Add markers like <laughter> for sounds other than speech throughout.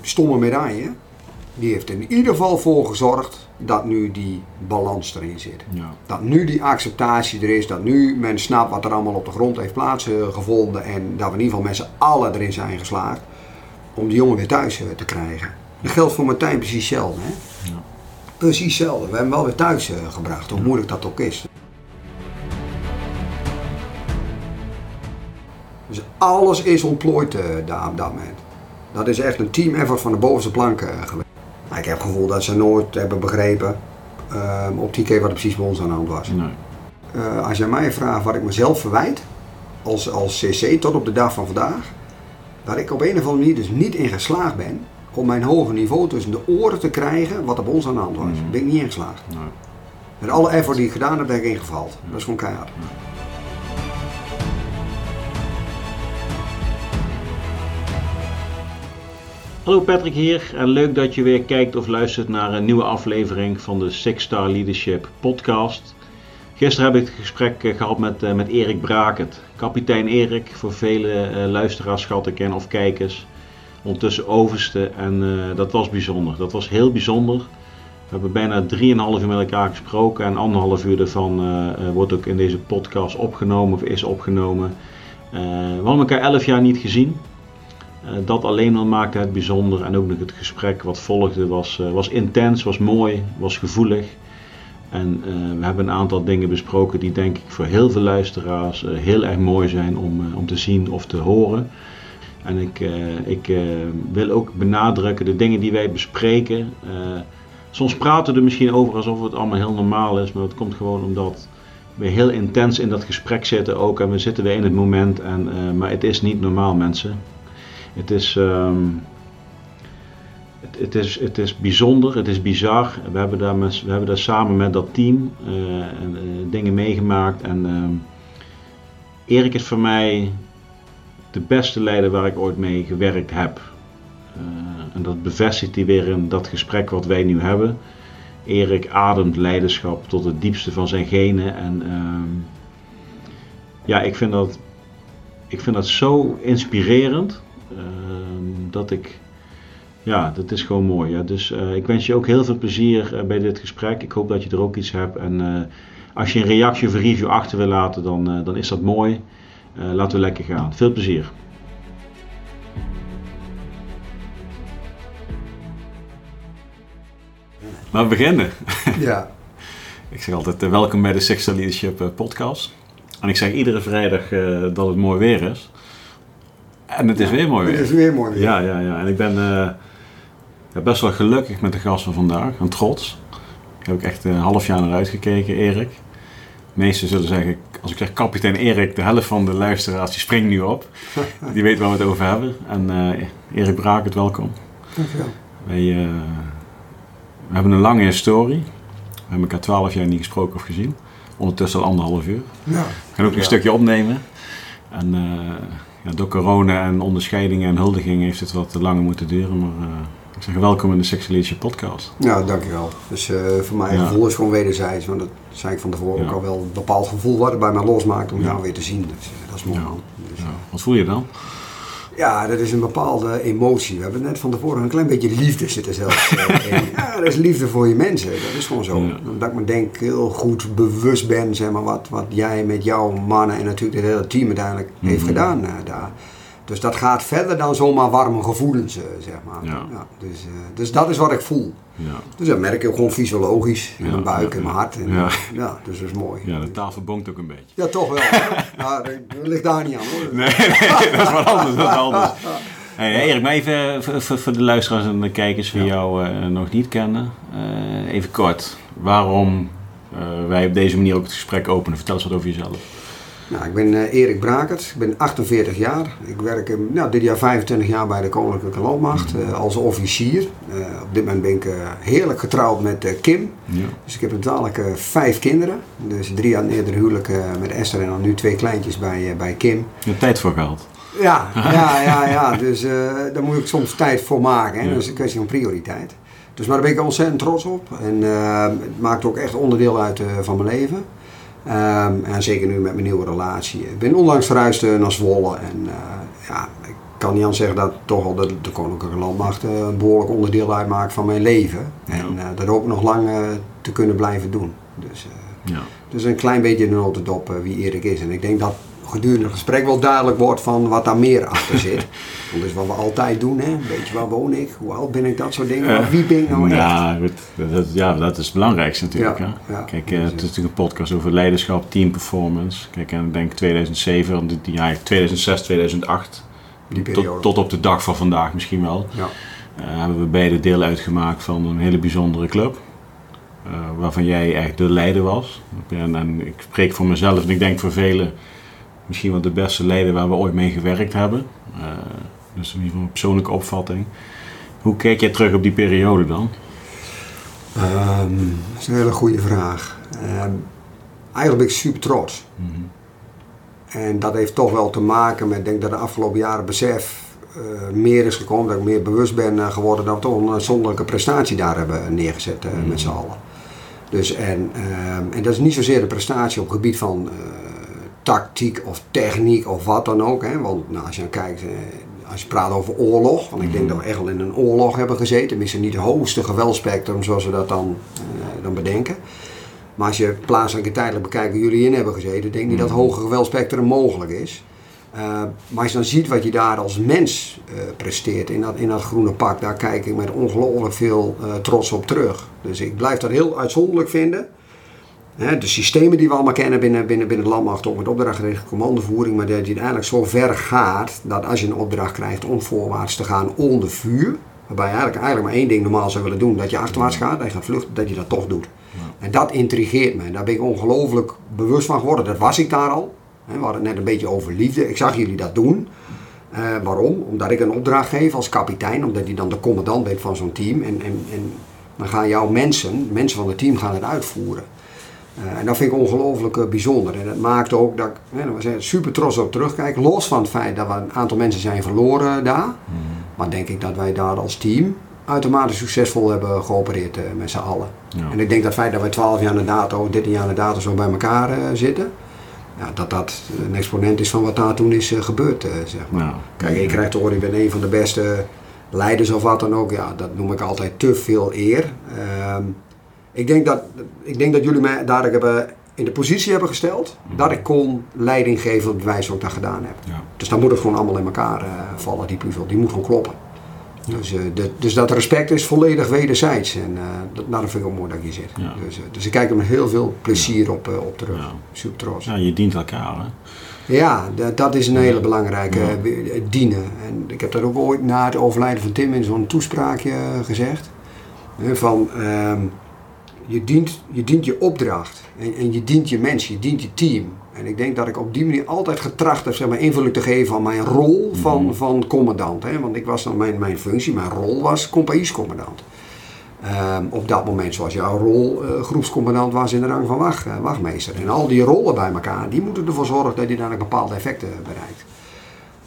stomme medaille, die heeft in ieder geval voor gezorgd dat nu die balans erin zit. Ja. Dat nu die acceptatie er is, dat nu men snapt wat er allemaal op de grond heeft plaatsgevonden en dat we in ieder geval met z'n allen erin zijn geslaagd om die jongen weer thuis eh, te krijgen. Dat geldt voor Martijn precies hetzelfde. Hè? Ja. Precies hetzelfde. We hebben hem wel weer thuis eh, gebracht, hoe moeilijk dat ook is. Dus alles is ontplooid eh, daar op dat moment. Dat is echt een team effort van de bovenste plank eh, geweest. Maar ik heb het gevoel dat ze nooit hebben begrepen eh, op die keer wat er precies bij ons aan de hand was. Nee. Eh, als jij mij vraagt wat ik mezelf verwijt, als, als CC tot op de dag van vandaag, dat ik op een of andere manier dus niet in geslaagd ben om mijn hoge niveau tussen de oren te krijgen wat er bij ons aan de hand was. Mhm. Ben ik niet in geslaagd. Nee. Met alle effort die ik gedaan heb, ben ik ingevallen. Dat is gewoon keihard. Hallo Patrick hier en leuk dat je weer kijkt of luistert naar een nieuwe aflevering van de Six Star Leadership podcast. Gisteren heb ik het gesprek eh, gehad met, eh, met Erik Brakert. Kapitein Erik, voor vele eh, luisteraars schat ik of kijkers. Ondertussen overste en dat was bijzonder. Dat was heel bijzonder. We hebben bijna 3,5 uur met elkaar gesproken en anderhalf uur daarvan wordt ook in deze podcast opgenomen of is opgenomen. We hadden elkaar 11 jaar niet gezien. Eh, dat alleen al maakte het bijzonder en ook nog het gesprek wat volgde was, eh, was intens, was mooi, was gevoelig. En eh, we hebben een aantal dingen besproken die denk ik voor heel veel luisteraars heel erg mooi zijn om, om te zien of te horen. En ik, ik wil ook benadrukken de dingen die wij bespreken. soms praten we er misschien over alsof het allemaal heel normaal is, maar dat komt gewoon omdat we heel intens in dat gesprek zitten ook en we zitten weer in het moment. En, maar het is niet normaal mensen. Het is, ehm, het, het, is, het is bijzonder, het is bizar. We hebben daar, met, we hebben daar samen met dat team eh, en, eh, dingen meegemaakt. En ehm, Erik is voor mij de beste leider waar ik ooit mee gewerkt heb. Eh, en dat bevestigt hij weer in dat gesprek wat wij nu hebben. Erik ademt leiderschap tot het diepste van zijn genen. En ehm, ja, ik vind dat, ik vind dat zo inspirerend. Ehm, dat ik, ja, dat is gewoon mooi. Ja. Dus eh, ik wens je ook heel veel plezier eh, bij dit gesprek. Ik hoop dat je er ook iets hebt. En eh, als je een reactie of een review achter wil laten, dan, dan is dat mooi. Laten we lekker gaan. Veel plezier. Maar we beginnen. <laughs> Ja. Ik zeg altijd welkom bij de Sexual Leadership podcast. En ik zeg iedere vrijdag dat het mooi weer is. En het is weer mooi Het weer. is weer mooi weer. Ja, ja, ja. En ik ben eh, best wel gelukkig met de gast van vandaag. En trots. Ik heb ook echt een half jaar naar uitgekeken, Erik. De meesten zullen zeggen, als ik zeg kapitein Erik, de helft van de luisteraars die springt nu op. <laughs> Die weet waar we het over hebben. En eh, Erik Brakert, welkom. Dankjewel. Wij, eh, we hebben een lange historie. We hebben elkaar twaalf jaar niet gesproken of gezien. Ondertussen al anderhalf uur. Ja. We gaan ook Ja. een stukje opnemen. En ja, door corona en onderscheidingen en huldigingen heeft het wat langer moeten duren. Maar eh, ik zeg welkom in de Sexual Leadership podcast. Ja, dankjewel. Dus eh, voor mij Ja. gevoel is gewoon wederzijds. Want dat zei ik van tevoren Ja. ook al wel. Een bepaald gevoel wat het bij mij losmaakt om jou weer te zien. Dus, eh, dat is mooi. Dus, Ja, wat voel je dan? Ja, dat is een bepaalde emotie. We hebben net van tevoren een klein beetje liefde zitten zelfs eh, <laughs> in. Ja, dat is liefde voor je mensen. Dat is gewoon zo. Ja. Omdat ik me denk heel goed bewust ben, zeg maar, wat, wat jij met jouw mannen en natuurlijk het hele team uiteindelijk heeft Mhm. gedaan eh, daar. Dus dat gaat verder dan zomaar warme gevoelens, eh, zeg maar. Ja. dus, eh, dus dat is wat ik voel. Ja, Dus dat merk ik ook gewoon fysiologisch in Ja, mijn buik ja, en mijn hart. En, ja. ja, dus dat is mooi. ja de tafel bonkt ook een beetje. Ja, toch wel. <laughs> ja, dat ligt daar niet aan hoor. Nee, nee, dat is wat anders. Dat is anders. <laughs> Hey, Erik, maar even voor, voor- de luisteraars en de kijkers die jou eh, nog niet kennen. eh, even kort, waarom eh, wij op deze manier ook het gesprek openen. Vertel eens wat over jezelf. Nou, ik ben eh, Erik Brakert, ik ben 48 jaar. Ik werk nou, dit jaar 25 jaar bij de Koninklijke Landmacht eh, als officier. Eh, op dit moment ben ik heerlijk getrouwd met Kim. Ja. Dus ik heb eh, vijf kinderen. Dus drie aan het eerdere huwelijk met Esther en dan nu twee kleintjes bij, bij Kim. Je hebt tijd voor gehad. Ja, <laughs> ja, ja, ja. Dus daar moet ik soms tijd voor maken. Hè? Ja. Dat is een kwestie van prioriteit. Dus maar daar ben ik ontzettend trots op. En het maakt ook echt onderdeel uit van mijn leven. Ehm, en zeker nu met mijn nieuwe relatie. Ik ben onlangs verhuisd eh, naar Zwolle. En eh, ja, ik kan niet aan zeggen dat toch al de, de Koninklijke Landmacht eh, een behoorlijk onderdeel uitmaakt van mijn leven. En dat ook nog lang te kunnen blijven doen. Dus, Ja. dus een klein beetje in de notendop wie Erik is. En ik denk dat gedurende het gesprek wel duidelijk wordt van wat daar meer achter <laughs> zit. Dat is wat we altijd doen, hè. Weet je, waar woon ik? Hoe oud ben ik? Dat soort dingen. Maar wie ben ik nou echt? ja, goed. Dat, ja, dat is het belangrijkste natuurlijk. Ja, hè? ja. Kijk, eh, het is natuurlijk een podcast over leiderschap, team performance. Kijk, en ik denk 2007, want die- ja, 2006, 2008, Die tot, tot op de dag van vandaag misschien wel, Ja. eh, hebben we beide deel uitgemaakt van een hele bijzondere club. eh, waarvan jij echt de leider was. En, en ik spreek voor mezelf en ik denk voor velen misschien wel de beste leider waar we ooit mee gewerkt hebben. Eh, dus in ieder geval een persoonlijke opvatting. Hoe kijk jij terug op die periode dan? Ehm, dat is een hele goede vraag. Ehm, eigenlijk ben ik super trots. Mhm. En dat heeft toch wel te maken met, ik denk dat de afgelopen jaren besef eh, meer is gekomen, dat ik meer bewust ben eh, geworden dat we toch een uitzonderlijke prestatie daar hebben neergezet eh, met z'n allen. Dus en, ehm, en dat is niet zozeer de prestatie op het gebied van tactiek of techniek of wat dan ook. Hè? Want nou, als je dan kijkt, als je praat over oorlog, want ik denk dat we echt wel in een oorlog hebben gezeten, tenminste niet het hoogste geweldspectrum zoals we dat dan, eh, dan bedenken. Maar als je plaatselijk en tijdelijk bekijkt waar jullie in hebben gezeten, denk ik niet dat hoger geweldspectrum mogelijk is. Uh, maar als je dan ziet wat je daar als mens uh, presteert in dat, in dat groene pak, daar kijk ik met ongelooflijk veel trots op terug. Dus ik blijf dat heel uitzonderlijk vinden. De systemen die we allemaal kennen binnen, binnen, binnen de landmacht, ook met opdrachtgerichte commandovoering, maar dat je uiteindelijk zo ver gaat dat als je een opdracht krijgt om voorwaarts te gaan onder vuur, waarbij je eigenlijk, eigenlijk maar één ding normaal zou willen doen, dat je achterwaarts gaat, dat je gaat vluchten, dat je dat toch doet. Ja. En dat intrigeert me. Daar ben ik ongelooflijk bewust van geworden. Dat was ik daar al. We hadden het net een beetje over liefde. Ik zag jullie dat doen. Uh, waarom? Omdat ik een opdracht geef als kapitein, omdat je dan de commandant bent van zo'n team. En, en, en dan gaan jouw mensen, mensen van het team, gaan het uitvoeren. Uh, en dat vind ik ongelooflijk uh, bijzonder. En dat maakt ook dat ik hè, we zijn super trots op terugkijk. Los van het feit dat we een aantal mensen zijn verloren daar. Mm. Maar denk ik dat wij daar als team uitermate succesvol hebben geopereerd met z'n allen. Ja. En ik denk dat het feit dat wij 12 jaar na dato, 13 jaar na dato zo bij elkaar zitten ja, dat dat een exponent is van wat daar toen is gebeurd, zeg maar. Kijk, ik krijg te horen, ik ben een van de beste leiders of wat dan ook. Ja, dat noem ik altijd te veel eer. Uh, ik, denk dat, ik denk dat jullie mij daar hebben in de positie hebben gesteld dat ik kon leiding geven op het wijze wat ik dat gedaan heb. Ja. Dus dan moet het gewoon allemaal in elkaar uh, vallen, die puzzel. Die moet gewoon kloppen. Ja. Dus, de, dus dat respect is volledig wederzijds. En dat, nou, dat vind ik ook mooi dat hier zit. Ja. Dus, dus ik kijk er met heel veel plezier op, op terug. Ja. Super trots. Ja, je dient elkaar. Hè? Ja, dat, is een hele belangrijke dienen. En ik heb dat ook ooit na het overlijden van Tim in zo'n toespraakje gezegd. Van um, je, dient, je dient je opdracht en, en, je dient je mensen, je dient je team. En ik denk dat ik op die manier altijd getracht heb zeg maar, invulling te geven aan mijn rol van, mm. van commandant. Hè? Want ik was dan mijn, mijn functie, mijn rol was compagniescommandant. Um, op dat moment, zoals jouw rol uh, groepscommandant was in de rang van wacht, uh, wachtmeester. En al die rollen bij elkaar, die moeten ervoor zorgen dat je dan bepaalde effecten bereikt.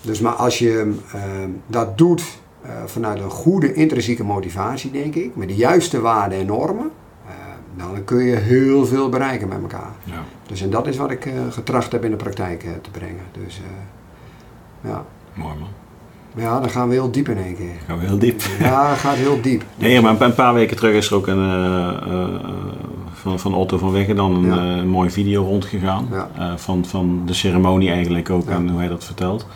Dus maar als je uh, dat doet uh, vanuit een goede intrinsieke motivatie, denk ik, met de juiste waarden en normen, dan kun je heel veel bereiken met elkaar. Ja. Dus en dat is wat ik uh, getracht heb in de praktijk uh, te brengen. Dus ja. Mooi man. Ja, dan gaan we heel diep in één keer. Gaan we heel diep. Ja, het gaat heel diep. <laughs> Nee, maar een paar weken terug is er ook een, van, van Otto van Wegge dan een ja. mooie video rondgegaan. Ja. Van, van de ceremonie eigenlijk ook en hoe hij dat vertelt.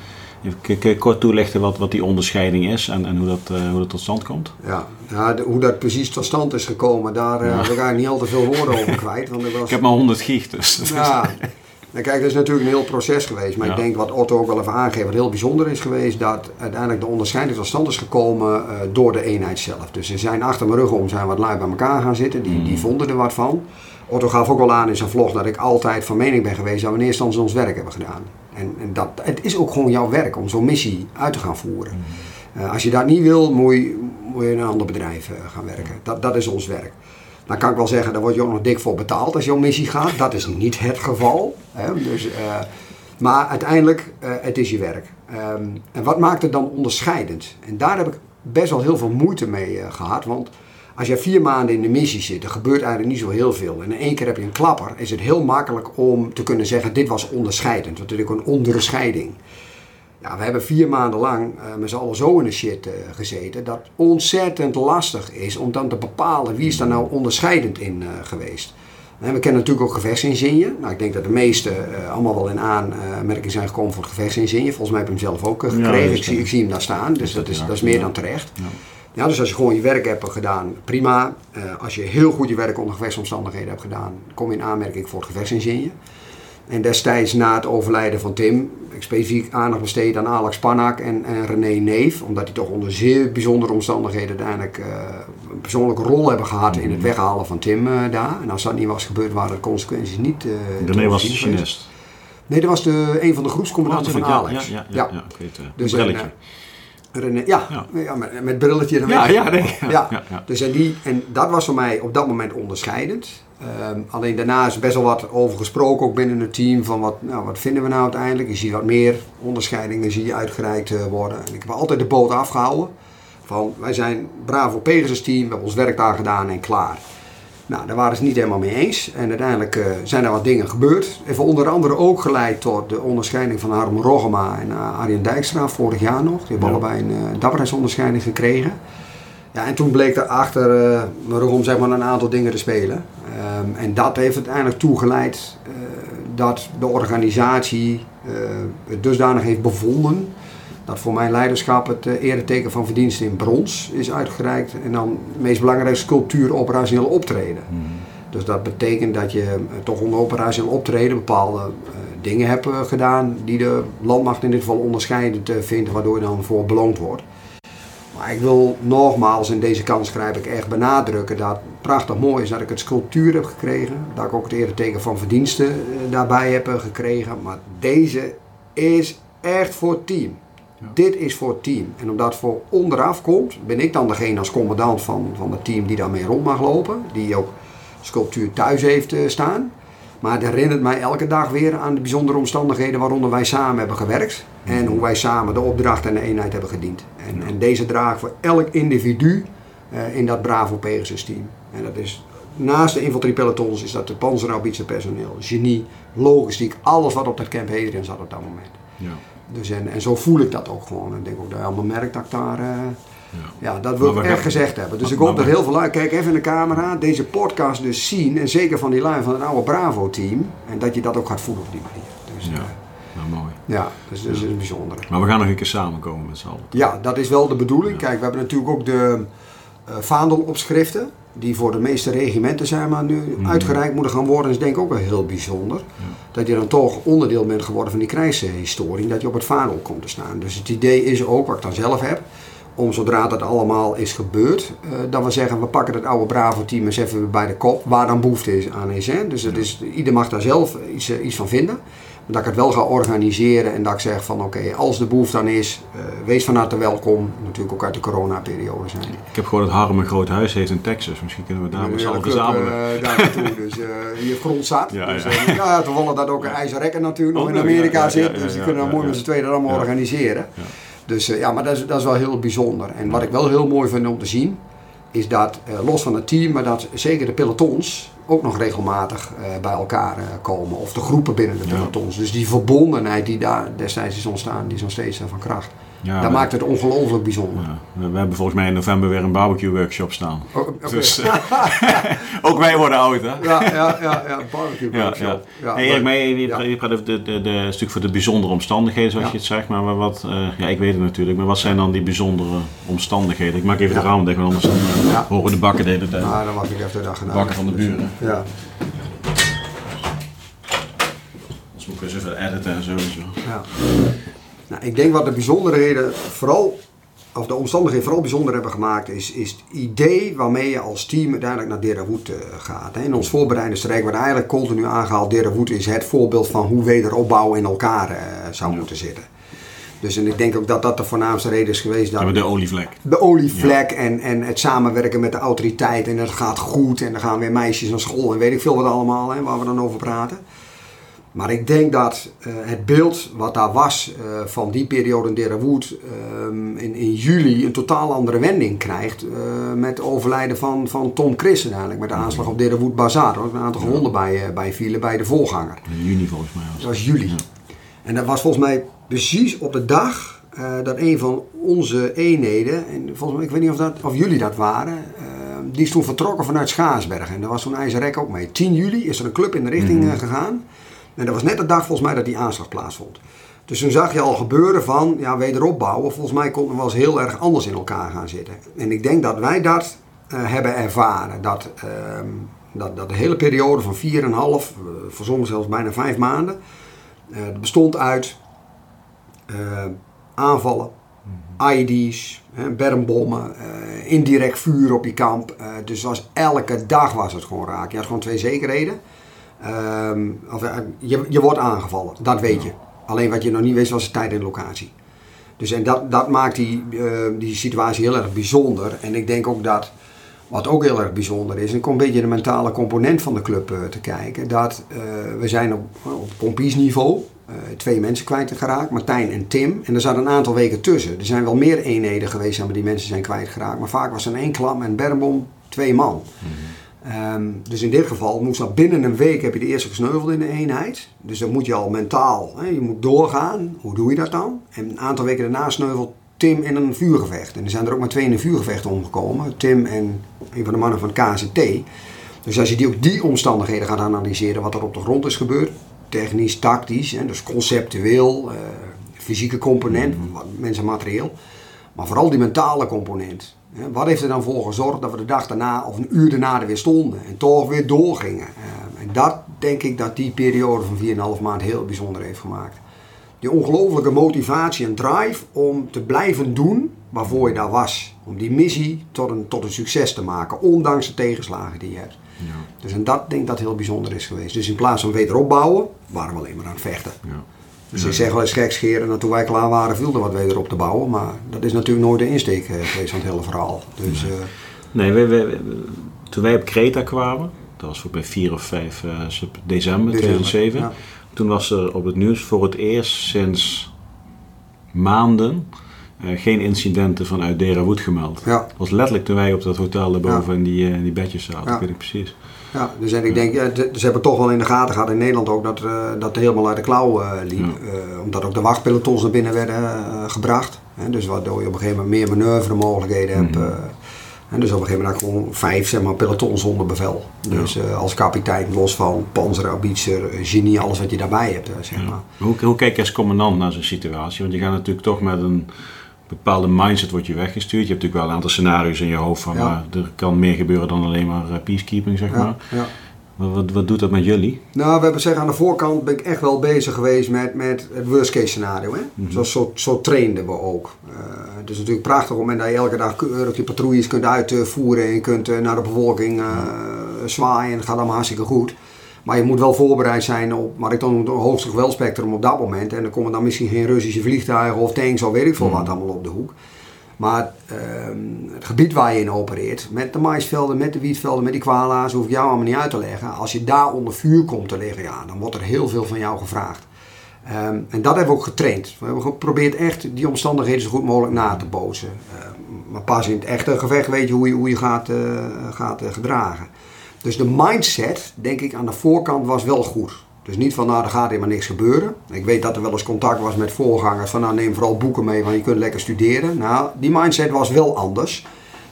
Even kort toelichten wat, wat die onderscheiding is en, en hoe, dat, hoe dat tot stand komt. Ja, ja de, hoe dat precies tot stand is gekomen, daar ja. heb ik eigenlijk niet al te veel woorden over kwijt. Want was... <laughs> Ik heb maar 100 gig dus. Ja, nou, kijk, dat is natuurlijk een heel proces geweest. Maar ja. ik denk wat Otto ook wel even aangeeft, wat heel bijzonder is geweest, dat uiteindelijk de onderscheiding tot stand is gekomen uh, door de eenheid zelf. Dus ze zijn achter mijn rug om, zijn wat lui bij elkaar gaan zitten, die, mm. die vonden er wat van. Otto gaf ook wel aan in zijn vlog dat ik altijd van mening ben geweest dat we in eerste instantie ons werk hebben gedaan. En, en dat, het is ook gewoon jouw werk om zo'n missie uit te gaan voeren. Mm. Uh, als je dat niet wil, moet je, moet je in een ander bedrijf uh, gaan werken. Dat, dat is ons werk. Dan kan ik wel zeggen, daar word je ook nog dik voor betaald als je op missie gaat. Dat is niet het geval. Hè? Dus, uh, maar uiteindelijk, het is je werk. Um, en wat maakt het dan onderscheidend? En daar heb ik best wel heel veel moeite mee gehad. Want als je vier maanden in de missie zit, er gebeurt eigenlijk niet zo heel veel. En in één keer heb je een klapper, is het heel makkelijk om te kunnen zeggen, dit was onderscheidend. Want natuurlijk een onderscheiding. Ja, we hebben vier maanden lang uh, met z'n allen zo in de shit uh, gezeten. Dat ontzettend lastig is om dan te bepalen wie is daar nou onderscheidend in uh, geweest. En we kennen natuurlijk ook gevechtsinsigne. Nou, ik denk dat de meesten allemaal wel in aanmerking zijn gekomen voor het gevechtsinsigne. Volgens mij heb ik hem zelf ook gekregen. Ja, ik, zie, ik zie hem daar staan, dus dat is, dat is meer dan terecht. Ja. Dus als je gewoon je werk hebt gedaan, prima. als je heel goed je werk onder gevechtsomstandigheden hebt gedaan, kom je in aanmerking voor het gevechtsinsigne. En destijds na het overlijden van Tim, ik specifiek aandacht besteed aan Alex Panak en, en René Neef, omdat die toch onder zeer bijzondere omstandigheden uiteindelijk uh, een persoonlijke rol hebben gehad in het weghalen van Tim uh, daar. En als dat niet was gebeurd, waren de consequenties niet. René was de chinest. Nee, dat was de, een van de groepscommandanten oh, van Alex. Ja, ja, ja, ja. dus brilletje. René, ja, ja. met, met brilletje. Ja, ja, nee, ja. Dus en, die, en dat was voor mij op dat moment onderscheidend. Um, alleen daarna is best wel wat over gesproken, ook binnen het team, van wat, nou, wat vinden we nou uiteindelijk. Je ziet wat meer onderscheidingen zie je uitgereikt uh, worden. En ik heb altijd de boot afgehouden van wij zijn Bravo Pegasus team, we hebben ons werk daar gedaan en klaar. Nou, daar waren ze niet helemaal mee eens. En uiteindelijk uh, zijn er wat dingen gebeurd. Even onder andere ook geleid tot de onderscheiding van Harm Rogema en uh, Arjen Dijkstra vorig jaar nog. Die hebben ja. allebei een uh, dapperheidsonderscheiding gekregen. Ja, en toen bleek er achter uh, Rogom zeg maar, een aantal dingen te spelen. Um, en dat heeft uiteindelijk toegeleid dat de organisatie het dusdanig heeft bevonden dat voor mijn leiderschap het uh, ereteken van verdiensten in brons is uitgereikt. En dan het meest belangrijke sculptuur operationeel optreden. Mm. Dus dat betekent dat je toch onder operationeel optreden bepaalde dingen hebt gedaan die de landmacht in dit geval onderscheidend vindt, waardoor je dan voor beloond wordt. Maar ik wil nogmaals in deze kans grijp ik echt benadrukken dat het prachtig mooi is dat ik het sculptuur heb gekregen. Dat ik ook het ereteken van verdiensten eh, daarbij heb eh, gekregen. Maar deze is echt voor team. Dit is voor het team. En omdat het voor onderaf komt, ben ik dan degene als commandant van, van het team die daarmee rond mag lopen. Die ook sculptuur thuis heeft uh, staan. Maar het herinnert mij elke dag weer aan de bijzondere omstandigheden waaronder wij samen hebben gewerkt. En hoe wij samen de opdracht en de eenheid hebben gediend. En, en deze dragen voor elk individu uh, in dat Bravo Pegasus team. En dat is naast de infanteriepelotons is dat de panzerhaubitse personeel, genie, logistiek, alles wat op dat camp Hadrian zat op dat moment. Ja. Dus en, en zo voel ik dat ook gewoon. En ik denk ook dat je allemaal merkt dat ik daar... Uh, ja. ja. dat wil ik echt gezegd hebben. Dus ik hoop dat heel veel lui, kijk even in de camera, deze podcast dus zien. En zeker van die lui van het oude Bravo-team. En dat je dat ook gaat voelen op die manier. Dus, ja. Uh, nou, mooi. Ja, dus dat is een bijzondere. Maar we gaan nog een keer samenkomen met z'n allen. Ja, dat is wel de bedoeling. Kijk, we hebben natuurlijk ook de uh, vaandelopschriften. Die voor de meeste regimenten zijn maar nu mm. uitgereikt moeten gaan worden. Is denk ik ook wel heel bijzonder. Ja. Dat je dan toch onderdeel bent geworden van die krijgshistorie. Dat je op het vaandel komt te staan. Dus het idee is ook, wat ik dan zelf heb om zodra dat allemaal is gebeurd, uh, dat we zeggen we pakken het oude Bravo team en zetten we bij de kop waar dan behoefte is aan is. Hè? Dus het is, ieder mag daar zelf iets, uh, iets van vinden dat ik het wel ga organiseren en dat ik zeg van oké, als de behoefte dan is, uh, wees van harte welkom. Natuurlijk ook uit de coronaperiode zijn. Ik heb gehoord dat Harm een groot huis heeft in Texas. Misschien kunnen we daar met z'n allen verzamelen. Uh, daar naartoe, <laughs> dus uh, hier grond staat. Ja, dus, ja. ja, toevallig dat ook een ijzerrekker natuurlijk nog in Amerika zit. dus die kunnen dan mooi met z'n tweeën dat allemaal organiseren. Dus ja, maar dat is, dat is wel heel bijzonder. En wat ik wel heel mooi vind om te zien, is dat los van het team, maar dat zeker de pelotons ook nog regelmatig uh, bij elkaar uh, komen. Of de groepen binnen de pelotons. Ja. Dus die verbondenheid die daar destijds is ontstaan, die is nog steeds uh, van kracht. Ja, dat maakt het ongelooflijk bijzonder. Ja. We hebben volgens mij in november weer een barbecue workshop staan. Oh, okay. <laughs> Dus <laughs> <laughs> ook wij worden oud, hè? Ja, ja, ja, ja barbecue workshop. Ja, hey, Erik, maar je, je, praat over de, de, de, stuk voor de bijzondere omstandigheden, zoals je het zegt. Maar wat, ja, ik weet het natuurlijk, maar wat zijn dan die bijzondere omstandigheden? Ik maak even de raam dicht, want anders dan, horen de bakken de hele tijd. Nou, dan mag ik even de dag gedaan. Bakken van de buren. Ja. Anders moet ik eens even editen en zo. Ja. Nou, ik denk wat de bijzonderheden vooral, of de omstandigheden vooral bijzonder hebben gemaakt, is, is het idee waarmee je als team uiteindelijk naar Derawood uh, gaat. In ons voorbereidende streek wordt eigenlijk continu aangehaald, Derawood is het voorbeeld van hoe wederopbouw in elkaar uh, zou moeten zitten. Dus en ik denk ook dat dat de voornaamste reden is geweest. Dat ja, de olievlek. De olievlek ja. en, en het samenwerken met de autoriteit. En het gaat goed en dan gaan weer meisjes naar school en weet ik veel wat allemaal, hè, waar we dan over praten. Maar ik denk dat uh, het beeld wat daar was uh, van die periode in Derawood um, in, in juli een totaal andere wending krijgt. Uh, met het overlijden van, van Tom Chris uiteindelijk. Met de aanslag op Derawood Bazaar. Er een aantal gewonden bij, bij vielen bij de voorganger. In juni volgens mij was Dat was juli. Ja. En dat was volgens mij precies op de dag eh, dat een van onze eenheden, en volgens mij, ik weet niet of, dat, of jullie dat waren, eh, die is toen vertrokken vanuit Schaarsberg. En daar was zo'n IJzerrek ook mee. 10 juli is er een club in de richting Mhm. eh, gegaan. En dat was net de dag volgens mij dat die aanslag plaatsvond. Dus toen zag je al gebeuren van ja, wederopbouwen. Volgens mij kon het wel eens heel erg anders in elkaar gaan zitten. En ik denk dat wij dat eh, hebben ervaren. Dat, ehm, dat, dat de hele periode van 4,5, eh, voor sommigen zelfs bijna 5 maanden, eh, bestond uit aanvallen, IED's, hè, bermbommen, eh, indirect vuur op je kamp. Dus was, elke dag was het gewoon raak. Je had gewoon twee zekerheden. Ehm, of, eh, je, je wordt aangevallen, dat weet je. Alleen wat je nog niet wist was de tijd en locatie. Dus en dat, dat maakt die, eh, die situatie heel erg bijzonder. En ik denk ook dat, wat ook heel erg bijzonder is, en kom een beetje de mentale component van de club eh, te kijken, dat eh, we zijn op, op pompiesniveau twee mensen kwijtgeraakt, Martijn en Tim. En er zat een aantal weken tussen. Er zijn wel meer eenheden geweest maar, die mensen zijn kwijtgeraakt, maar vaak was er één klam en bermbom twee man. Ehm, dus in dit geval moest dat binnen een week heb je de eerste gesneuveld in de eenheid. Dus dan moet je al mentaal, hè, je moet doorgaan. Hoe doe je dat dan? En een aantal weken daarna sneuvelt Tim in een vuurgevecht. En er zijn er ook maar twee in een vuurgevecht omgekomen. Tim en een van de mannen van KZT. Dus als je die, ook die omstandigheden gaat analyseren, wat er op de grond is gebeurd, technisch, tactisch, hè, dus conceptueel, eh, fysieke component, wat- mensen materieel, maar vooral die mentale component. Wat heeft er dan voor gezorgd dat we de dag daarna of een uur daarna er weer stonden en toch weer doorgingen? Eh, en dat denk ik dat die periode van 4,5 maand heel bijzonder heeft gemaakt. Die ongelofelijke motivatie en drive om te blijven doen waarvoor je daar was. Om die missie tot een, tot een succes te maken, ondanks de tegenslagen die je hebt. Ja. Dus en dat denk ik dat heel bijzonder is geweest. Dus in plaats van wederopbouwen, waren we alleen maar aan het vechten. Ja. Dus ik zeg wel eens gekscheren, en toen wij klaar waren viel er wat wederop te bouwen. Maar dat is natuurlijk nooit de insteek eh, geweest van het hele verhaal. Dus eh, Nee, we, we- toen wij op Kreta kwamen, dat was voor bij 4 of 5 eh, december 2007. ja. Toen was er op het nieuws voor het eerst sinds maanden eh, geen incidenten vanuit Derawood gemeld. Ja. Dat was letterlijk toen wij op dat hotel daarboven Ja. in, die, eh, in die bedjes zaten, Ja. dat weet ik precies. Ja, dus en ik denk, ja, d- ze hebben toch wel in de gaten gehad in Nederland ook dat, eh, dat het helemaal uit de klauw eh, liep. Eh, omdat ook de wachtpelotons naar binnen werden eh, gebracht. Hè, dus waardoor je op een gegeven moment meer manoeuvremogelijkheden hebt. Mhm. eh. en dus op een gegeven moment gewoon vijf zeg maar, pelotons onder bevel. Dus eh, als kapitein, los van eh, genie, alles wat je daarbij hebt. eh, zeg maar. Ja. Hoe, hoe kijk je als commandant naar zo'n situatie? Want je gaat natuurlijk toch met een bepaalde mindset wordt je weggestuurd. Je hebt natuurlijk wel een aantal scenario's in je hoofd van Ja. maar er kan meer gebeuren dan alleen maar eh, peacekeeping, zeg maar. Ja. Wat, wat, doet dat met jullie? Nou, we hebben zeggen aan de voorkant ben ik echt wel bezig geweest met, met het worst case scenario. Hè? Mhm. Zo, zo, zo trainden we ook. Eh, het is natuurlijk prachtig op het moment dat je elke dag keurig je patrouilles kunt uitvoeren en kunt eh, naar de bevolking eh, zwaaien en het gaat allemaal hartstikke goed. Maar je moet wel voorbereid zijn op, maar ik dan het hoogste geweldspectrum op dat moment. En dan komen dan misschien geen Russische vliegtuigen of tanks of weet ik veel wat allemaal op de hoek. Maar ehm, het gebied waar je in opereert, met de maisvelden, met de wietvelden, met die kwala's, hoef ik jou allemaal niet uit te leggen. Als je daar onder vuur komt te liggen, ja, dan wordt er heel veel van jou gevraagd. Ehm, en dat hebben we ook getraind. We hebben geprobeerd echt die omstandigheden zo goed mogelijk na te bootsen. Ehm, maar pas in het echte gevecht weet je hoe je, hoe je gaat, eh, gaat eh, gedragen. Dus de mindset, denk ik, aan de voorkant was wel goed. Dus niet van, nou, er gaat helemaal niks gebeuren. Ik weet dat er wel eens contact was met voorgangers van, nou, neem vooral boeken mee, want je kunt lekker studeren. Nou, die mindset was wel anders. Ik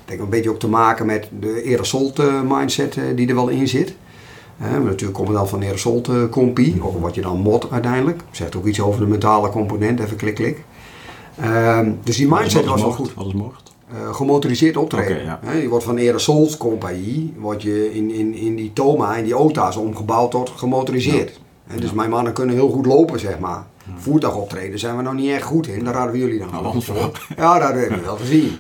denk een beetje ook te maken met de Erasolt eh, mindset die er wel in zit. Eh, maar natuurlijk komt het dan van Erasolt eh, compie, of wat je dan mod uiteindelijk. Zegt ook iets over de mentale component, even klik klik. Ehm, dus die mindset Wat is was wel goed. Wat is mocht? Eh, gemotoriseerd optreden. Ja. Je wordt van Aerosols Compagnie, word je in, in, in die Toma, in die Ota's omgebouwd tot gemotoriseerd. Hè, dus mijn mannen kunnen heel goed lopen, zeg maar. Voertuigoptreden zijn we nog niet echt goed in, daar hadden we jullie dan Nou, voor. Ja, dat hebben we wel gezien.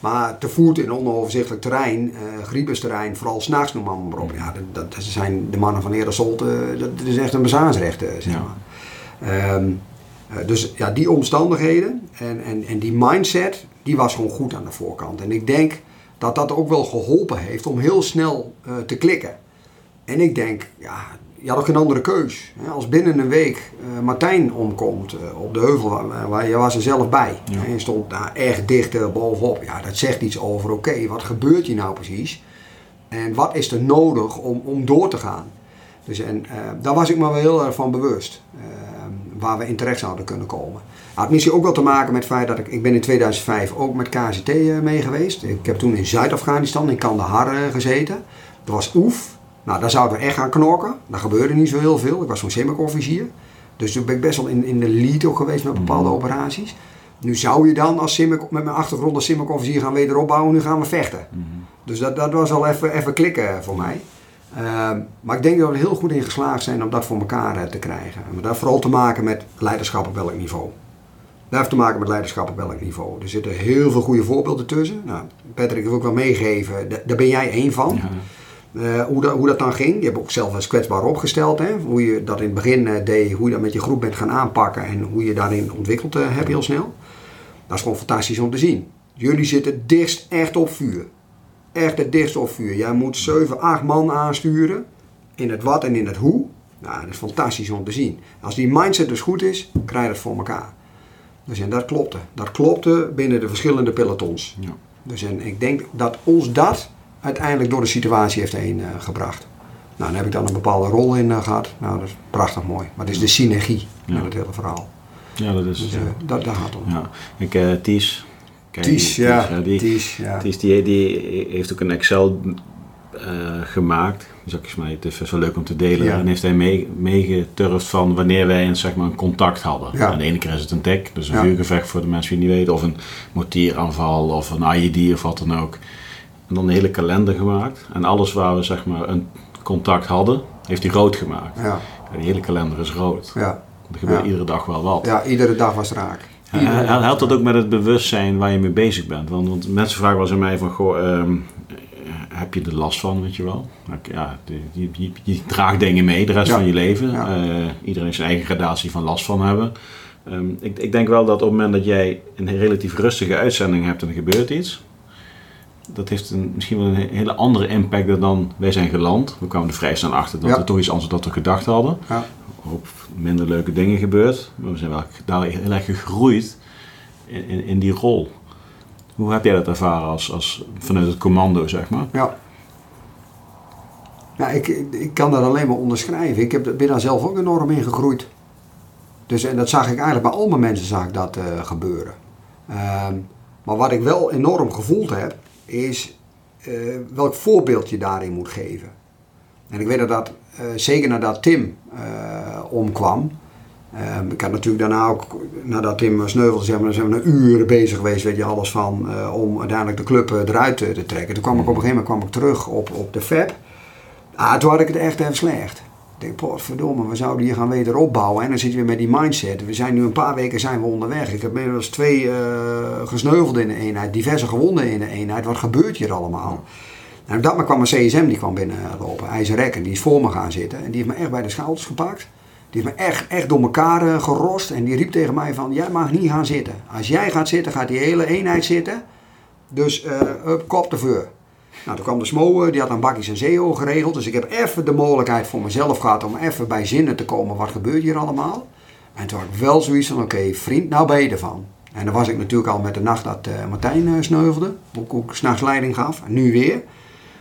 Maar te voet in onoverzichtelijk terrein, eh griepersterrein, vooral s'nachts noem maar maar op. Ja, dat, dat zijn de mannen van Aerosol, eh, dat, is echt een bezaansrecht, zeg Ja. maar. Ehm, eh, dus ja, die omstandigheden en, en, en die mindset, die was gewoon goed aan de voorkant. En ik denk dat dat ook wel geholpen heeft om heel snel eh, te klikken. En ik denk, ja, je had ook geen andere keus. Hè? Als binnen een week eh, Martijn omkomt eh, op de heuvel, waar, waar je was er zelf bij. Ja. En je stond daar echt dicht bovenop. Ja, dat zegt iets over, oké, wat gebeurt hier nou precies? En wat is er nodig om, om door te gaan? Dus en, daar was ik me wel heel erg van bewust. Waar we in terecht zouden kunnen komen. Had misschien ook wel te maken met het feit dat ik, ik ben in 2005 ook met KZT uh, mee geweest. Ik heb toen in Zuid-Afghanistan, in Kandahar uh, gezeten. Dat was oef. Nou, daar zouden we echt gaan knokken. Daar gebeurde niet zo heel veel. Ik was zo'n simmerofficier. Dus toen ben ik best wel in, in de lead ook geweest met bepaalde operaties. Nu zou je dan als Simmek, met mijn achtergrond als Simmerofficier gaan wederopbouwen. Nu gaan we vechten. Dus dat, dat was al even, even klikken voor mij. Uh, maar ik denk dat we er heel goed in geslaagd zijn om dat voor elkaar te krijgen. En dat heeft vooral te maken met leiderschap op welk niveau. Dat heeft te maken met leiderschap op welk niveau. Er zitten heel veel goede voorbeelden tussen. Nou, Patrick heeft ook wel meegegeven, daar ben jij één van. Ja. Uh, hoe, dat, hoe dat dan ging. Je hebt ook zelf eens kwetsbaar opgesteld. Hè? Hoe je dat in het begin uh, deed, hoe je dat met je groep bent gaan aanpakken en hoe je daarin ontwikkeld uh, hebt heel snel. Dat is gewoon fantastisch om te zien. Jullie zitten dichtst echt op vuur. Echt het dichtst op vuur. Jij moet 7, 8 man aansturen in het wat en in het hoe. Nou, dat is fantastisch om te zien. Als die mindset dus goed is, krijg je het voor elkaar. Dus en dat klopte. Dat klopte binnen de verschillende pelotons. Ja. Dus en ik denk dat ons dat uiteindelijk door de situatie heeft heen uh, gebracht. Nou, daar heb ik dan een bepaalde rol in uh, gehad. Nou, dat is prachtig mooi. Maar het is de synergie ja. met het hele verhaal. Ja, dat is dus, uh, dat, daar gaat het om. Ja. Ik, uh, Ties. Ties, ja. Ties, die, Ties, ja. Ties die, die heeft ook een Excel gemaakt. Ik mij, het is wel leuk om te delen. Ja. En heeft hij meegeturfd mee van wanneer wij een, zeg maar, een contact hadden. Ja. En de ene keer is het een tek, dus een ja. vuurgevecht voor de mensen die het niet weten. Of een mortieraanval of een IED of wat dan ook. En dan een hele kalender gemaakt. En alles waar we zeg maar een contact hadden, heeft hij rood gemaakt. Ja. En die hele kalender is rood. Ja. Er gebeurt iedere dag wel wat. Ja, iedere dag was raak. Helpt dat ook met het bewustzijn waar je mee bezig bent? Want, want mensen vragen wel eens aan mij van, goh, um, heb je er last van, weet je wel? Ja, je, je, je draagt dingen mee de rest ja. van je leven. Ja. Uh, iedereen zijn eigen gradatie van last van hebben. Um, ik, ik, denk wel dat op het moment dat jij een relatief rustige uitzending hebt en er gebeurt iets, dat heeft een, misschien wel een hele andere impact dan wij zijn geland. We kwamen er vrij snel achter dat ja. er toch iets anders dan we gedacht hadden. Ja. Minder leuke dingen gebeurd. Maar we zijn wel daar heel erg gegroeid in, in, in, die rol. Hoe heb jij dat ervaren als, als, vanuit het commando, zeg maar? Ja. Ja, ik, ik kan dat alleen maar onderschrijven. Ik heb, ben daar zelf ook enorm in gegroeid. Dus, en dat zag ik eigenlijk bij al mijn mensen zag ik dat uh, gebeuren. Um, maar wat ik wel enorm gevoeld heb, is uh, welk voorbeeld je daarin moet geven. En ik weet dat, dat uh, zeker nadat Tim uh, omkwam, ik had natuurlijk daarna ook, nadat Tim sneuvelde, zeg maar, zijn we een uur bezig geweest, weet je, alles van, om uiteindelijk de club eruit te, te, trekken. Toen kwam ik op een gegeven moment kwam ik terug op, op de FAB. Ah, toen had ik het echt even slecht. Ik denk, potverdomme, we zouden hier gaan weder opbouwen. En dan zit je weer met die mindset. We zijn nu een paar weken zijn we onderweg. Ik heb inmiddels twee uh, gesneuveld in de eenheid, diverse gewonden in de eenheid. Wat gebeurt hier allemaal? En op dat moment kwam een CSM, die kwam binnenlopen, IJzer en die is voor me gaan zitten. En die heeft me echt bij de schouders gepakt. Die heeft me echt, echt door elkaar uh, gerost. En die riep tegen mij van, jij mag niet gaan zitten. Als jij gaat zitten, gaat die hele eenheid zitten. Dus uh, kop de vuur. Nou, toen kwam de Smo, die had een bakjes en zeo geregeld. Dus ik heb even de mogelijkheid voor mezelf gehad om even bij zinnen te komen. Wat gebeurt hier allemaal? En toen had ik wel zoiets van, oké, vriend, nou ben je ervan. En dan was ik natuurlijk al met de nacht dat Martijn sneuvelde. Ook, ook s'nachts leiding gaf. En nu weer.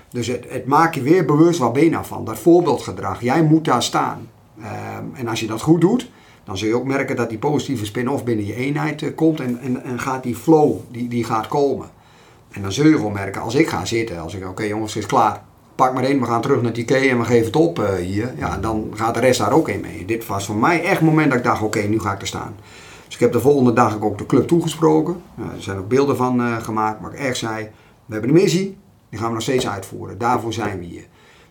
Dus het, maakt je weer bewust, wat ben je nou van? Dat voorbeeldgedrag. Jij moet daar staan. Um, en als je dat goed doet, dan zul je ook merken dat die positieve spin-off binnen je eenheid uh, komt. En, en, en gaat die flow, die, die gaat komen. En dan zul je wel merken, als ik ga zitten, als ik, oké jongens, het is klaar. Pak maar in, we gaan terug naar die en we geven het op uh, hier. Ja, dan gaat de rest daar ook in mee. Dit was voor mij echt het moment dat ik dacht, oké, nu ga ik er staan. Dus ik heb de volgende dag ook de club toegesproken. Uh, er zijn ook beelden van gemaakt, maar ik echt zei, we hebben een missie, die gaan we nog steeds uitvoeren. Daarvoor zijn we hier.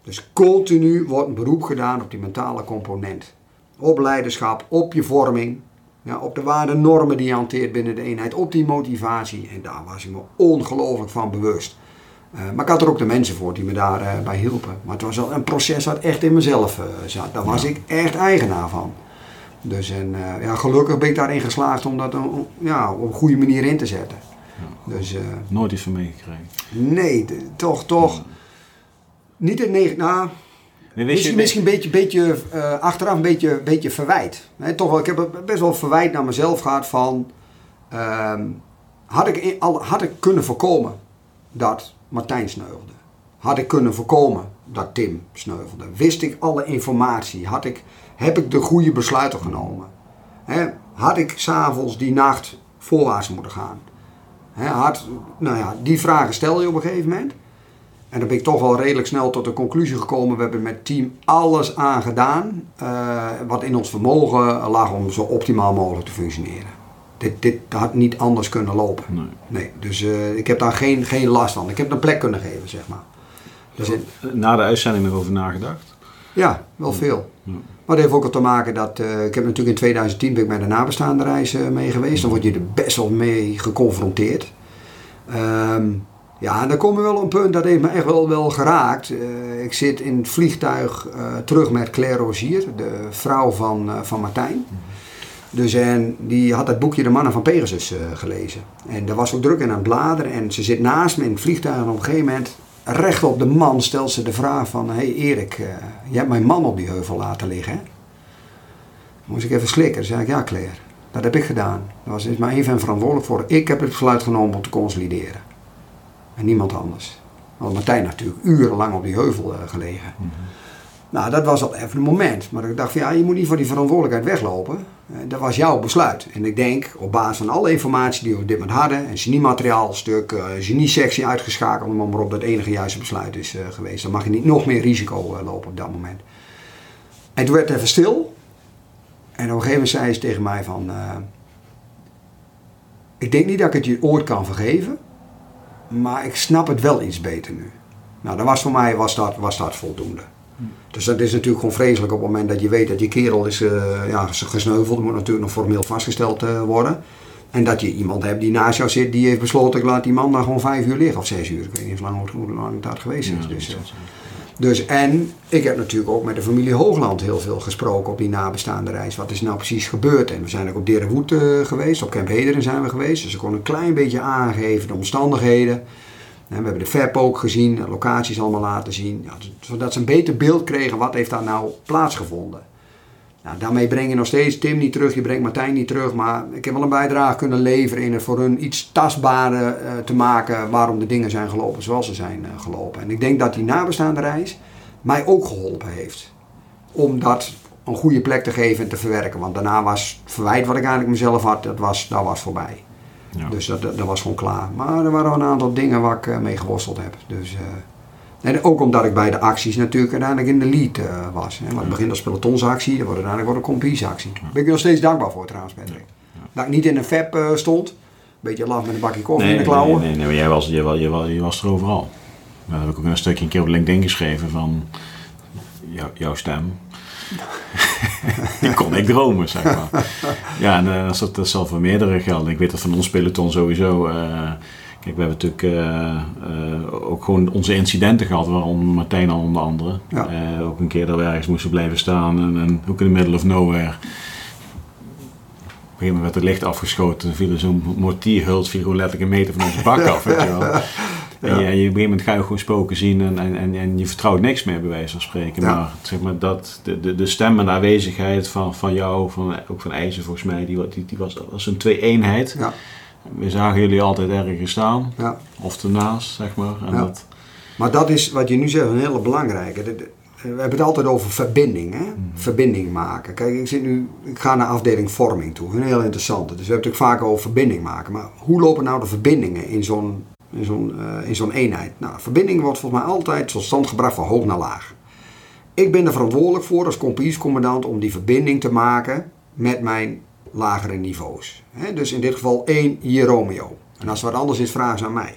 Dus continu wordt een beroep gedaan op die mentale component. Op leiderschap, op je vorming, ja, op de waarden normen die je hanteert binnen de eenheid, op die motivatie. En daar was ik me ongelooflijk van bewust. Uh, maar ik had er ook de mensen voor die me daarbij uh, bij hielpen. Maar het was wel een proces wat echt in mezelf uh, zat. Daar was ja. ik echt eigenaar van. Dus en, ja, gelukkig ben ik daarin geslaagd om dat ja, op een goede manier in te zetten. Ja. Dus, Nooit iets van meegekregen? Nee, toch, toch. Niet het negen. Nou, misschien, misschien een beetje, beetje uh, achteraf een beetje, beetje verwijt. He, toch wel, ik heb best wel verwijt naar mezelf gehad van... Uh, had, ik in, al, had ik kunnen voorkomen dat Martijn sneuvelde? Had ik kunnen voorkomen dat Tim sneuvelde? Wist ik alle informatie? Had ik, heb ik de goede besluiten genomen? Had ik s'avonds die nacht voorwaarts moeten gaan? Had, nou ja, die vragen stel je op een gegeven moment. En dan ben ik toch wel redelijk snel tot de conclusie gekomen. We hebben met team alles aan gedaan eh, wat in ons vermogen lag om zo optimaal mogelijk te functioneren. Dit, dit had niet anders kunnen lopen. Nee. Nee, dus eh, ik heb daar geen, geen last van. Ik heb een plek kunnen geven, zeg maar. Dus in- Na de uitzending erover nagedacht? ja, wel veel. Maar dat heeft ook al te maken dat... eh, ik heb natuurlijk in 2010 ben ik bij de nabestaande reis eh, mee geweest. Dan word je er best wel mee geconfronteerd. Ehm, ja, en dan kom je wel op een punt, dat heeft me echt wel, wel geraakt. Eh, ik zit in het vliegtuig eh, terug met Claire Rozier, de vrouw van, eh, van Martijn. Dus en die had het boekje De Mannen van Pegasus gelezen. En daar was ook druk in aan het bladeren. En ze zit naast me in het vliegtuig. En op een gegeven moment, recht op de man, stelt ze de vraag van... Hé hey Erik, je hebt mijn man op die heuvel laten liggen, hè? Moest ik even slikken. Dan zei ik, ja Claire, dat heb ik gedaan. Daar was is maar van verantwoordelijk voor. Ik heb het besluit genomen om te consolideren. En niemand anders. Want Martijn natuurlijk urenlang op die heuvel eh, gelegen. Nou, dat was al even een moment. Maar ik dacht van ja, je moet niet voor die verantwoordelijkheid weglopen. Eh, Dat was jouw besluit. En ik denk, op basis van alle informatie die we op dit moment hadden, een geniemateriaalstuk, eh, genie-sectie uitgeschakeld, maar op dat enige juiste besluit is geweest. Dan mag je niet nog meer risico lopen op dat moment. En toen werd het even stil. En op een gegeven moment zei ze tegen mij van, ik denk niet dat ik het je ooit kan vergeven, maar ik snap het wel iets beter nu. Nou, dat was voor mij was dat, was dat voldoende. Dus dat is natuurlijk gewoon vreselijk op het moment dat je weet dat je kerel is eh, ja, gesneuveld. Moet natuurlijk nog formeel vastgesteld eh, worden. En dat je iemand hebt die naast jou zit, die heeft besloten, ik laat die man daar gewoon vijf uur liggen of zes uur. Ik weet niet hoe lang, hoe lang dat geweest is. Ja, dus, dus en ik heb natuurlijk ook met de familie Hoogland heel veel gesproken op die nabestaande reis. Wat is nou precies gebeurd? En we zijn ook op Derenwoed eh, geweest, op Camp Hederen zijn we geweest. Dus ik kon een klein beetje aangeven de omstandigheden. En we hebben de FEP ook gezien, locaties allemaal laten zien. Ja, zodat ze een beter beeld kregen wat heeft daar nou plaatsgevonden. Nou, daarmee breng je nog steeds Tim niet terug, je brengt Martijn niet terug. Maar ik heb wel een bijdrage kunnen leveren in het voor hun iets tastbaarder eh, te maken waarom de dingen zijn gelopen zoals ze zijn eh, gelopen. En ik denk dat die nabestaande reis mij ook geholpen heeft. Om dat een goede plek te geven en te verwerken. Want daarna was het verwijt wat ik eigenlijk mezelf had, dat was, dat was voorbij. Ja. Dus dat, dat, dat was gewoon klaar. Maar er waren wel een aantal dingen waar ik eh, mee geworsteld heb. Dus, en ook omdat ik bij de acties natuurlijk uiteindelijk in de lead eh, was. Hè. Want het begint als pelotonsactie, dat wordt uiteindelijk wordt een compiesactie. Daar ben ik nog steeds dankbaar voor trouwens, Patrick. Dat ik niet in een FEP eh, stond. Een beetje laf met een bakje koffie Nee, in de nee, klauwen. nee, nee, maar jij was, jij, was, jij, was, je was er overal. Maar dat heb ik ook een stukje een keer op LinkedIn geschreven van jou, jouw stem. <laughs> Die kon ik dromen, zeg maar. <laughs> Ja, en eh, dat, dat, zal voor meerdere gelden. Ik weet dat van ons peloton sowieso. Kijk, we hebben natuurlijk eh, eh, ook gewoon onze incidenten gehad, waaronder Martijn al onder andere. Ja. Eh, ook een keer dat we ergens moesten blijven staan en, en ook in the middle of nowhere. Op een gegeven moment werd het licht afgeschoten. Viel er zo'n mortierhult viel gewoon letterlijk een meter van onze bak <laughs> af. Weet je wel. En, je, en je, op een gegeven moment ga je gewoon spoken zien en, en, en, en je vertrouwt niks meer bij wijze van spreken. Ja. Maar, zeg maar dat, de, de, de stem en de aanwezigheid van, van jou, van, ook van IJzer volgens mij, die, die, die was, was een twee-eenheid. Ja, We zagen jullie altijd ergens staan, ja. of ernaast, zeg maar. En Ja. dat, Maar dat is wat je nu zegt een hele belangrijke. We hebben het altijd over verbinding, hè? verbinding maken. Kijk, ik, zit nu, ik ga naar afdeling vorming toe, een heel interessante. Dus we hebben het natuurlijk vaak over verbinding maken. Maar hoe lopen nou de verbindingen in zo'n in zo'n eh, in zo'n eenheid? Nou, verbinding wordt volgens mij altijd tot stand gebracht van hoog naar laag. Ik ben er verantwoordelijk voor als compagniescommandant om die verbinding te maken met mijn lagere niveaus. Dus in dit geval één hier Romeo. En als er wat anders is, vragen ze aan mij.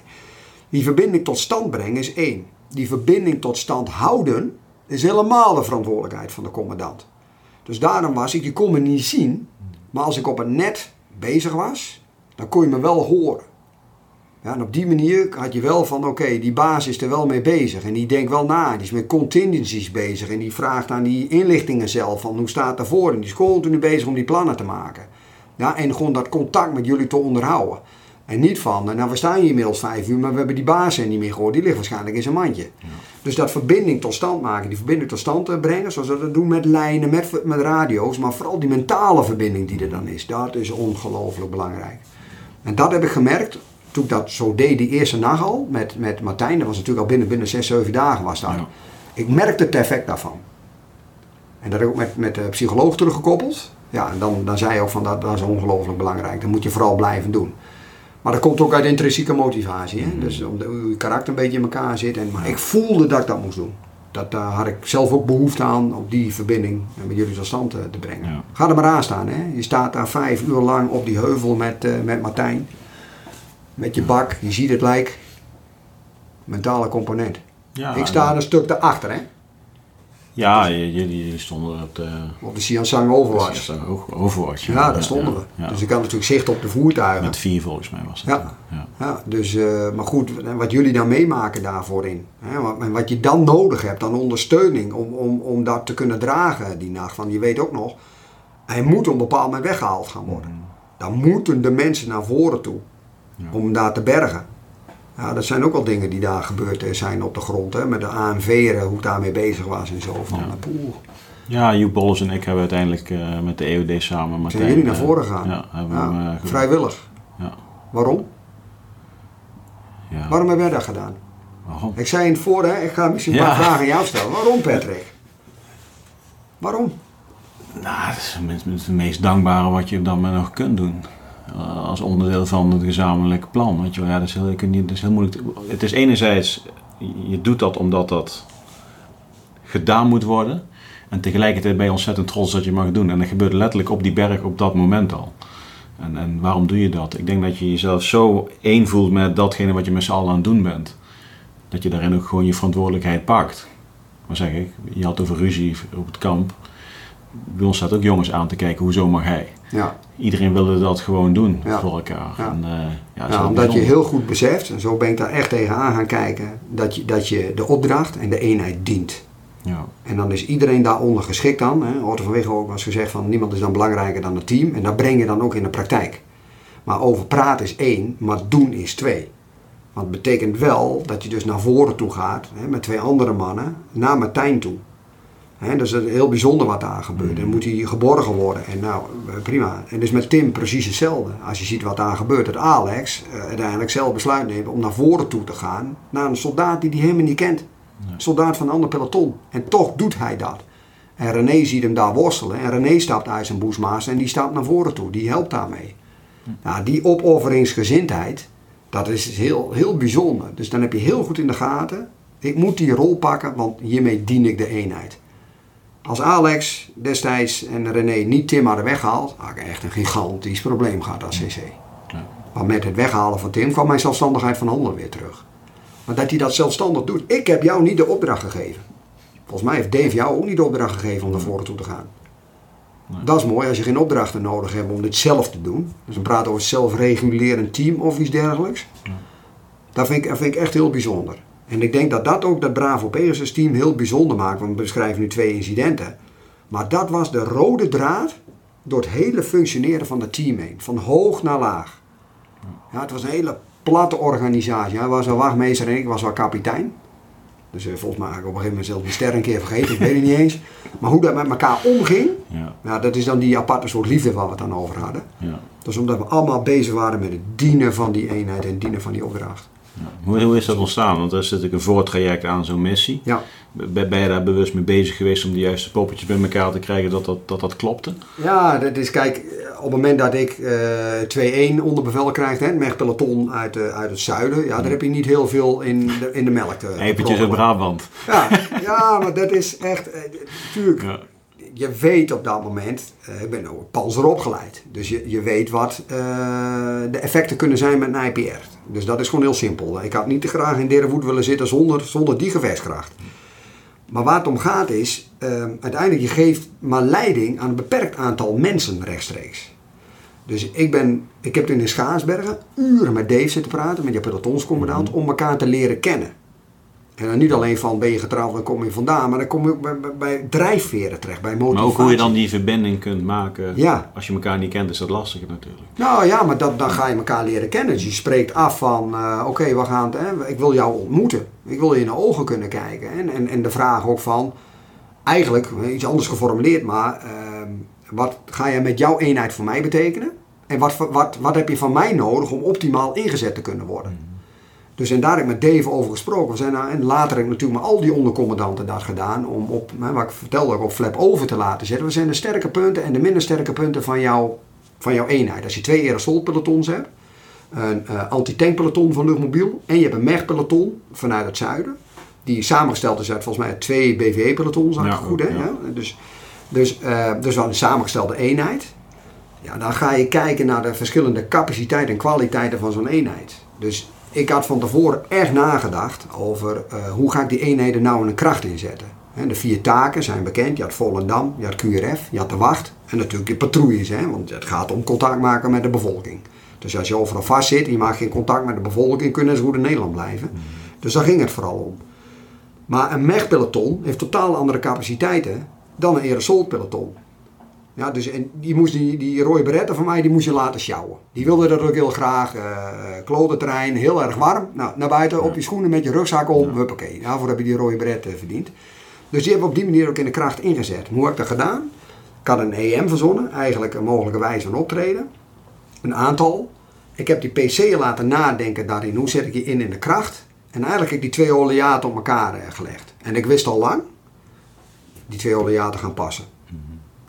Die verbinding tot stand brengen is één. Die verbinding tot stand houden is helemaal de verantwoordelijkheid van de commandant. Dus daarom was ik, je kon me niet zien, maar als ik op een net bezig was, dan kon je me wel horen. Ja, en op die manier had je wel van, oké, die baas is er wel mee bezig en die denkt wel na, die is met contingencies bezig en die vraagt aan die inlichtingen zelf van hoe staat het daarvoor en die is continu bezig om die plannen te maken. Ja, en gewoon dat contact met jullie te onderhouden. En niet van, nou we staan hier inmiddels vijf uur, maar we hebben die baas er niet meer gehoord. Die ligt waarschijnlijk in zijn mandje. Dus dat verbinding tot stand maken, die verbinding tot stand eh, brengen, zoals we dat doen met lijnen, met, met radio's, maar vooral die mentale verbinding die er dan is, dat is ongelooflijk belangrijk. En dat heb ik gemerkt toen ik dat zo deed die eerste nacht al, met, met Martijn, dat was natuurlijk al binnen, binnen zes, zeven dagen was dat. Ja. Ik merkte het effect daarvan. En dat heb ik ook met, met de psycholoog teruggekoppeld. Ja, en dan, dan zei je ook van dat, dat is ongelooflijk belangrijk. Dat moet je vooral blijven doen. Maar dat komt ook uit intrinsieke motivatie. Hè? Dus omdat je karakter een beetje in elkaar zit. En, maar ik voelde dat ik dat moest doen. Dat, daar had ik zelf ook behoefte aan om die verbinding met jullie tot stand te, te brengen. Ja. Ga er maar aan staan. Hè? Je staat daar vijf uur lang op die heuvel met, eh, met Martijn. Met je bak. Je ziet het lijk. Mentale component. Ja, ik sta een stuk daarachter. Hè? Ja, jullie jullie stonden op de... Op de Siansang Overwatch. Overwatch. Ja, daar stonden we. Ja. Dus ik had natuurlijk zicht op de voertuigen. Met vier volgens mij was het. Ja. ja. Ja, dus, eh, maar goed, wat jullie dan meemaken daarvoor in. Hè, wat, en wat je dan nodig hebt aan ondersteuning om, om, om dat te kunnen dragen die nacht. Want je weet ook nog, hij moet op een bepaald moment weggehaald gaan worden. Dan moeten de mensen naar voren toe Ja. Om hem daar te bergen. Ja, dat zijn ook al dingen die daar gebeurd zijn op de grond. Hè, met de ANV'eren, hoe ik daarmee bezig was en zo. Van, Ja. eh, poeh. Ja, Joep Bolles en ik hebben uiteindelijk eh, met de EOD samen... Martijn, Zijn jullie naar eh, voren gegaan? Ja, hem, eh, vrijwillig. Ja. Waarom? Ja. Waarom heb jij dat gedaan? Waarom? Ik zei in het voor, hè, ik ga misschien een paar vragen aan jou stellen. Waarom Patrick? Waarom? Nou, dat is het meest dankbare wat je dan maar nog kunt doen. Eh, Als onderdeel van het gezamenlijke plan. Weet je. Ja, dat, is heel, dat is heel moeilijk. Het is enerzijds, je doet dat omdat dat gedaan moet worden. En tegelijkertijd ben je ontzettend trots dat je mag doen. En dat gebeurt letterlijk op die berg op dat moment al. En, en waarom doe je dat? Ik denk dat je jezelf zo één voelt met datgene wat je met z'n allen aan het doen bent. Dat je daarin ook gewoon je verantwoordelijkheid pakt. Maar zeg ik, je had over ruzie op het kamp. Bij ons staat ook jongens aan te kijken, hoezo mag hij? Ja, Iedereen wilde dat gewoon doen Ja. voor elkaar. Ja. En, eh, ja, omdat je heel goed beseft, en zo ben ik daar echt tegenaan gaan kijken, dat je, dat je de opdracht en de eenheid dient. Ja. En dan is iedereen daaronder geschikt aan. Hè. Otto van ook was gezegd van niemand is dan belangrijker dan het team. En dat breng je dan ook in de praktijk. Maar over praten is één, maar doen is twee. Want het betekent wel dat je dus naar voren toe gaat hè, met twee andere mannen naar Martijn toe. Hè, dat is heel bijzonder wat daar gebeurt. Dan moet hij geborgen worden. En nou, eh, prima. En dus met Tim precies hetzelfde. Als je ziet wat daar gebeurt. Dat Alex eh, uiteindelijk zelf besluit neemt om naar voren toe te gaan. Naar een soldaat die hij helemaal niet kent. Soldaat van een ander peloton. En toch doet hij dat. En René ziet hem daar worstelen. En René stapt uit zijn boesmaas en die stapt naar voren toe. Die helpt daarmee. Nou, die opofferingsgezindheid, dat is heel, heel bijzonder. Dus dan heb je heel goed in de gaten. Ik moet die rol pakken, want hiermee dien ik de eenheid. Als Alex destijds en René niet Tim hadden weggehaald, had ik echt een gigantisch probleem gehad als CC. Ja. Maar met het weghalen van Tim kwam mijn zelfstandigheid van handelen weer terug. Maar dat hij dat zelfstandig doet. Ik heb jou niet de opdracht gegeven. Volgens mij heeft Dave jou ook niet de opdracht gegeven om naar voren toe te gaan. Nee. Dat is mooi als je geen opdrachten nodig hebt om dit zelf te doen. Dus dan praten we over zelfregulerend team of iets dergelijks. Ja. Dat, vind ik, dat vind ik echt heel bijzonder. En ik denk dat dat ook dat Bravo Pegasus team heel bijzonder maakt. Want we beschrijven nu twee incidenten. Maar dat was de rode draad door het hele functioneren van het team heen. Van hoog naar laag. Ja, het was een hele platte organisatie. Hij was wel wachtmeester en ik was wel kapitein. Dus eh, volgens mij heb ik op een gegeven moment zelfs de ster een keer vergeten. Ik weet het niet eens. Maar hoe dat met elkaar omging. Ja. Ja, dat is dan die aparte soort liefde waar we het dan over hadden. Ja. Dat is omdat we allemaal bezig waren met het dienen van die eenheid en het dienen van die opdracht. Hoe, hoe is dat ontstaan? Want er is natuurlijk een voortraject aan zo'n missie. Ja, Ben, ben je daar bewust mee bezig geweest om de juiste poppetjes bij elkaar te krijgen dat dat, dat, dat klopte? ja dat is kijk, op het moment dat ik eh 2-1 onder bevel krijg, hè, het Mechpeloton uit, eh, uit het zuiden, ja, daar heb je niet heel veel in de, in de melk te uit proppen. Brabant. Ja, ja, maar dat is echt, eh, natuurlijk, Ja. je weet op dat moment, eh, ik ben ook panzer opgeleid. Dus je, je weet wat eh, de effecten kunnen zijn met een IPR. Dus dat is gewoon heel simpel. Ik had niet te graag in Derenwoed willen zitten zonder, zonder die gevechtskracht. Maar waar het om gaat is, eh, uiteindelijk je geeft maar leiding aan een beperkt aantal mensen rechtstreeks. Dus ik, ben, ik heb toen in Schaarsbergen uren met Dave zitten praten, met je pelotonscommandant, om elkaar te leren kennen. En dan niet alleen van ben je getrouwd, dan kom je vandaan, maar dan kom je ook bij, drijfveren terecht, bij motivatie. Maar ook hoe je dan die verbinding kunt maken. Ja. Als je elkaar niet kent is dat lastiger natuurlijk. Nou ja, maar dat, dan ga je elkaar leren kennen. Dus je spreekt af van, eh, oké, we gaan, ik wil jou ontmoeten. Ik wil je in de ogen kunnen kijken. En, en, en de vraag ook van, eigenlijk, eh, iets anders geformuleerd, maar ehm, wat ga jij met jouw eenheid voor mij betekenen? En wat, wat, wat heb je van mij nodig om optimaal ingezet te kunnen worden? Dus en daar heb ik met Dave over gesproken. We zijn daar, en later heb ik natuurlijk met al die ondercommandanten dat gedaan. Om op, wat ik vertelde, ook op flap over te laten zetten. We zijn de sterke punten en de minder sterke punten van, jou, van jouw eenheid. Als je twee aerosolpelotons hebt. Een uh, anti-tankpeloton van luchtmobiel. En je hebt een MEG-peloton vanuit het zuiden. Die samengesteld is uit volgens mij twee BVE-pelotons. Ja, goed hè? Ja. Dus, dus, uh, dus wel een samengestelde eenheid. Ja, dan ga je kijken naar de verschillende capaciteiten en kwaliteiten van zo'n eenheid. Dus ik had van tevoren echt nagedacht over uh, hoe ga ik die eenheden nou in een kracht inzetten. De vier taken zijn bekend. Je had Volendam, je had QRF, je had de wacht en natuurlijk je patrouilles. Hè, want het gaat om contact maken met de bevolking. Dus als je overal vast zit en je maakt geen contact met de bevolking, kunnen ze goed in Nederland blijven. Dus daar ging het vooral om. Maar een MEG-peloton heeft totaal andere capaciteiten dan een aerosolpeloton. Ja, dus en die, moest die, die rode beretten van mij, die moest je laten sjouwen. Die wilde dat ook heel graag. Uh, klotenterrein, heel erg warm. Nou, naar buiten, op je schoenen met je rugzak om. Ja. Huppakee. Daarvoor heb je die rode beretten verdiend. Dus die hebben we op die manier ook in de kracht ingezet. Hoe heb ik dat gedaan? Ik had een EM verzonnen, eigenlijk een mogelijke wijze van optreden. Een aantal. Ik heb die PC laten nadenken daarin. Hoe zet ik die in in de kracht? En eigenlijk heb ik die twee oleaten op elkaar uh, gelegd. En ik wist al lang, die twee oleaten gaan passen.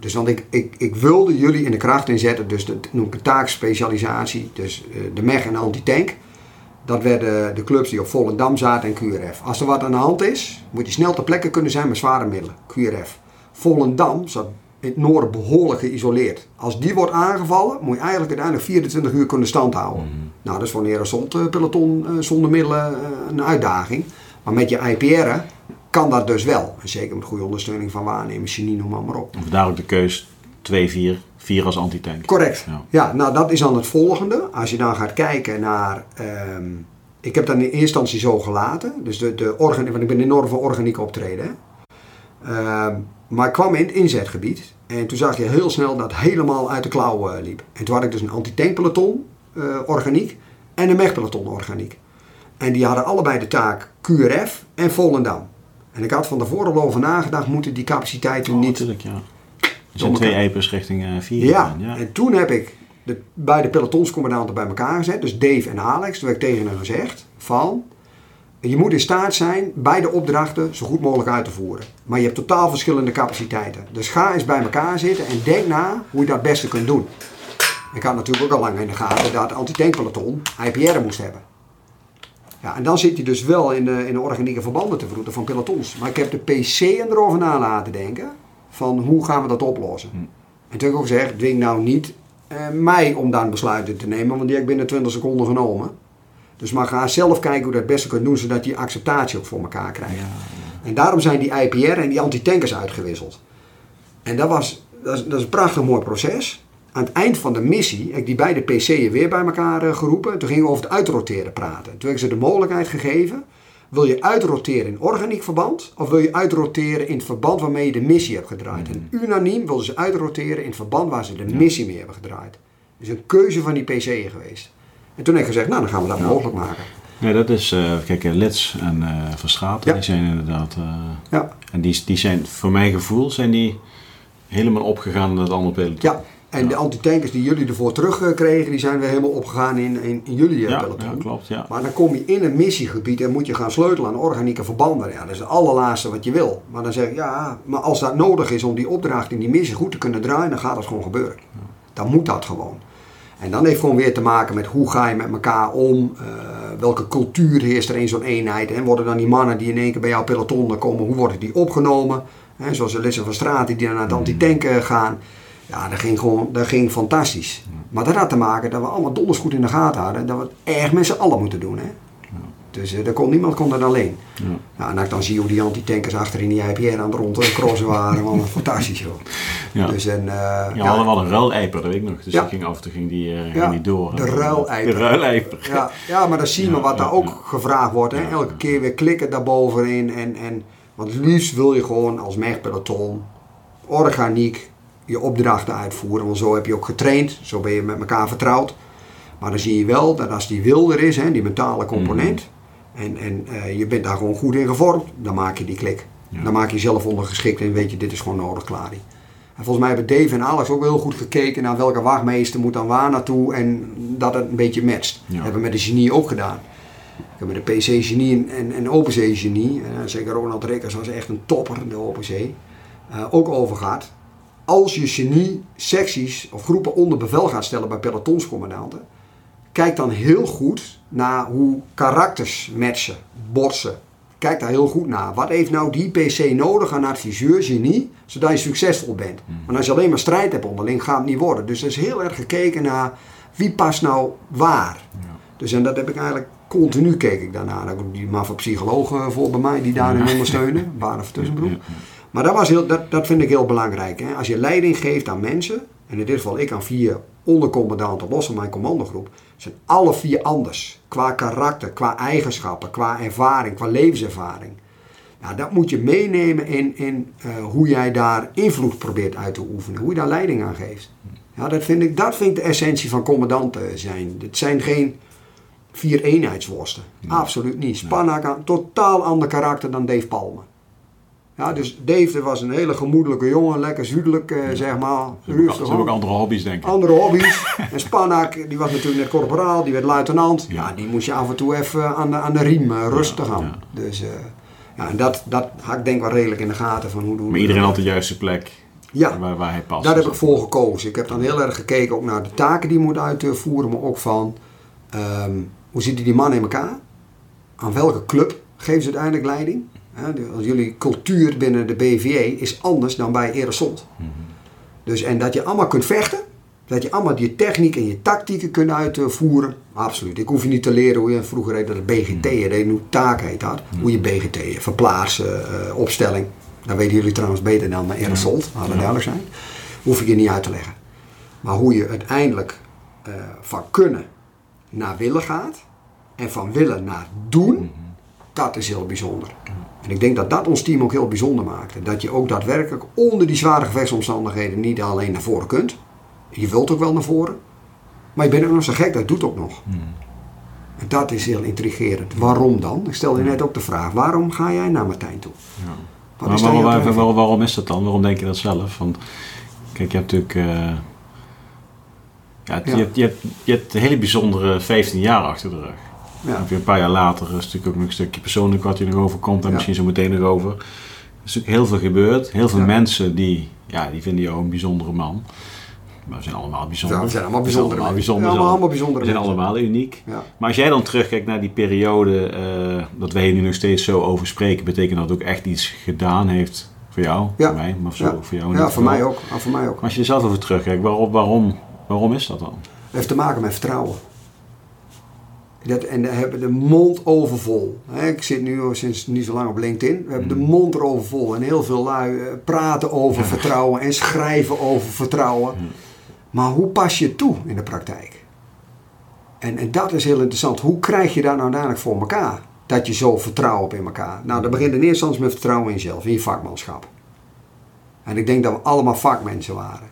Dus want ik, ik, ik wilde jullie in de kracht inzetten, dus dat noem ik een taakspecialisatie, dus uh, de MEG en anti-tank. Dat werden de clubs die op Volendam zaten en QRF. Als er wat aan de hand is, moet je snel ter plekke kunnen zijn met zware middelen, QRF. Volendam zat in het noorden behoorlijk geïsoleerd. Als die wordt aangevallen, moet je eigenlijk uiteindelijk 24 uur kunnen standhouden. Mm. Nou, dat is voor een aerosolpeloton uh, zonder middelen uh, een uitdaging. Maar met je IPR kan dat dus wel. En zeker met goede ondersteuning van waarnemers, genie, noem maar, maar op. Vandaar ook de keus 2, 4, 4 als antitank. Correct. Ja. ja. nou dat is dan het volgende. Als je dan gaat kijken naar... Um, ik heb dat in eerste instantie zo gelaten. Dus de, de organ, want ik ben enorm van organiek optreden. Um, maar ik kwam in het inzetgebied. En toen zag je heel snel dat het helemaal uit de klauwen uh, liep. En toen had ik dus een antitankpeloton uh, organiek en een mechpeloton organiek. En die hadden allebei de taak QRF en Volendam. En ik had van tevoren al over nagedacht, moeten die capaciteiten oh, niet... Natuurlijk, ja. Er zijn twee EPES richting 4. Ja. ja, en toen heb ik de beide pelotonscommandanten bij elkaar gezet, dus Dave en Alex. Toen heb ik tegen hen gezegd van, je moet in staat zijn beide opdrachten zo goed mogelijk uit te voeren. Maar je hebt totaal verschillende capaciteiten. Dus ga eens bij elkaar zitten en denk na hoe je dat het beste kunt doen. Ik had natuurlijk ook al lang in de gaten dat antitankpeloton IPR moest hebben. Ja, en dan zit hij dus wel in de, in de organieke verbanden te vroeten van pelotons. Maar ik heb de PC erover na laten denken van hoe gaan we dat oplossen. Hm. En toen heb ik ook gezegd, dwing nou niet eh, mij om daar een besluit in te nemen, want die heb ik binnen 20 seconden genomen. Dus maar ga zelf kijken hoe dat het beste kunt doen, zodat je acceptatie ook voor elkaar krijgt. Ja, ja. En daarom zijn die IPR en die anti-tankers uitgewisseld. En dat, was, dat, is, dat is een prachtig mooi proces aan het eind van de missie heb ik die beide PC'en weer bij elkaar uh, geroepen. Toen gingen we over het uitroteren praten. Toen heb ik ze de mogelijkheid gegeven. Wil je uitroteren in organiek verband of wil je uitroteren in het verband waarmee je de missie hebt gedraaid? En Mhm. unaniem wilden ze uitroteren in het verband waar ze de missie mee hebben gedraaid. Dus een keuze van die PC'en geweest. En toen heb ik gezegd, nou dan gaan we dat mogelijk maken. Nee, dat is, uh, kijk, uh, Lets en uh, Van Ja. die zijn inderdaad, uh, Ja. en die, die zijn, voor mijn gevoel, zijn die helemaal opgegaan in het andere peloton. Ja, en de antitankers die jullie ervoor terugkregen, die zijn weer helemaal opgegaan in, in, in jullie eh, ja, peloton. ja, klopt, ja. Maar dan kom je in een missiegebied en moet je gaan sleutelen aan organieke verbanden. Ja, dat is het allerlaatste wat je wil. Maar dan zeg ik, ja, maar als dat nodig is om die opdracht in die missie goed te kunnen draaien, dan gaat dat gewoon gebeuren. Dan moet dat gewoon. En dan heeft gewoon weer te maken met hoe ga je met elkaar om, uh, welke cultuur heerst er in zo'n eenheid. En worden dan die mannen die in één keer bij jouw peloton komen, hoe worden die opgenomen? He, zoals de Lisse van Straat die naar het antitanken gaan. Ja, dat ging gewoon dat ging fantastisch. Maar dat had te maken dat we allemaal donders goed in de gaten hadden. Dat we het erg met z'n allen moeten doen. Hè? Dus uh, kon, niemand kon dat alleen. Ja. Ja, en als ik dan zie hoe die antitankers achter in die IPR aan het rond en crossen waren, man, <laughs> fantastisch joh. Ja. Dus en, uh, ja, we hadden wel een ruilijper, dat weet ik nog. Dus die ging af en toe ging die, uh, ging die door. de ruilijper. De ruilijper. ja, ja, maar dan zie je Ja, maar wat daar ook gevraagd wordt. Hè? Elke keer weer klikken daarbovenin. En, en, want het liefst wil je gewoon als merkpeloton organiek je opdrachten uitvoeren. Want zo heb je ook getraind. Zo ben je met elkaar vertrouwd. Maar dan zie je wel dat als die wil er is, hè, die mentale component. En, en eh, je bent daar gewoon goed in gevormd. Dan maak je die klik. Ja. Dan maak je jezelf ondergeschikt en weet je, dit is gewoon nodig, klaar. En volgens mij hebben Dave en Alex ook heel goed gekeken naar welke wachtmeester moet dan waar naartoe. En dat het een beetje matcht. Ja. Dat hebben we met de genie ook gedaan. Ik heb met de PC-genie en, en OpenC-genie, uh, zeker Ronald Rikkers was echt een topper, de OpenC, uh, ook over gehad. Als je genie secties of groepen onder bevel gaat stellen bij pelotonscommandanten, kijk dan heel goed naar hoe karakters matchen, botsen. Kijk daar heel goed naar. Wat heeft nou die PC nodig aan adviseur, genie, zodat je succesvol bent? Want als je alleen maar strijd hebt onderling, gaat het niet worden. Dus er is heel erg gekeken naar wie past nou waar. Ja. Dus en dat heb ik eigenlijk continu keek ik daarna. Dan heb die voor psychologen voor bij mij die daarin ondersteunen. <laughs> Baren van Tussenbroek. Maar dat, was heel, dat, dat vind ik heel belangrijk. Hè? Als je leiding geeft aan mensen, en in dit geval ik aan vier ondercommandanten los van mijn commandogroep, zijn alle vier anders. Qua karakter, qua eigenschappen, qua ervaring, qua levenservaring. Nou, dat moet je meenemen in, in uh, hoe jij daar invloed probeert uit te oefenen. Hoe je daar leiding aan geeft. Ja, dat, vind ik, dat vind ik de essentie van commandanten zijn. Het zijn geen vier eenheidsworsten. Absoluut niet. Spannak een totaal ander karakter dan Dave Palmer. Ja, dus Dave was een hele gemoedelijke jongen, lekker zuidelijk, eh, zeg maar. Ze hebben ook andere hobby's, denk ik. Andere hobby's. en Spanak, die was natuurlijk net corporaal, die werd luitenant. Ja. die moest je af en toe even aan de, aan de riem uh, rustig aan. Ja. Dus uh, ja, en dat, dat had ik denk wel redelijk in de gaten van hoe doen Maar iedereen had de juiste plek. Ja, waar, waar hij past. daar heb ik voor gekozen. Ik heb dan heel erg gekeken ook naar de taken die hij moet uitvoeren, maar ook van um, hoe zitten die mannen in elkaar? Aan welke club geven ze uiteindelijk leiding? Jullie cultuur binnen de BVE is anders dan bij Erosond. Mm Dus en dat je allemaal kunt vechten, dat je allemaal je techniek en je tactieken kunt uitvoeren. Absoluut. Ik hoef je niet te leren hoe je vroeger heette dat BGT, mm -hmm. hoe taak heet dat. Mhm. Hoe je BGT, verplaatsen, uh, opstelling. Dat weten jullie trouwens beter dan bij Erosond, laten we duidelijk zijn. Hoef ik je niet uit te leggen. Maar hoe je uiteindelijk uh, van kunnen naar willen gaat en van willen naar doen, mhm. dat is heel bijzonder. En ik denk dat dat ons team ook heel bijzonder maakte. Dat je ook daadwerkelijk onder die zware gevechtsomstandigheden niet alleen naar voren kunt. Je wilt ook wel naar voren. Maar je bent ook nog zo gek, dat doet ook nog. Hmm. En dat is heel intrigerend. Waarom dan? Ik stelde je net ook de vraag, waarom ga jij naar Martijn toe? Ja. Maar waarom, waarom, is dat dan? Waarom denk je dat zelf? Want kijk, je hebt natuurlijk... Uh, ja, Je, hebt, je, hebt, je hebt een hele bijzondere 15 jaar achter de rug. Ja. een paar jaar later is natuurlijk ook nog een stukje persoonlijk wat je nog overkomt en misschien zo meteen nog over. Er is natuurlijk heel veel gebeurd. Heel veel mensen die, ja, die vinden jou een bijzondere man. Maar we zijn allemaal bijzonder. Ja, we zijn allemaal bijzonder. allemaal bijzonder. Ja, allemaal bijzonder. We zijn allemaal uniek. Ja. Maar als jij dan terugkijkt naar die periode, uh, dat wij hier nu nog steeds zo over spreken, betekent dat ook echt iets gedaan heeft voor jou, ja. voor mij, maar voor, voor jou Ja, voor mij ook. Ja, voor mij ook. Maar als je er zelf over terugkijkt, waarom, waarom, waarom is dat dan? Het heeft te maken met vertrouwen. Dat, en we hebben de mond overvol. Ik zit nu sinds niet zo lang op LinkedIn. We hebben de mm. mond erover vol. En heel veel lui eh, praten over vertrouwen en schrijven over vertrouwen. Mm. Maar hoe pas je het toe in de praktijk? En, en dat is heel interessant. Hoe krijg je dat nou uiteindelijk voor elkaar? Dat je zo vertrouwen op in elkaar. Nou, dat begint in eerste instantie met vertrouwen in jezelf, in je vakmanschap. En ik denk dat we allemaal vakmensen waren.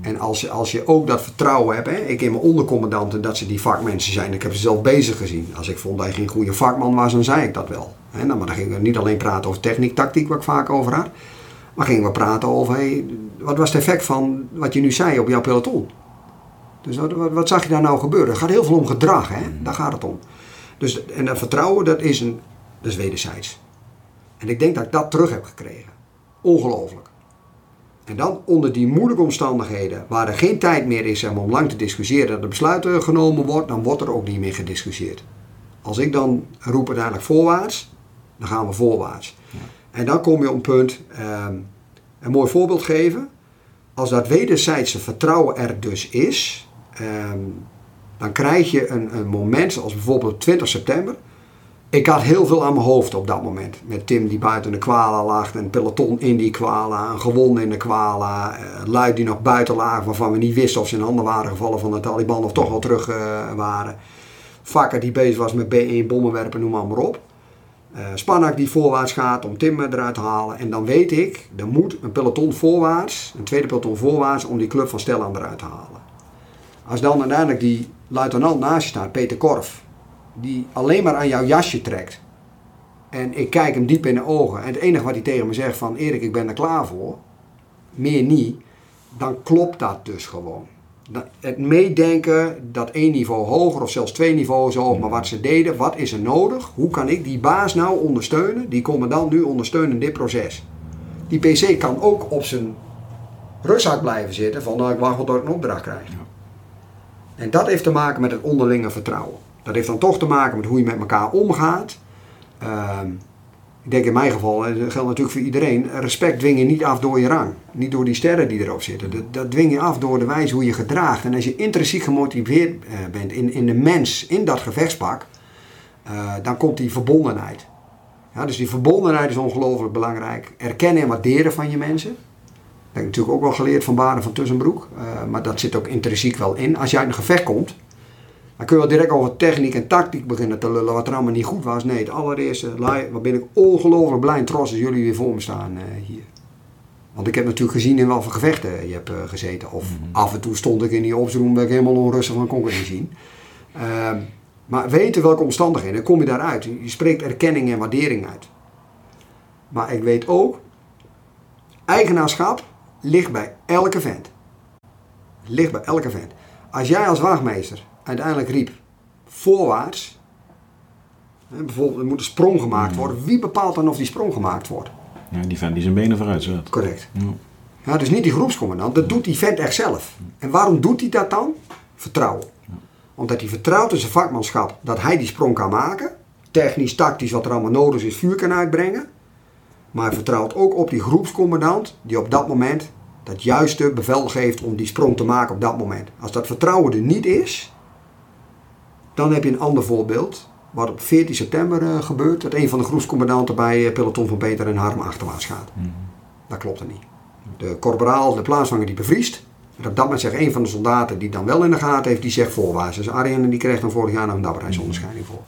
En als je, als je ook dat vertrouwen hebt, hè, ik in mijn ondercommandanten dat ze die vakmensen zijn, ik heb ze zelf bezig gezien. Als ik vond dat hij geen goede vakman was, dan zei ik dat wel. Hè, nou, maar dan gingen we niet alleen praten over techniek, tactiek, waar ik vaak over had. Maar gingen we praten over, hey, wat was het effect van wat je nu zei op jouw peloton? Dus wat, wat, zag je daar nou gebeuren? Het gaat heel veel om gedrag, hè? daar gaat het om. Dus, en dat vertrouwen, dat is, een, dat is wederzijds. En ik denk dat ik dat terug heb gekregen. Ongelooflijk. En dan onder die moeilijke omstandigheden, waar er geen tijd meer is om lang te discussiëren, dat er besluiten genomen wordt, dan wordt er ook niet meer gediscussieerd. Als ik dan roep uiteindelijk voorwaarts, dan gaan we voorwaarts. En dan kom je op een punt, ehm, een mooi voorbeeld geven. Als dat wederzijdse vertrouwen er dus is, ehm, dan krijg je een, een moment, zoals bijvoorbeeld 20 september, ik had heel veel aan mijn hoofd op dat moment. Met Tim die buiten de kwala lag, een peloton in die kwala, een gewonde in de kwala, uh, lui die nog buiten lagen waarvan we niet wisten of ze in handen waren gevallen van de Taliban of toch wel terug uh, waren. Vakker die bezig was met B1 bommen werpen, noem maar, op. Uh, Spanak die voorwaarts gaat om Tim eruit te halen. En dan weet ik, er moet een peloton voorwaarts, een tweede peloton voorwaarts, om die club van Stellan eruit te halen. Als dan uiteindelijk die luitenant naast je staat, Peter Korf, die alleen maar aan jouw jasje trekt. En ik kijk hem diep in de ogen. En het enige wat hij tegen me zegt van Erik, ik ben er klaar voor. Meer niet. Dan klopt dat dus gewoon. Het meedenken dat één niveau hoger of zelfs twee niveaus hoger, maar wat ze deden, wat is er nodig? Hoe kan ik die baas nou ondersteunen, die commandant nu ondersteunen in dit proces? Die PC kan ook op zijn rugzak blijven zitten van nou, ik wacht wel tot ik een opdracht krijg. En dat heeft te maken met het onderlinge vertrouwen. Dat heeft dan toch te maken met hoe je met elkaar omgaat. Ehm, ik denk in mijn geval, en dat geldt natuurlijk voor iedereen, respect dwing je niet af door je rang. Niet door die sterren die erop zitten. Dat, dat dwing je af door de wijze hoe je gedraagt. En als je intrinsiek gemotiveerd eh, bent in, in de mens, in dat gevechtspak, eh, dan komt die verbondenheid. Ja, dus die verbondenheid is ongelooflijk belangrijk. Erkennen en waarderen van je mensen. Dat heb ik natuurlijk ook wel geleerd van Baden van Tussenbroek. Eh, maar dat zit ook intrinsiek wel in. Als je uit een gevecht komt, dan kun je wel direct over techniek en tactiek beginnen te lullen. Wat er allemaal niet goed was. Nee, het allereerste, wat ben ik ongelooflijk blij en trots als jullie weer voor me staan eh, hier. Want ik heb natuurlijk gezien in welke gevechten je hebt eh, gezeten. Of af en toe stond ik in die opsroom, ben ik helemaal onrustig van kon ik niet zien. Ehm, maar weten welke omstandigheden, dan kom je daaruit. Je spreekt erkenning en waardering uit. Maar ik weet ook, eigenaarschap ligt bij elke vent. Ligt bij elke vent. Als jij als wachtmeester uiteindelijk riep, voorwaarts, hè, bijvoorbeeld er moet een sprong gemaakt worden, wie bepaalt dan of die sprong gemaakt wordt? Ja, die vent die zijn benen vooruit zet. Correct. Ja. Ja, dus niet die groepscommandant, dat doet die vent echt zelf. En waarom doet hij dat dan? Vertrouwen. Omdat hij vertrouwt in zijn vakmanschap dat hij die sprong kan maken. Technisch, tactisch, wat er allemaal nodig is, vuur kan uitbrengen. Maar hij vertrouwt ook op die groepscommandant die op dat moment dat juiste bevel geeft om die sprong te maken op dat moment. Als dat vertrouwen er niet is, dan heb je een ander voorbeeld. Wat op 14 september eh, gebeurt. Dat een van de groepscommandanten bij eh, peloton van Peter en Harm achterwaarts gaat. Dat klopt er niet. De korporaal, de plaatsvanger die bevriest. En op dat moment zegt een van de soldaten die dan wel in de gaten heeft, die zegt voorwaarts. Dus Arjen die kreeg dan vorig jaar nog een dapperheidsonderscheiding voor.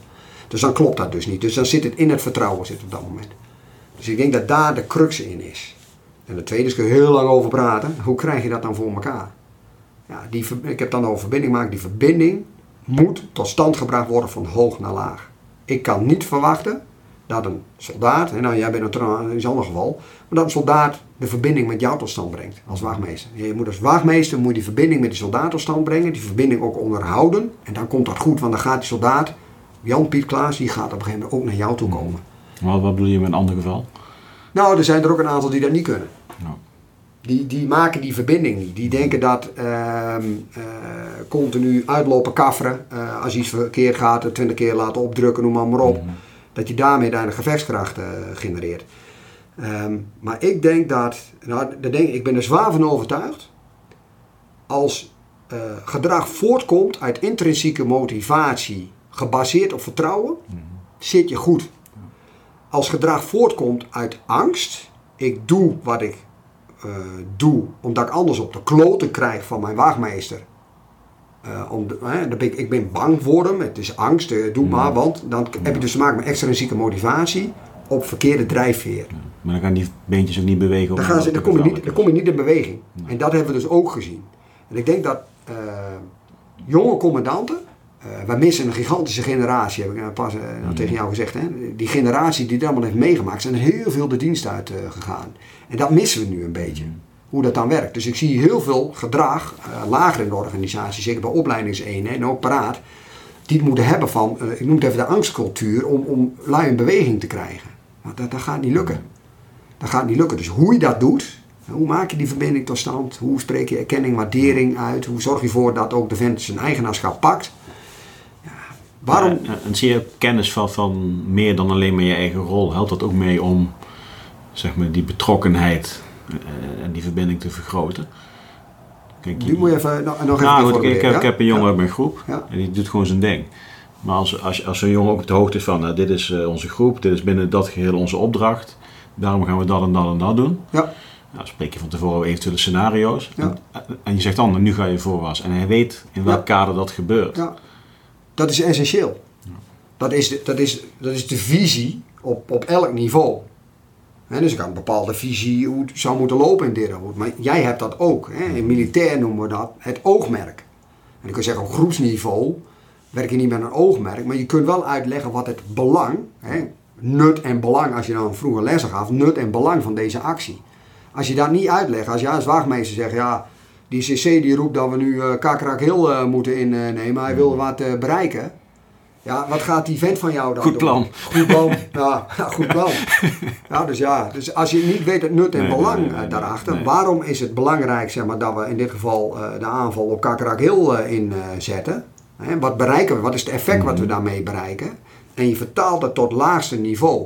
Dus dan klopt dat dus niet. Dus dan zit het in het vertrouwen zit op dat moment. Dus ik denk dat daar de crux in is. En de tweede is, kun je heel lang over praten. Hoe krijg je dat dan voor elkaar? Ja, die, ik heb dan over verbinding gemaakt. Die verbinding moet tot stand gebracht worden van hoog naar laag. Ik kan niet verwachten dat een soldaat, en nou jij bent een ander geval, maar dat een soldaat de verbinding met jou tot stand brengt als wachtmeester. Je moet als wachtmeester moet je die verbinding met die soldaat tot stand brengen, die verbinding ook onderhouden en dan komt dat goed, want dan gaat die soldaat, Jan Piet Klaas, die gaat op een gegeven moment ook naar jou toe komen. Wat, wat bedoel je met een ander geval? Nou, er zijn er ook een aantal die dat niet kunnen. Nou, Die, die maken die verbinding niet. Die denken dat ehm, eh, continu uitlopen kafferen, eh, als iets verkeerd gaat, het twintig keer laten opdrukken, noem maar, maar op. Dat je daarmee daar een gevechtskracht eh, genereert. Ehm, maar ik denk dat, nou, dat denk, ik ben er zwaar van overtuigd, als gedrag voortkomt uit intrinsieke motivatie, gebaseerd op vertrouwen, zit je goed. Als gedrag voortkomt uit angst, ik doe wat ik eh, doe omdat ik anders op de kloten krijg van mijn wachtmeester. Eh, om de, hè, dan ben ik, ik ben bang voor hem, het is angst, eh, doe maar, want dan heb je dus te maken met extrinsieke motivatie op verkeerde drijfveer. maar dan gaan die beentjes ook niet bewegen. op Dan, gaan ze, dan, kom je niet, dan kom je niet in beweging. En dat hebben we dus ook gezien. En ik denk dat jonge commandanten, eh wij missen een gigantische generatie, heb ik nou pas eh, nou tegen jou gezegd. Hè? Die generatie die dat allemaal heeft meegemaakt, zijn heel veel de dienst uit eh, gegaan. En dat missen we nu een beetje. Hoe dat dan werkt. Dus ik zie heel veel gedrag, eh, lager in de organisatie, zeker bij opleidingseenheden en ook paraat, die het moeten hebben van, eh, ik noem het even de angstcultuur, om, om lui in beweging te krijgen. Dat, dat gaat niet lukken. Dat gaat niet lukken. Dus hoe je dat doet, hoe maak je die verbinding tot stand, hoe spreek je erkenning, waardering uit, hoe zorg je ervoor dat ook de vent zijn eigenaarschap pakt. Waarom? En, zie je kennis van, van meer dan alleen maar je eigen rol? Helpt dat ook mee om zeg maar, die betrokkenheid eh, en die verbinding te vergroten? Kijk, Nu moet je even nog, nog even nou, goed, ik, ik, heb, ja? ik heb een jongen Ja. uit mijn groep Ja. en die doet gewoon zijn ding. Maar als, als, als zo'n jongen ook op de hoogte is van, nou, dit is eh, onze groep, dit is binnen dat geheel onze opdracht, daarom gaan we dat en dat en dat doen. Ja, Nou, spreek je van tevoren eventuele scenario's. Ja. En, en je zegt dan, nou, nu ga je voorwaarts. En hij weet in welk kader dat gebeurt. ja. Dat is essentieel. Dat is de, dat is, dat is de visie op, op elk niveau. Dus ik had een bepaalde visie hoe het zou moeten lopen in dit. Maar jij hebt dat ook. In militair noemen we dat het oogmerk. En ik kan zeggen op groepsniveau werk je niet met een oogmerk. Maar je kunt wel uitleggen wat het belang, hè, nut en belang, als je dan vroeger lessen gaf, nut en belang van deze actie. Als je dat niet uitlegt, als jij als wachtmeester zegt, ja, Die CC die roept dat we nu uh, Kakrak Hill uh, moeten innemen. Hij wil wat uh, bereiken. Ja, wat gaat die vent van jou dan Goed plan. Doen? Goed plan. ja, goed plan. Ja, dus ja, dus als je niet weet het nut en nee, belang nee, nee, daarachter, waarom is het belangrijk zeg maar, dat we in dit geval de aanval op Kakrak Hill inzetten? wat bereiken we? Wat is het effect mm. wat we daarmee bereiken? En je vertaalt het tot laagste niveau.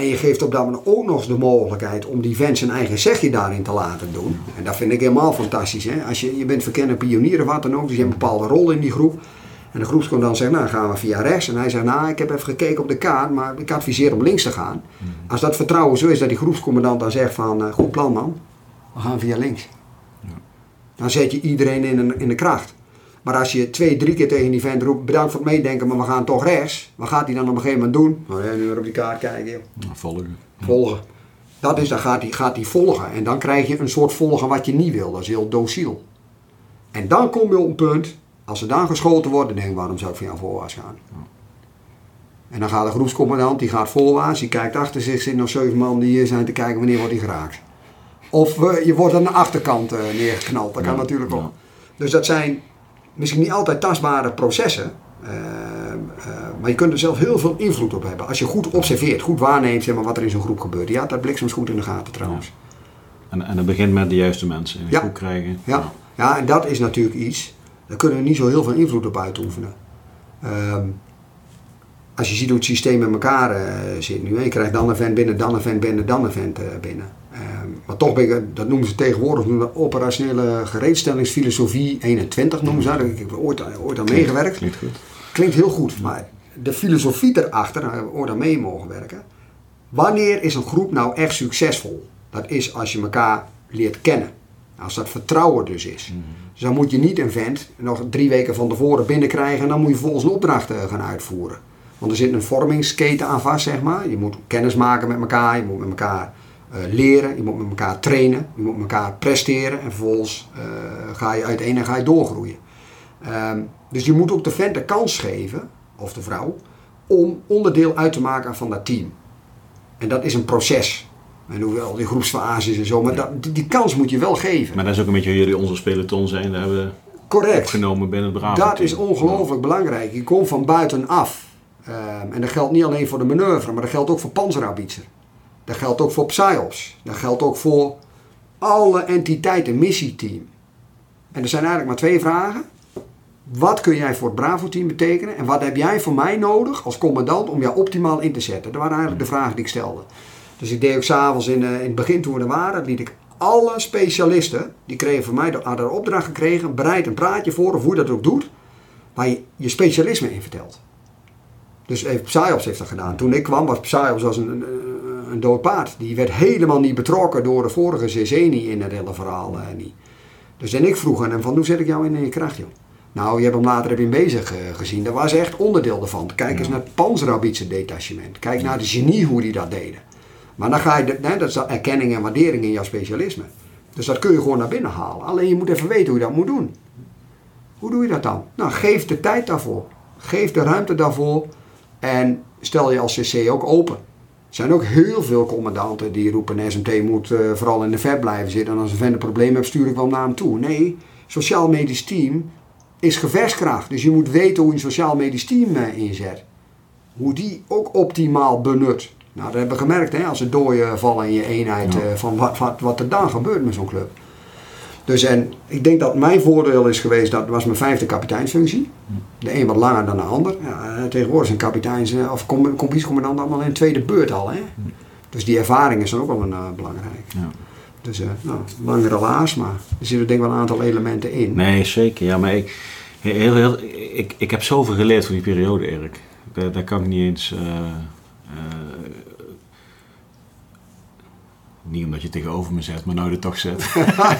En je geeft op dat moment ook nog eens de mogelijkheid om die vent zijn eigen zegje daarin te laten doen. En dat vind ik helemaal fantastisch. Hè? Als je, je bent verkende pionier of wat dan ook, dus je hebt een bepaalde rol in die groep. En de groepscommandant zegt, nou gaan we via rechts. En hij zegt, nou ik heb even gekeken op de kaart, maar ik adviseer om links te gaan. Als dat vertrouwen zo is dat die groepscommandant dan zegt van, uh, goed plan man, we gaan via links. Dan zet je iedereen in, een, in de kracht. Maar als je twee, drie keer tegen die vent roept, bedankt voor het meedenken, maar we gaan toch rechts. Wat gaat hij dan op een gegeven moment doen? Nou ja, nu weer op die kaart kijken. Joh. volgen. Volgen. Dat is, dan gaat hij, gaat hij volgen. En dan krijg je een soort volgen wat je niet wil. Dat is heel dociel. En dan kom je op een punt, als ze dan geschoten worden, denk ik, waarom zou ik van jou voorwaarts gaan? En dan gaat de groepscommandant, die gaat voorwaarts, die kijkt achter zich, zitten nog zeven man die hier zijn te kijken wanneer wordt hij geraakt. Of uh, je wordt aan de achterkant uh, neergeknald, dat kan natuurlijk ook. Dus dat zijn misschien niet altijd tastbare processen. Uh, uh, maar je kunt er zelf heel veel invloed op hebben. Als je goed observeert, goed waarneemt zeg maar, wat er in zo'n groep gebeurt. Ja, dat bliksems goed in de gaten trouwens. Ja. En, en dat begint met de juiste mensen in de ja. groep krijgen. Ja. ja. Ja. en dat is natuurlijk iets, daar kunnen we niet zo heel veel invloed op uitoefenen. Um, als je ziet hoe het systeem met elkaar uh, zit nu. Je krijgt dan een vent binnen, dan een vent binnen, dan een vent binnen. Um, maar toch ben ik, dat noemen ze tegenwoordig de operationele gereedstellingsfilosofie 21 noemen ze dat. Ik heb ooit, ooit aan meegewerkt. Klinkt goed. Klinkt heel goed, maar de filosofie erachter, daar hebben we ooit aan mee mogen werken. Wanneer is een groep nou echt succesvol? Dat is als je elkaar leert kennen. Als dat vertrouwen dus is. Mm. Dus dan moet je niet een vent nog drie weken van tevoren binnenkrijgen en dan moet je volgens een opdracht gaan uitvoeren. Want er zit een vormingsketen aan vast, zeg maar. Je moet kennis maken met elkaar, je moet met elkaar leren, je moet met elkaar trainen, je moet met elkaar presteren en vervolgens uh, ga je uiteen en ga je doorgroeien. Um, dus je moet ook de vent de kans geven, of de vrouw, om onderdeel uit te maken van dat team. En dat is een proces. En hoewel die groepsfases en zo, maar dat, die, die, kans moet je wel geven. Maar dat is ook een beetje hoe jullie onze peloton zijn, daar hebben Correct. opgenomen binnen het. Dat is ongelooflijk belangrijk. Je komt van buitenaf. Um, en dat geldt niet alleen voor de manoeuvre, maar dat geldt ook voor panzerhaubitser. Dat geldt ook voor PSYOPS. Dat geldt ook voor alle entiteiten, missieteam. En er zijn eigenlijk maar twee vragen. Wat kun jij voor het Bravo-team betekenen? En wat heb jij voor mij nodig als commandant om jou optimaal in te zetten? Dat waren eigenlijk de vragen die ik stelde. Dus ik deed ook s'avonds in, uh, in het begin toen we er waren, liet ik alle specialisten, die kregen van mij, hadden de opdracht gekregen, bereid een praatje voor, of hoe je dat ook doet, waar je je specialisme in vertelt. Dus even Psyops heeft dat gedaan. Toen ik kwam was Psyops als een, een, een dood paard. Die werd helemaal niet betrokken door de vorige niet in het hele verhaal. Eh, niet. Dus en ik vroeg aan hem van hoe zet ik jou in, in je kracht joh? Nou, je hebt hem later heb je hem bezig uh, gezien. Dat was echt onderdeel ervan. Kijk eens naar het Panzerhaubitse detachement. Kijk naar de genie hoe die dat deden. Maar dan ga je, hè, dat is erkenning en waardering in jouw specialisme. Dus dat kun je gewoon naar binnen halen. Alleen je moet even weten hoe je dat moet doen. Hoe doe je dat dan? Nou, geef de tijd daarvoor. Geef de ruimte daarvoor. En stel je als CC ook open. Er zijn ook heel veel commandanten die roepen SMT moet uh, vooral in de vet blijven zitten. En als een vent een probleem heeft, stuur ik wel naar hem toe. Nee, sociaal-medisch team is gevechtskracht. Dus je moet weten hoe je een sociaal-medisch team uh, inzet. Hoe die ook optimaal benut. Nou, dat hebben we gemerkt hè, als er dooien vallen in je eenheid. Ja. Uh, van wat, wat, wat er dan gebeurt met zo'n club. Dus en ik denk dat mijn voordeel is geweest, dat was mijn vijfde kapiteinsfunctie. De een wat langer dan de ander. Ja, tegenwoordig zijn kapiteins of compagniecommandant allemaal in de tweede beurt al. Hè? Dus die ervaring is dan ook wel een, uh, belangrijk. Ja. Dus uh, nou, lang relaas, maar er zitten denk ik wel een aantal elementen in. Nee, zeker. Ja, maar ik, heel, heel, ik, ik heb zoveel geleerd van die periode, Erik. Daar, daar kan ik niet eens... Uh, niet omdat je tegenover me zet, maar nou er toch zet.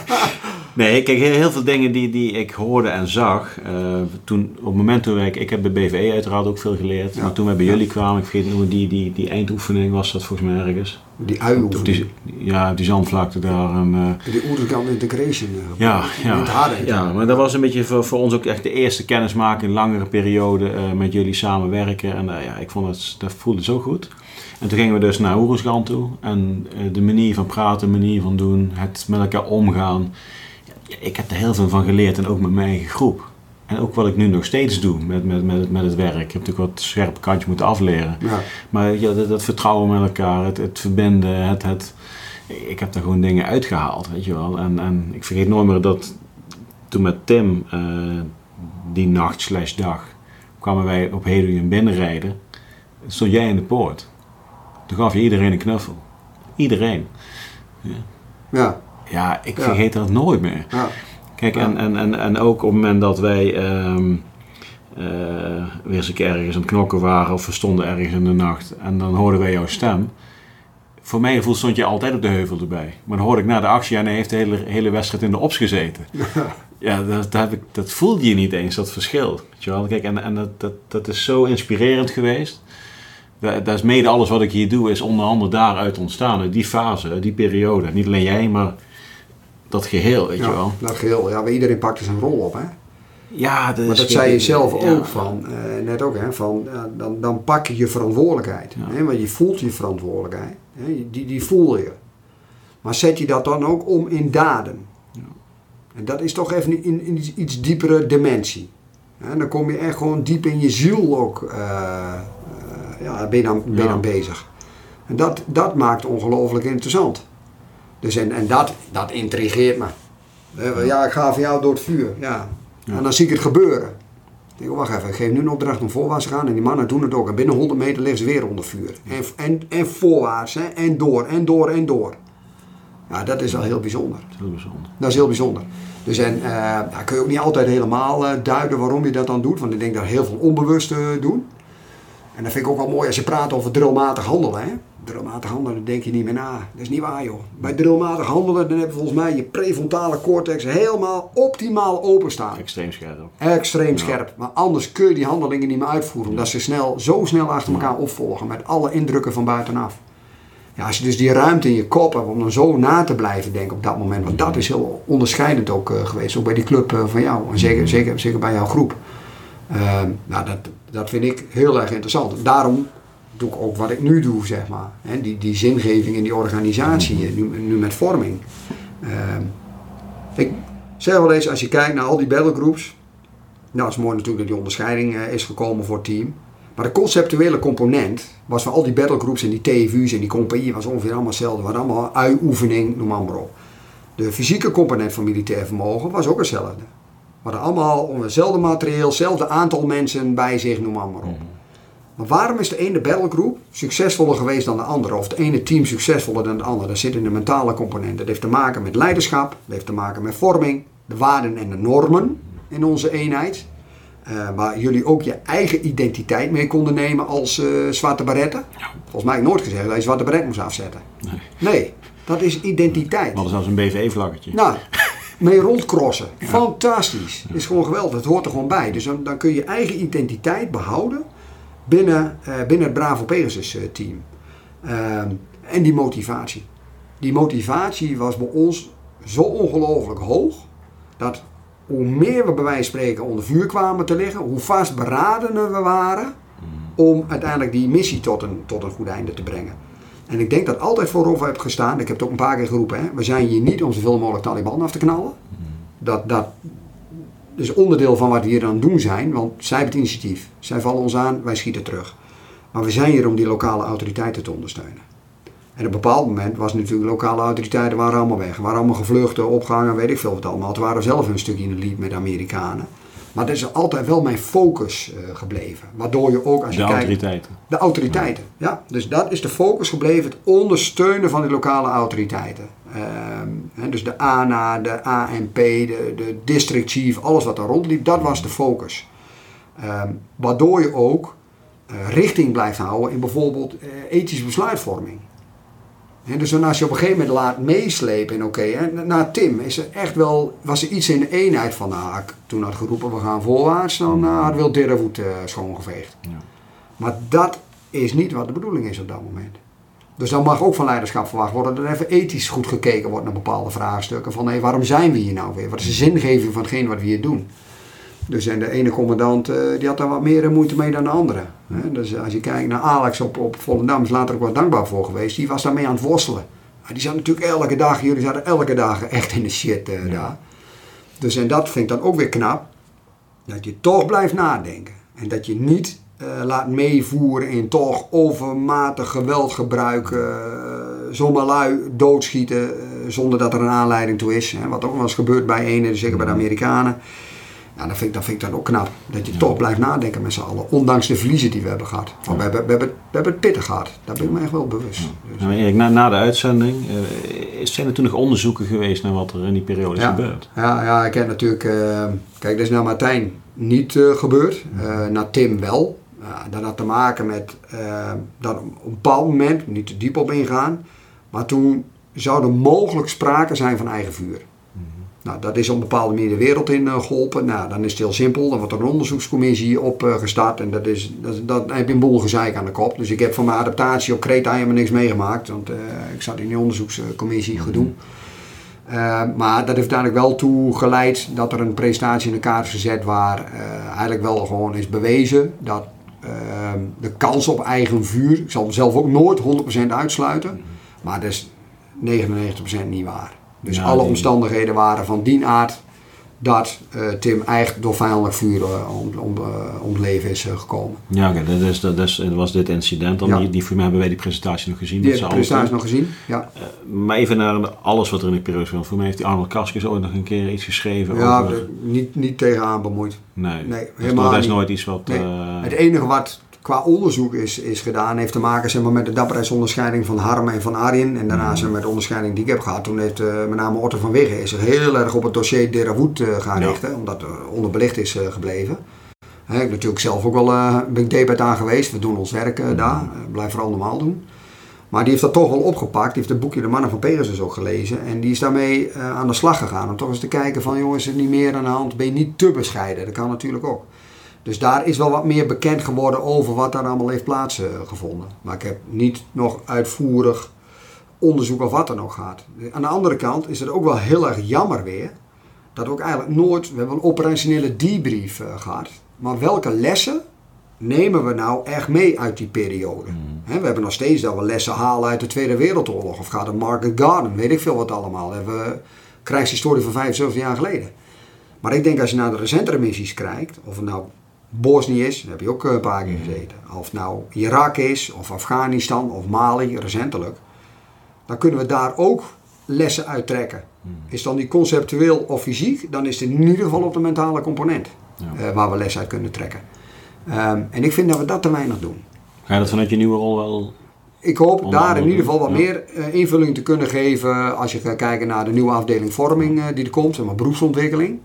<laughs> nee, kijk, heel veel dingen die, die ik hoorde en zag. Uh, toen, op het moment toen ik, ik heb bij BVE uiteraard ook veel geleerd. Ja. Maar toen we bij jullie kwamen, ik vergeet nog die, die, die eindoefening was dat volgens mij ergens. Die uioefening. ja, die zandvlakte daar. En, uh, die Oerkan Integration. Uh, ja, ja, ja, maar dat was een beetje voor, voor ons ook echt de eerste kennismaking, een langere periode met jullie samenwerken. En ja, ik vond het, dat voelde zo goed. En toen gingen we dus naar Oeruzgan toe. En de manier van praten, de manier van doen, het met elkaar omgaan. ik heb er heel veel van geleerd en ook met mijn eigen groep. En ook wat ik nu nog steeds doe met, met, met, met het werk. Ik heb natuurlijk wat scherpe kantje moeten afleren. Ja. Maar ja, dat, dat vertrouwen met elkaar, het, het verbinden, het, het, ik heb daar gewoon dingen uitgehaald, weet je wel. En, en ik vergeet nooit meer dat toen met Tim, eh, die nacht slash dag, kwamen wij op Hedingen binnenrijden. Stond jij in de poort. Toen gaf je iedereen een knuffel. Iedereen. Ja. Ja, ik vergeet dat nooit meer. Ja. Kijk, en, en, en, en ook op het moment dat wij eh, weer eens een keer ergens aan het knokken waren of we stonden ergens in de nacht en dan hoorden wij jouw stem. Voor mijn gevoel stond je altijd op de heuvel erbij. Maar dan hoorde ik na de actie en hij heeft de hele, hele wedstrijd in de ops gezeten. <laughs> Ja, dat, dat, heb ik, dat voelde je niet eens, dat verschil. Weet je wel? Kijk, en en dat, dat, dat is zo inspirerend geweest. Dat, is mede alles wat ik hier doe, is onder andere daaruit ontstaan. Uit die fase, die periode. Niet alleen jij, maar dat geheel, weet je Ja, wel. dat geheel. Ja, iedereen pakt er zijn rol op, hè. Ja, dat, Maar dat zei je zelf ja. ook van, eh, net ook, hè, van ja, dan, dan pak je je verantwoordelijkheid. Ja. Hè, want je voelt je verantwoordelijkheid. Hè, die, die voel je. Maar zet je dat dan ook om in daden. Ja. En dat is toch even in, in iets, iets diepere dimensie. Hè, dan kom je echt gewoon diep in je ziel ook, eh, eh, ja, ben je dan, ben je dan bezig. En dat, dat maakt ongelooflijk interessant. Dus en, en dat, dat intrigeert me. Ja, ik ga voor jou door het vuur. Ja. En dan zie ik het gebeuren. Ik denk, oh, wacht even, ik geef nu een opdracht om voorwaarts te gaan. En die mannen doen het ook. En binnen 100 meter liggen ze weer onder vuur. En, en, en voorwaarts, hè. en door, en door, en door. Ja, dat is wel heel bijzonder. Dat is heel bijzonder. Dat is heel bijzonder. Dus en, eh kun je ook niet altijd helemaal eh, duiden waarom je dat dan doet. Want ik denk dat heel veel onbewust eh, doen. En dat vind ik ook wel mooi als je praat over drillmatig handelen. Hè? Drillmatig handelen, dan denk je niet meer na. Dat is niet waar joh. Bij drillmatig handelen dan heb je volgens mij je prefrontale cortex helemaal optimaal openstaan. Extreem scherp. Extreem Ja. scherp. Maar anders kun je die handelingen niet meer uitvoeren. Omdat ze snel, zo snel achter elkaar opvolgen. Met alle indrukken van buitenaf. Ja, als je dus die ruimte in je kop hebt om dan zo na te blijven denken op dat moment. Want dat is heel onderscheidend ook eh, geweest. Ook bij die club eh, van jou. En zeker, zeker, zeker bij jouw groep. Ehm, nou, dat, dat vind ik heel erg interessant. Daarom doe ik ook wat ik nu doe, zeg maar. Die, die zingeving in die organisatie, eh, nu, nu met vorming. Ehm, ik zeg wel eens, als je kijkt naar al die battlegroups. Nou, het is mooi natuurlijk dat die onderscheiding eh, is gekomen voor het team. Maar de conceptuele component was van al die battlegroups en die TVU's en die compagnieën was ongeveer allemaal hetzelfde. Het was allemaal ui-oefening, noem maar, maar op. De fysieke component van militair vermogen was ook hetzelfde. We hadden allemaal hetzelfde materieel, hetzelfde aantal mensen bij zich, noem maar, maar op. Maar waarom is de ene battlegroup succesvoller geweest dan de andere? Of het ene team succesvoller dan de andere? Dat zit in de mentale component. Dat heeft te maken met leiderschap, dat heeft te maken met vorming, de waarden en de normen in onze eenheid. Eh, waar jullie ook je eigen identiteit mee konden nemen als eh, zwarte baretten. Volgens mij heb ik nooit gezegd dat je zwarte baret moest afzetten. Nee. Nee, dat is identiteit. We hadden zelfs een BVE-vlaggetje. Nou, mee rondcrossen. Fantastisch. Het is gewoon geweldig. Het hoort er gewoon bij. Dus dan, dan kun je je eigen identiteit behouden binnen, eh, binnen het Bravo Pegasus eh, team. Ehm, en die motivatie. Die motivatie was bij ons zo ongelooflijk hoog. Dat hoe meer we bij wijze van spreken onder vuur kwamen te liggen, hoe vastberadener we waren om uiteindelijk die missie tot een, tot een goed einde te brengen. En ik denk dat altijd voorop heb gestaan, ik heb het ook een paar keer geroepen, hè, we zijn hier niet om zoveel mogelijk Taliban af te knallen. Dat, dat is onderdeel van wat we hier aan het doen zijn, want zij hebben het initiatief. Zij vallen ons aan, wij schieten terug. Maar we zijn hier om die lokale autoriteiten te ondersteunen. En op een bepaald moment was natuurlijk lokale autoriteiten waren allemaal weg. Waren allemaal gevluchten, opgehangen, weet ik veel wat allemaal. Toen waren zelf een stukje in de lead met Amerikanen. Maar dat is altijd wel mijn focus eh, gebleven. Waardoor je ook als je De kijkt... autoriteiten. De autoriteiten, ja. Dus dat is de focus gebleven, het ondersteunen van die lokale autoriteiten. Ehm, dus de ANA, de ANP, de, de district chief, alles wat daar rondliep, dat was de focus. Ehm, waardoor je ook eh, richting blijft houden in bijvoorbeeld eh, ethische besluitvorming. Dus dan als je op een gegeven moment laat meeslepen en oké, hè, na Tim is er echt wel, was er iets in de eenheid van, nou, ik toen had geroepen we gaan voorwaarts, dan uh, had Wil Dirrevoet uh, schoongeveegd. Ja. Maar dat is niet wat de bedoeling is op dat moment. Dus dan mag ook van leiderschap verwacht worden dat er even ethisch goed gekeken wordt naar bepaalde vraagstukken. Van hé, waarom zijn we hier nou weer? Wat is de zingeving van hetgeen wat we hier doen? Dus en de ene commandant uh, die had daar wat meer moeite mee dan de andere. Hè? Dus als je kijkt naar Alex op, op Volendam, is later ook wat dankbaar voor geweest. Die was daarmee aan het worstelen. Maar die zat natuurlijk elke dag, jullie zaten elke dag echt in de shit uh, ja. daar. Dus en dat vind ik dan ook weer knap. Dat je toch blijft nadenken. En dat je niet eh, laat meevoeren in toch overmatig geweld gebruiken. eh, zomaar lui doodschieten eh, zonder dat er een aanleiding toe is. Hè, wat ook wel eens gebeurt bij ene, zeker bij de Amerikanen. Ja, dat vind ik, dat vind ik dan ook knap. Dat je toch blijft nadenken met z'n allen. Ondanks de verliezen die we hebben gehad. Want we, hebben, we, hebben, we hebben het pittig gehad. Daar ben ik me echt wel bewust. Dus, Nou, Erik, na, na de uitzending, eh, zijn er toen nog onderzoeken geweest naar wat er in die periode is gebeurd? Ja, ja, ik heb natuurlijk. eh, kijk, dat is naar Martijn niet eh, gebeurd. Eh, naar Tim wel. Dat had te maken met eh, dat op een bepaald moment, niet te diep op ingaan, maar toen zou er mogelijk sprake zijn van eigen vuur. Nou, dat is op een bepaalde manier de wereld in eh, geholpen. Nou, dan is het heel simpel. Dan wordt er een onderzoekscommissie opgestart. en dat is, dat, dat, dan heb je een boel gezeik aan de kop. Dus ik heb van mijn adaptatie op Kreta helemaal niks meegemaakt. Want eh, ik zat in die onderzoekscommissie gedoe. Eh, maar dat heeft uiteindelijk wel toe geleid dat er een presentatie in de kaart is gezet waar eh, eigenlijk wel gewoon is bewezen dat eh, de kans op eigen vuur, ik zal hem zelf ook nooit 100% uitsluiten, maar dat is 99% niet waar. Dus Ja, alle die- omstandigheden waren van die aard dat eh, Tim eigenlijk door vijandelijk vuur eh, om, om, eh, om het leven is gekomen. Ja, oké, dat, is, dat, is, dat was dit incident. Dan Ja. die, die voor mij hebben wij die presentatie nog gezien. Die met heb z'n ik de presentatie nog gezien. Ja, maar even naar alles wat er in die periode speelt. Voor mij heeft die Arnold Karskens ooit nog een keer iets geschreven ja over... de- niet, niet tegenaan bemoeid. Nee, Nee, dat is, helemaal dat is niet. nooit iets wat... Nee. Het enige wat qua onderzoek is, is gedaan, heeft te maken zeg maar, met de dapperheidsonderscheiding van Harm en van Arjen. En daarna met de onderscheiding die ik heb gehad. Toen heeft eh, met name Otto van Wiggen is zich heel erg op het dossier Derawood eh gaan Ja. richten. Omdat het onderbelicht is eh, gebleven. Hè, ik ben natuurlijk zelf ook wel ben ik debet aan geweest. We doen ons werk daar. Eh, blijf vooral normaal doen. Maar die heeft dat toch wel opgepakt. Die heeft het boekje De Mannen van Pegasus ook gelezen. En die is daarmee aan de slag gegaan. Om toch eens te kijken van jongens, is er niet meer aan de hand? Ben je niet te bescheiden? Dat kan natuurlijk ook. Dus daar is wel wat meer bekend geworden over wat daar allemaal heeft plaatsgevonden. Maar ik heb niet nog uitvoerig onderzoek of wat er nog gaat. Aan de andere kant is het ook wel heel erg jammer weer. Dat we ook eigenlijk nooit, we hebben een operationele debrief eh, gehad. Maar welke lessen nemen we nou echt mee uit die periode? Hè, we hebben nog steeds dat we lessen halen uit de Tweede Wereldoorlog. Of gaat de Market Garden, weet ik veel wat allemaal. Hebben we krijgshistorie van 75 jaar geleden. Maar ik denk als je naar de recentere missies kijkt, of het nou Bosnië is, daar heb je ook eh, een paar keer gezeten. Of nou Irak is, of Afghanistan, of Mali, recentelijk. Dan kunnen we daar ook lessen uit trekken. Is dan die conceptueel of fysiek, dan is het in ieder geval op de mentale component Ja. eh, waar we les uit kunnen trekken. Ehm, en ik vind dat we dat te weinig doen. Ga je dat vanuit je nieuwe rol wel... Ik hoop daar in ieder geval wat ja. meer eh, invulling te kunnen geven als je gaat kijken naar de nieuwe afdeling vorming die er komt, zeg maar beroepsontwikkeling.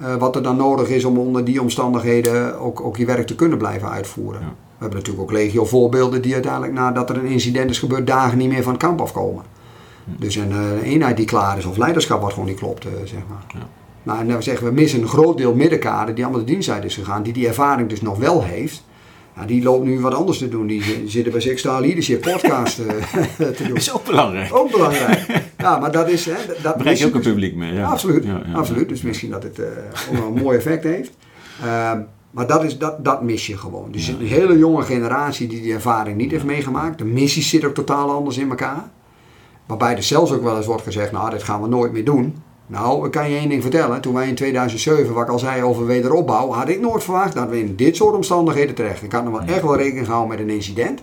Eh, wat er dan nodig is om onder die omstandigheden ook, ook je werk te kunnen blijven uitvoeren. Ja. We hebben natuurlijk ook legio voorbeelden die uiteindelijk nadat er een incident is gebeurd dagen niet meer van het kamp afkomen. Dus een eh, eenheid die klaar is of leiderschap wat gewoon niet klopt, eh, zeg maar. Ja. Nou, en dan zeggen we missen een groot deel middenkader die allemaal de dienst uit is gegaan, die die ervaring dus nog wel heeft. Ja, die loopt nu wat anders te doen. Die zi- zitten bij Star Leadership podcast eh, <laughs> te doen. <laughs> is ook belangrijk. Ook belangrijk. Ja, maar dat is... Hè, dat Bereik je ook een publiek mee. Ja. Absoluut, Ja, ja, absoluut. Dus misschien dat het eh, ook wel een mooi effect heeft. Ehm, maar dat, is, dat, dat mis je gewoon. Dus een hele jonge generatie die die ervaring niet heeft meegemaakt. De missies zitten ook totaal anders in elkaar. Waarbij er zelfs ook wel eens wordt gezegd, nou dit gaan we nooit meer doen. Nou, ik kan je één ding vertellen. Toen wij in 2007, wat ik al zei over wederopbouw, had ik nooit verwacht dat we in dit soort omstandigheden terecht. Ik had nog wel echt wel rekening gehouden met een incident.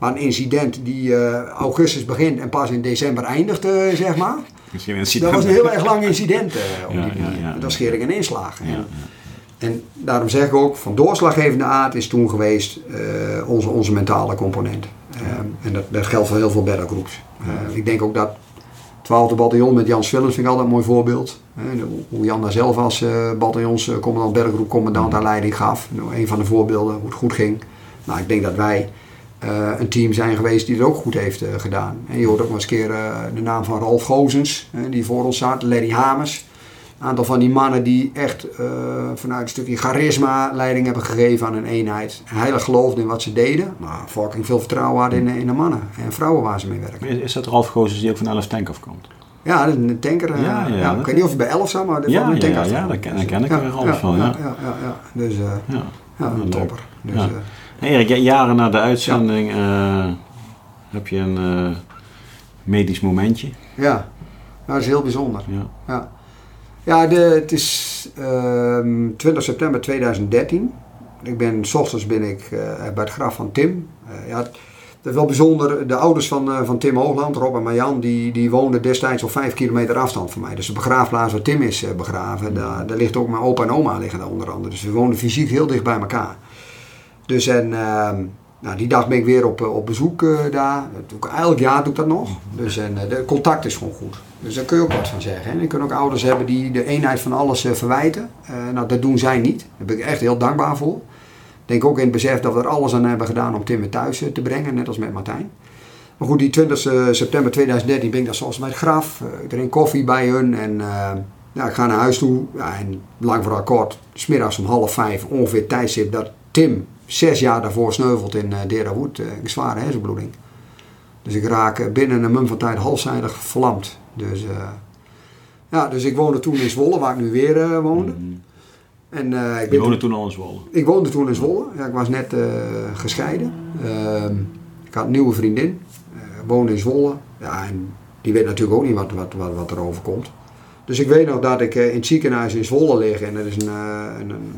Maar een incident die eh, augustus begint en pas in december eindigt, eh, zeg maar. Misschien een Dat was een heel erg lang incident op Ja, die ja, manier. ja. Dat was schering en inslag. En, en daarom zeg ik ook, van doorslaggevende aard is toen geweest onze, onze mentale component. Eh, en dat, dat geldt voor heel veel battlegroups. Eh, ik denk ook dat 12e bataljon met Jans Willems vind ik altijd een mooi voorbeeld. Eh, hoe- Jan daar zelf als eh bataljonscommandant, battlegroepcommandant aan leiding gaf. Nou, een van de voorbeelden hoe het goed ging. Nou, ik denk dat wij eh, een team zijn geweest die het ook goed heeft eh, gedaan. En je hoort ook nog eens een keer eh, de naam van Ralf Gozens, eh, die voor ons staat, Larry Hamers. Een aantal van die mannen die echt eh, vanuit een stukje charisma leiding hebben gegeven aan een eenheid. Heilig geloofden in wat ze deden. Maar fucking veel vertrouwen hadden in, in de mannen en vrouwen waar ze mee werken. Is, is dat Ralf Gozes die ook van 11 Tank afkomt? Ja, dat is een tanker. eh, Ja, ja, ja, ik weet niet of het bij 11 staat, maar dat Ja, een ja, tanker. ja, daar ken- daar ken ik er Ralf van, ja. Ja, ja, ja, ja. Dus eh, Ja. ja, een topper. Dus, Ja. Hey Erik, ja, jaren na de uitzending heb je een medisch momentje. ja. Nou, dat is heel bijzonder. Ja. Ja. De, het is ehm 20 september 2013. Ik ben, s ochtends ben ik eh, bij het graf van Tim. Eh, ja, het is wel bijzonder, de ouders van, eh, van Tim Hoogland, Rob en Marjan, die, die woonden destijds op 5 kilometer afstand van mij. Dus de begraafplaats waar Tim is begraven, daar, daar ligt ook mijn opa en oma liggen daar onder andere. Dus we woonden fysiek heel dicht bij elkaar. Dus en, ehm, nou, die dag ben ik weer op, op bezoek daar. Dat doe ik, elk jaar doe ik dat nog. Dus en, de contact is gewoon goed. Dus daar kun je ook wat van zeggen. En je kunt ook ouders hebben die de eenheid van alles eh, verwijten. Eh, nou, dat doen zij niet. Daar ben ik echt heel dankbaar voor. Ik denk ook in het besef dat we er alles aan hebben gedaan om Tim weer thuis eh, te brengen, net als met Martijn. Maar goed, die 20 september 2013 ben ik daar zoals het graf. Ik drink koffie bij hun en ja, ik ga naar huis toe. En lang vooral kort, smiddags om half vijf, ongeveer tijdstip dat Tim zes jaar daarvoor sneuvelt in uh, Derawood. eh, een zware hersenbloeding. Dus ik raak binnen een mum van tijd halfzijdig verlamd. Dus, eh, ja, dus ik woonde toen in Zwolle, waar ik nu weer eh, woonde. En, eh, ik woonde toen al in Zwolle. ik woonde toen in Zwolle. Ja, ik was net gescheiden. Ehm, ik had een nieuwe vriendin. woonde in Zwolle. Ja, en die weet natuurlijk ook niet wat, wat, wat, wat er overkomt. Dus ik weet nog dat ik in het ziekenhuis in Zwolle lig. En er is een, een, een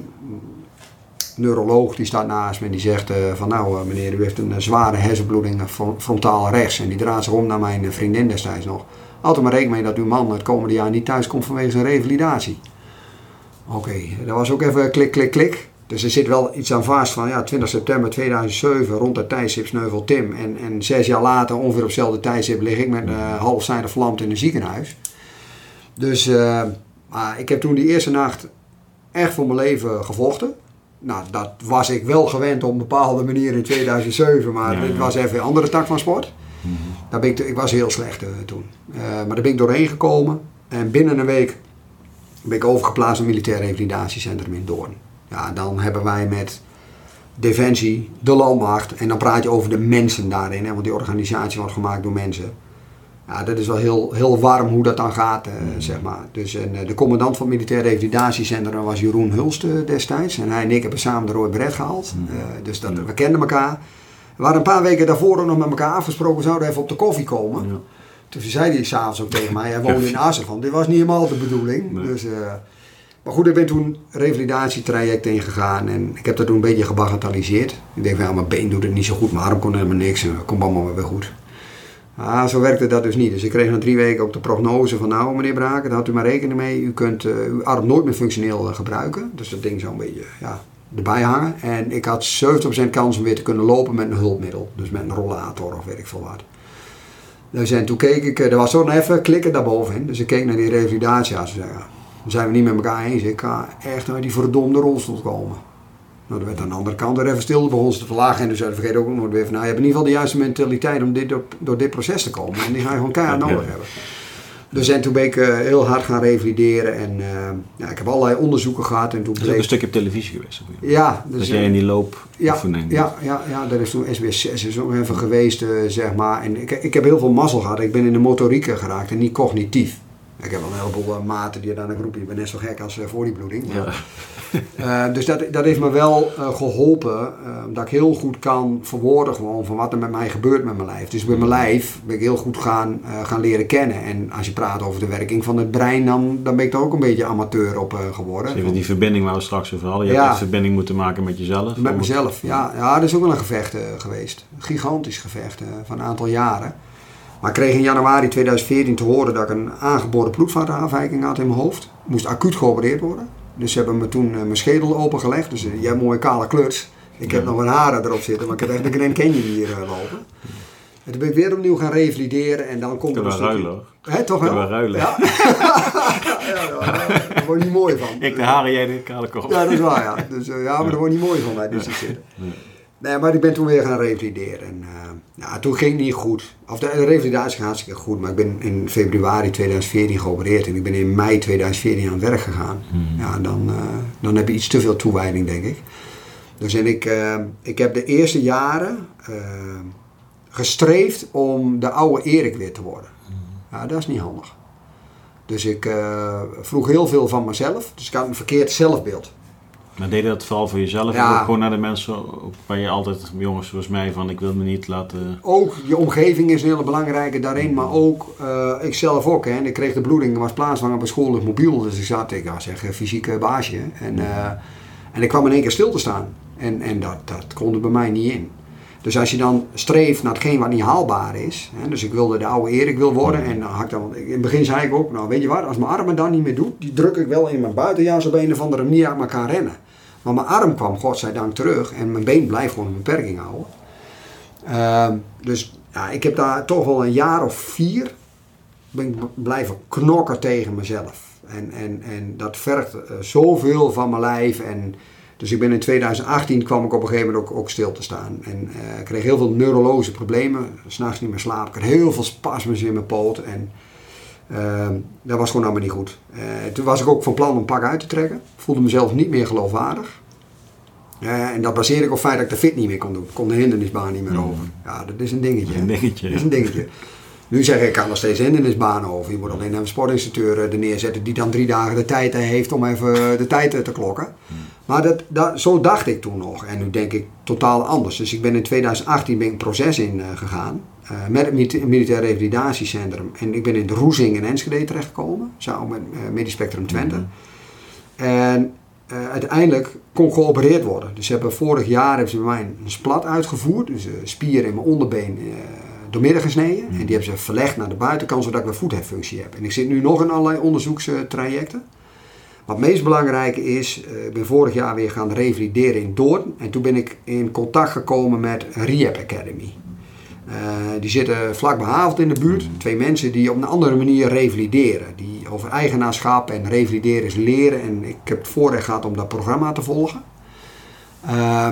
neuroloog die staat naast me. En die zegt van nou meneer, u heeft een zware hersenbloeding fron- frontaal rechts. En die draait zich om naar mijn vriendin destijds nog. Altijd maar rekening mee dat uw man het komende jaar niet thuis komt vanwege zijn revalidatie. Oké, dat was ook even klik, klik, klik. Dus er zit wel iets aan vast van ja, 20 september 2007, rond dat tijdstip sneuvel Tim. En, en zes jaar later, ongeveer op hetzelfde tijdstip, lig ik met uh, halfzijdig verlamd in een ziekenhuis. Dus eh, maar ik heb toen die eerste nacht echt voor mijn leven gevochten. Nou, dat was ik wel gewend op een bepaalde manier in 2007, maar Ja, dit ja. was even een andere tak van sport. Daar ben ik, ik was heel slecht eh, toen. Eh, maar daar ben ik doorheen gekomen. En binnen een week ben ik overgeplaatst naar het Militair Revalidatiecentrum in Doorn. Ja, dan hebben wij met Defensie, de landmacht, en dan praat je over de mensen daarin, hè, want die organisatie wordt gemaakt door mensen. Ja, dat is wel heel, heel warm hoe dat dan gaat, eh, zeg maar. Dus en, de commandant van het Militair Revalidatiecentrum was Jeroen Hulst destijds. En hij en ik hebben samen de rode beret gehaald. Eh, dus dat, we kenden elkaar. We waren een paar weken daarvoor nog met elkaar afgesproken, we zouden even op de koffie komen. Ja. Toen zei hij s'avonds ook tegen mij, hij woonde in Assen, van dit was niet helemaal de bedoeling. Nee. Dus, eh, maar goed, ik ben toen een revalidatietraject ingegaan en ik heb dat toen een beetje gebagatelliseerd. Ik denk van ja, mijn been doet het niet zo goed, mijn arm kon helemaal niks en komt allemaal weer goed. Ah, zo werkte dat dus niet. Dus ik kreeg na drie weken ook de prognose van nou meneer Braken, daar had u maar rekening mee. U kunt eh, uw arm nooit meer functioneel eh, gebruiken. Dus dat ding zou een beetje ja, erbij hangen. En ik had 70% kans om weer te kunnen lopen met een hulpmiddel. Dus met een rollator of weet ik veel wat. Dus en toen keek ik, eh, er was zo'n even klikken daarbovenin. Dus ik keek naar die revalidatiearts en zei, ja, dan zijn we niet met elkaar eens. Ik ga echt uit die verdomde rolstoel komen. Nou, dan werd aan de andere kant er even stil, begon ze te verlagen. En dus vergeet ook nog weer van, nou, je hebt in ieder geval de juiste mentaliteit om dit, door, door dit proces te komen. En die ga je gewoon keihard nodig hebben. Dus en toen ben ik eh, heel hard gaan revalideren. En eh, ja, ik heb allerlei onderzoeken gehad. En toen Dat ook een bleek... stukje op televisie geweest. Ja, Dat dus, jij eh, in die ja, loopoefening. ja, ja, ja, dat is toen SBS 6 is ook even geweest, zeg maar. En ik, ik heb heel veel mazzel gehad. Ik ben in de motoriek eh, geraakt en niet cognitief. Ik heb wel een heleboel eh, maten die dan een groepje. Ik ben net zo gek als eh, voor die bloeding. Ja. <laughs> Eh, dus dat, dat heeft me wel eh, geholpen. eh, dat ik heel goed kan verwoorden gewoon van wat er met mij gebeurt met mijn lijf. Dus bij mijn lijf ben ik heel goed gaan, gaan leren kennen. En als je praat over de werking van het brein, dan, dan ben ik er ook een beetje amateur op geworden. Dus even die verbinding waar we straks over hadden. Je Ja. hebt echt verbinding moeten maken met jezelf. Met mezelf, ja. Ja, dat is ook wel een gevecht geweest. Een gigantisch gevecht van een aantal jaren. Maar ik kreeg in januari 2014 te horen dat ik een aangeboren bloedvatenafwijking had in mijn hoofd. Moest acuut geopereerd worden. Dus ze hebben me toen eh, mijn schedel opengelegd. Dus eh, jij hebt mooie kale kluts. Ik heb nog wat haren erop zitten, maar ik heb echt een Grand Canyon hier eh, lopen. En toen ben ik weer opnieuw gaan revalideren en dan komt er een stukje- ruilen. Hè, toch wel? we ruilen. Ja. ja, ja, ja, daar word je niet mooi van. Ik de haren, jij de kale kop. Ja, dat is waar, ja. Dus, ja, maar daar word je niet mooi van bij dit soort zitten. Nee. Maar ik ben toen weer gaan revalideren. En eh, ja, toen ging het niet goed. Of de, de revalidatie ging hartstikke goed. Maar ik ben in februari 2014 geopereerd. En ik ben in mei 2014 aan het werk gegaan. Ja, dan, eh, dan heb je iets te veel toewijding, denk ik. Dus en ik, eh, ik heb de eerste jaren gestreefd om de oude Erik weer te worden. Ja, dat is niet handig. Dus ik vroeg heel veel van mezelf. Dus ik had een verkeerd zelfbeeld. Maar deed je dat vooral voor jezelf? Ja. Ook gewoon naar de mensen waar je altijd, jongens zoals mij, van ik wil me niet laten... Ook je omgeving is een hele belangrijke daarin, maar ook uh, ik zelf ook. Hè. En ik kreeg de bloeding, was plaatsvanger bij school mobiel, dus ik zat, ik was echt een fysieke baasje. En, uh, en ik kwam in één keer stil te staan. En, en dat, dat kon er bij mij niet in. Dus als je dan streeft naar hetgeen wat niet haalbaar is. Hè, dus ik wilde de oude Erik wil worden. En dan had ik dan, in het begin zei ik ook, nou weet je wat, als mijn armen dan niet meer doet, die druk ik wel in mijn buitenjas op een of andere manier uit elkaar rennen. Maar mijn arm kwam godzijdank terug en mijn been blijft gewoon een beperking houden. Uh, dus ja, ik heb daar toch wel een jaar of vier ben ik blijven knokken tegen mezelf. En, en, en dat vergt uh, zoveel van mijn lijf. En, dus ik ben in 2018 kwam ik op een gegeven moment ook, ook stil te staan. En uh, kreeg heel veel neurologische problemen. S'nachts niet meer slapen. Ik had heel veel spasmes in mijn poot. En uh, dat was gewoon allemaal niet goed. Uh, toen was ik ook van plan om een pak uit te trekken. Voelde mezelf niet meer geloofwaardig. Uh, en dat baseerde ik op het feit dat ik de fit niet meer kon doen. Ik kon de hindernisbaan niet meer mm. over. Ja, dat is een dingetje. Een dingetje. Dat is een dingetje. Nu zeg ik, ik kan nog steeds hindernisbanen over. Je moet alleen een sportinstructeur er neerzetten die dan drie dagen de tijd heeft om even de tijd te klokken. Mm. Maar dat, dat, zo dacht ik toen nog. En nu denk ik totaal anders. Dus ik ben in 2018 ben ik een proces in gegaan. Uh, met het Militair Revalidatiecentrum. En ik ben in de Roezing in Enschede terechtgekomen. Samen met uh, Medisch Spectrum Twente. Mm -hmm. En uh, uiteindelijk kon geopereerd worden. Dus ze hebben vorig jaar hebben ze bij mij een splat uitgevoerd. Dus een spier in mijn onderbeen doormidden gesneden. Mm -hmm. En die hebben ze verlegd naar de buitenkant zodat ik een voetheffunctie heb. En ik zit nu nog in allerlei onderzoekstrajecten. Wat het meest belangrijke is, ik ben vorig jaar weer gaan revalideren in Doorn. En toen ben ik in contact gekomen met Rehab Academy. Uh, die zitten vlak bij in de buurt. Twee mensen die op een andere manier revalideren. Die over eigenaarschap en revalideren is leren. En ik heb het voorrecht gehad om dat programma te volgen. Uh,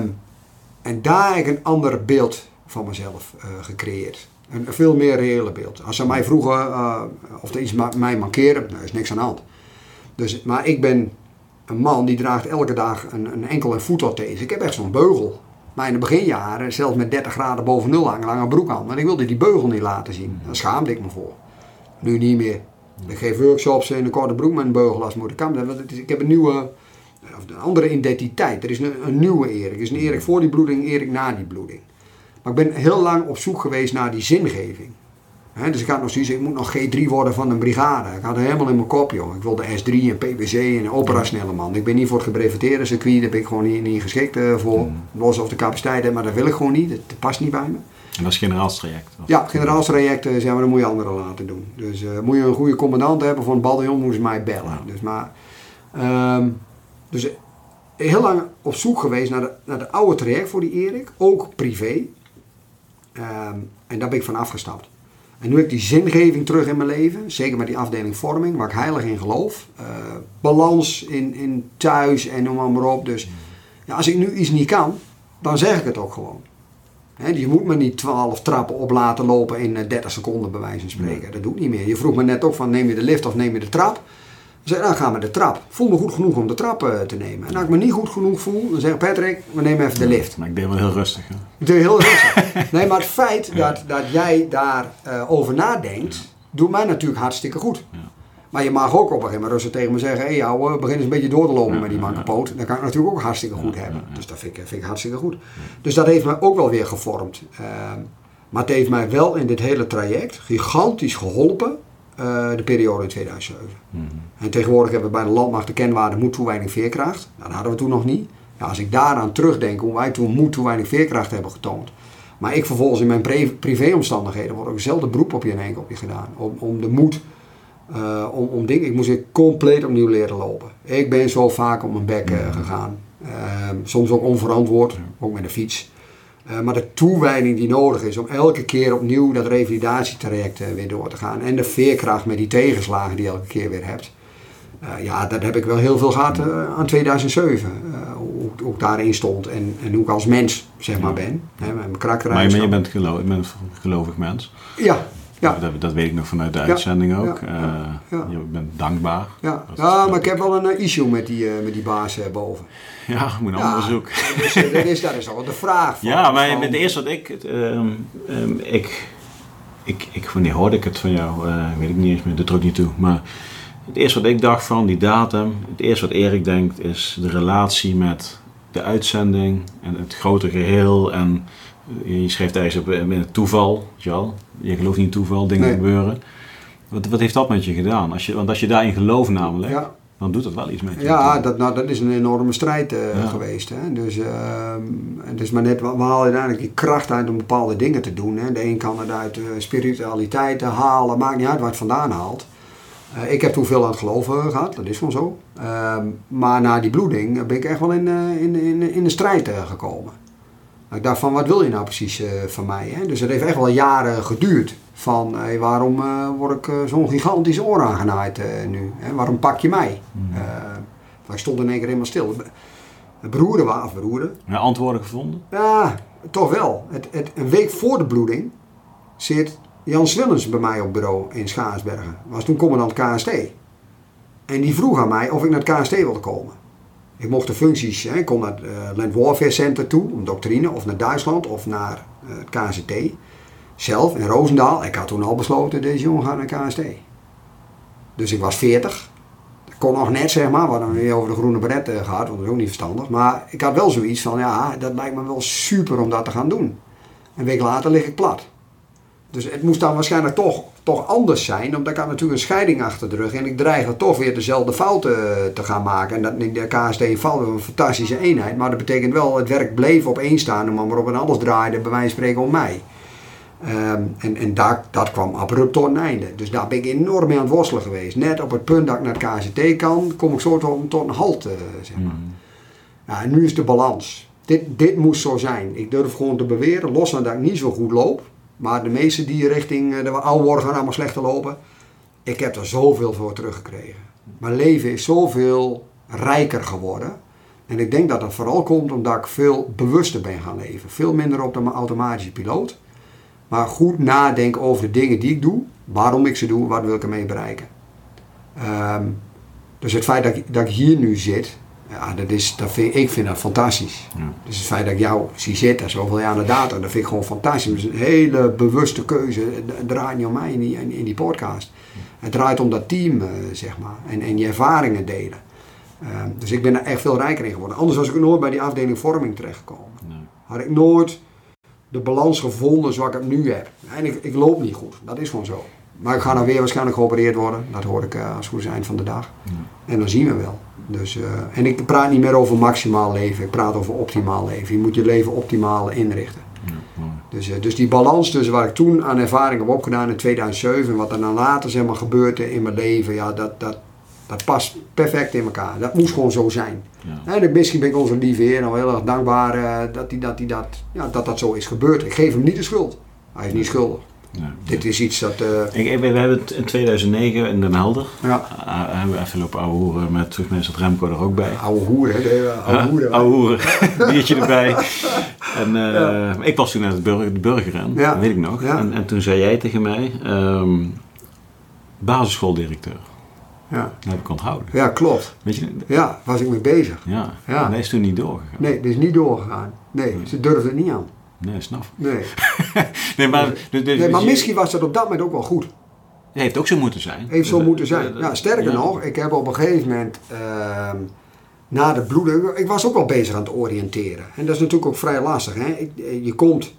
en daar heb ik een ander beeld van mezelf uh, gecreëerd. Een, veel meer reële beeld. Als ze mij vroegen uh, of er iets mij mankeerde, nou is niks aan de hand. Dus, maar ik ben een man die draagt elke dag een, een enkel en voetorthese. Ik heb echt zo'n beugel. Maar in de beginjaren, zelfs met 30 graden boven nul hangen, lange broek aan. Maar ik wilde die beugel niet laten zien. Daar schaamde ik me voor. Nu niet meer. Ik geef workshops in een korte broek met een beugel als moet. Ik heb een nieuwe, een andere identiteit. Er is een, een nieuwe Erik. Er is een Erik voor die bloeding, Erik na die bloeding. Maar ik ben heel lang op zoek geweest naar die zingeving. He, dus ik had nog zoiets, ik moet nog G3 worden van een brigade. Ik had het helemaal in mijn kop, joh. Ik wilde S3 en PBC en een operationele man. Ik ben niet voor het gebreveteerde circuit, daar ben ik gewoon niet, niet geschikt uh, voor. Mm. Los of de capaciteit heb, maar dat wil ik gewoon niet. Dat past niet bij me. En dat is generaalstraject? Of? Ja, generaalstraject uh, zijn we, dat moet je anderen laten doen. Dus uh, moet je een goede commandant hebben voor een bataljon, moeten ze mij bellen. Ja. Dus, maar, um, dus heel lang op zoek geweest naar de, naar de oude traject voor die Erik, ook privé. Um, en daar ben ik van afgestapt. En nu heb ik die zingeving terug in mijn leven. Zeker met die afdeling vorming, waar ik heilig in geloof. Uh, balans in, in thuis en noem maar op. Dus ja, als ik nu iets niet kan, dan zeg ik het ook gewoon. He, je moet me niet 12 trappen op laten lopen in 30 seconden bij wijze van spreken. Dat doet niet meer. Je vroeg me net ook van neem je de lift of neem je de trap. Dan zeg ik, dan gaan we de trap. Voel me goed genoeg om de trap uh, te nemen. En als ik me niet goed genoeg voel, dan zeg ik Patrick, we nemen even de lift. Maar ik deed wel heel rustig. Hè? Ik deed heel rustig. <laughs> nee, maar het feit dat, dat jij daarover uh, over nadenkt, ja. doet mij natuurlijk hartstikke goed. Ja. Maar je mag ook op een gegeven moment rustig tegen me zeggen, hé hey, jou, begin eens een beetje door te lopen met die mankepoot. Dat kan ik natuurlijk ook hartstikke goed hebben. Dus dat vind ik, vind ik hartstikke goed. Dus dat heeft mij ook wel weer gevormd. Uh, maar het heeft mij wel in dit hele traject gigantisch geholpen de periode in 2007. Mm -hmm. En tegenwoordig hebben we bij de landmacht de kenwaarde moed, toewijding, veerkracht. Nou, dat hadden we toen nog niet. Ja, als ik daaraan terugdenk hoe wij toen moed, toewijding, veerkracht hebben getoond. Maar ik vervolgens in mijn privéomstandigheden wordt ook zelden beroep op je in één op je gedaan. Om, om de moed, uh, om, om dingen. Ik moest ik compleet opnieuw leren lopen. Ik ben zo vaak op mijn bek uh, gegaan. soms ook onverantwoord, ook met de fiets. Uh, maar de toewijding die nodig is om elke keer opnieuw dat revalidatietraject uh, weer door te gaan. En de veerkracht met die tegenslagen die je elke keer weer hebt. Uh, ja, dat heb ik wel heel veel gehad aan 2007. hoe, hoe ik daarin stond en, en hoe ik als mens zeg maar ben. Hè, met mijn karakter maar je, je bent geloof, je bent een gelovig mens. Ja. Ja. Dat, dat weet ik nog vanuit de uitzending ook. Ja, je bent dankbaar. Ja, ja maar ik heb wel een issue met die, met die baas boven. Ja, moet een onderzoek. Dus, dat, is, dat is al de vraag. Van, ja, maar van... het eerste wat ik, um, um, ik, ik, ik, wanneer hoorde ik het van jou, uh, weet ik niet eens meer, dat trok niet toe. Maar Het eerste wat ik dacht van die datum, het eerste wat Erik denkt is de relatie met de uitzending en het grote geheel. En eh, je schreef op in het toeval, weet je gelooft niet in toeval, dingen Nee. gebeuren. Wat, wat heeft dat met je gedaan? Als je, want als je daarin gelooft namelijk, Ja, dan doet dat wel iets met je. ja dat, nou, dat is een enorme strijd eh, Ja. geweest. Hè? Dus, is maar net, waar haal je uiteindelijk die kracht uit om bepaalde dingen te doen. Hè? De een kan het uit eh, spiritualiteit halen, maakt niet uit waar het vandaan haalt. Eh, ik heb toen veel aan het geloven gehad, dat is gewoon zo. Ehm, maar na die bloeding ben ik echt wel in, in, in, in de strijd eh, Ik dacht van, wat wil je nou precies eh, van mij? Hè? Dus het heeft echt wel jaren geduurd. Van, hey, waarom eh, word ik eh, zo'n gigantisch oor aangenaaid eh, nu? Hè? Waarom pak je mij? Eh, ik stond in één keer helemaal stil. Beroerde wa- of beroerde? Ja, antwoorden gevonden? Ja, toch wel. Het, het, een week voor de bloeding zit Jan Swillens bij mij op bureau in Schaarsbergen. Was toen commandant KST. En die vroeg aan mij of ik naar het KST wilde komen. Ik mocht de functies, hè, ik kon naar het eh, Land Warfare Center toe, om doctrine, of naar Duitsland, of naar eh, het KST. Zelf in Roosendaal. Ik had toen al besloten, deze jongen gaat naar KST. Dus ik was 40. Ik kon nog net, zeg maar, we hadden weer over de groene beret eh, gehad, want dat is ook niet verstandig. Maar ik had wel zoiets van, ja, dat lijkt me wel super om dat te gaan doen. Een week later lig ik plat. Dus het moest dan waarschijnlijk toch, toch anders zijn, omdat ik had natuurlijk een scheiding achter de rug en ik dreigde toch weer dezelfde fouten eh, te gaan maken. En dat de KST in val was een fantastische eenheid, maar dat betekent wel, het werk bleef op één staan, maar waarop en alles draaide, bij wijze van spreken om mij. Ehm, en en daar, dat kwam abrupt tot een einde. Dus daar ben ik enorm mee aan het worstelen geweest. Net op het punt dat ik naar het KCT kan, kom ik zo tot, tot een halt, eh, zeg maar. Ja, en nu is de balans. Dit, dit moest zo zijn. Ik durf gewoon te beweren, los van dat ik niet zo goed loop. Maar de meeste die richting eh, de oude worden gaan allemaal slechter lopen. Ik heb er zoveel voor teruggekregen. Mijn leven is zoveel rijker geworden. En ik denk dat dat vooral komt omdat ik veel bewuster ben gaan leven. Veel minder op de automatische piloot. Maar goed nadenken over de dingen die ik doe. Waarom ik ze doe, wat wil ik ermee bereiken. Ehm, dus het feit dat ik, dat ik hier nu zit, ja, dat is, dat vind, ik vind dat fantastisch. Ja. Dus het feit dat ik jou zie zitten, zoveel jaar aan de data, dat vind ik gewoon fantastisch. Het is een hele bewuste keuze. Het draait niet om mij in die, in, in die podcast. Het draait om dat team, eh, zeg maar. En, en je ervaringen delen. Ehm, dus ik ben er echt veel rijker in geworden. Anders was ik nooit bij die afdeling vorming terechtgekomen. Nee. Had ik nooit de balans gevonden zoals ik het nu heb. En ik, ik loop niet goed. Dat is gewoon zo. Maar ik ga dan weer waarschijnlijk geopereerd worden. Dat hoor ik eh, als het goed eind van de dag. En dan zien we wel. Dus, eh, en ik praat niet meer over maximaal leven. Ik praat over optimaal leven. Je moet je leven optimaal inrichten. Ja. Dus, eh, dus die balans tussen wat ik toen aan ervaring heb opgedaan in 2007 en wat er dan later zeg maar, gebeurde in mijn leven, ja, dat, dat, dat past perfect in elkaar. Dat moest gewoon zo zijn. Ja. En ik- misschien ben ik onze lieve heer nog heel erg dankbaar eh, dat, die, dat, die dat, ja, dat dat zo is gebeurd. Ik geef hem niet de schuld. Hij is niet schuldig. Ja. Dit is iets dat. eh, Ik, we hebben het in 2009 in Den Helder. ja, Uh, hebben we even lopen ouwe hoeren met terugmeester Remco er ook bij. oude hoer, hè? De, eh, oude Ja, hoer, hè. ouwe hoeren. <laughs> Biertje erbij. En eh, ik was toen net het burger, de burgerren, Ja. dat weet ik nog. En, en toen zei jij tegen mij, ehm basisschooldirecteur. Ja. Dat heb ik onthouden. ja, klopt. Weet je, Ja, was ik mee bezig. ja, Ja. En dat is toen niet doorgegaan. Nee, dit is niet doorgegaan. Nee, ze durfden het niet aan. Nee, snap. Nee. <laughs> Nee, maar, dus- nee maar misschien was dat op dat moment ook wel goed. Het heeft ook zo moeten zijn. Heeft zo moeten zijn. eh, Ja, sterker ja. nog, ik heb op een gegeven moment ehm, na de bloeding, ik was ook wel bezig aan het oriënteren. En dat is natuurlijk ook vrij lastig. Hè? Ik- eh, je komt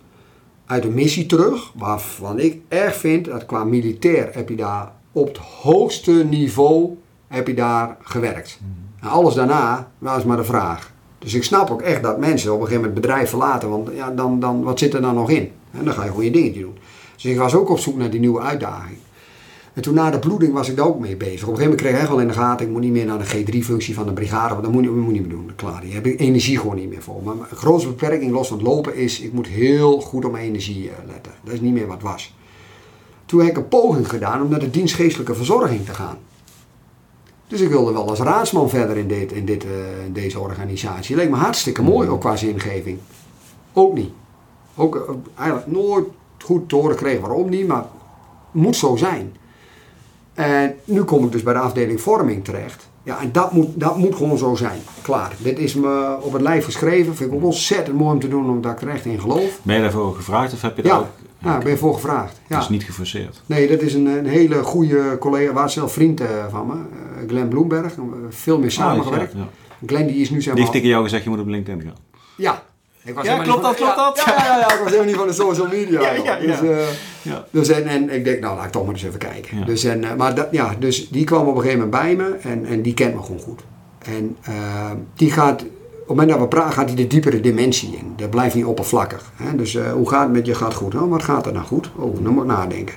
uit een missie terug, waarvan ik erg vind dat qua militair heb je daar op het hoogste niveau heb je daar gewerkt. En alles daarna was maar de vraag. Dus ik snap ook echt dat mensen op een gegeven moment het bedrijf verlaten, want ja, dan, dan, wat zit er dan nog in? En dan ga je gewoon je dingetje doen. Dus ik was ook op zoek naar die nieuwe uitdaging. En toen na de bloeding was ik daar ook mee bezig. Op een gegeven moment kreeg ik echt wel in de gaten, ik moet niet meer naar de G3-functie van de brigade, want dat moet je, moet niet meer doen. Klaar, die heb ik energie gewoon niet meer voor. Maar mijn grootste beperking los van het lopen is, ik moet heel goed op mijn energie eh, letten. Dat is niet meer wat was. Toen heb ik een poging gedaan om naar de dienstgeestelijke verzorging te gaan. Dus ik wilde wel als raadsman verder in, dit, in, dit, eh, in deze organisatie. Leek me hartstikke mooi, ook qua zingeving. Ook niet. Ook eh, eigenlijk nooit goed te horen gekregen waarom niet, maar moet zo zijn. En nu kom ik dus bij de afdeling vorming terecht. Ja, en dat moet, dat moet gewoon zo zijn. Klaar. Dit is me op het lijf geschreven. Vind ik ook ontzettend mooi om te doen, omdat ik er echt in geloof. Ben je daarvoor gevraagd of heb je Ja. daar ook... Ja, ik ben je voor gevraagd. Ja. Dat is niet geforceerd. Nee, dat is een, een hele goede collega, was zelf vriend eh, van me, eh, Glenn Bloemberg, eh, veel meer samengewerkt. Ja, ja. Glenn die is nu zeg Die heeft tegen jou gezegd, je moet op LinkedIn gaan. Ja. Ik was Ja, klopt dat, klopt ja, dat? Ja, ja, ja, ik was helemaal niet van de social media. Ja, ja, ja. Dus, eh, Ja. dus en, en ik denk, nou laat ik toch maar eens even kijken. Ja. Dus, en, eh, maar dat, ja, dus die kwam op een gegeven moment bij me en, en die kent me gewoon goed. En die gaat, op het moment dat we praten, gaat hij de diepere dimensie in. Dat blijft niet oppervlakkig. Hè? Dus eh, hoe gaat het met je? Gaat goed. Oh, wat gaat er nou goed? Oh, dan moet ik nadenken.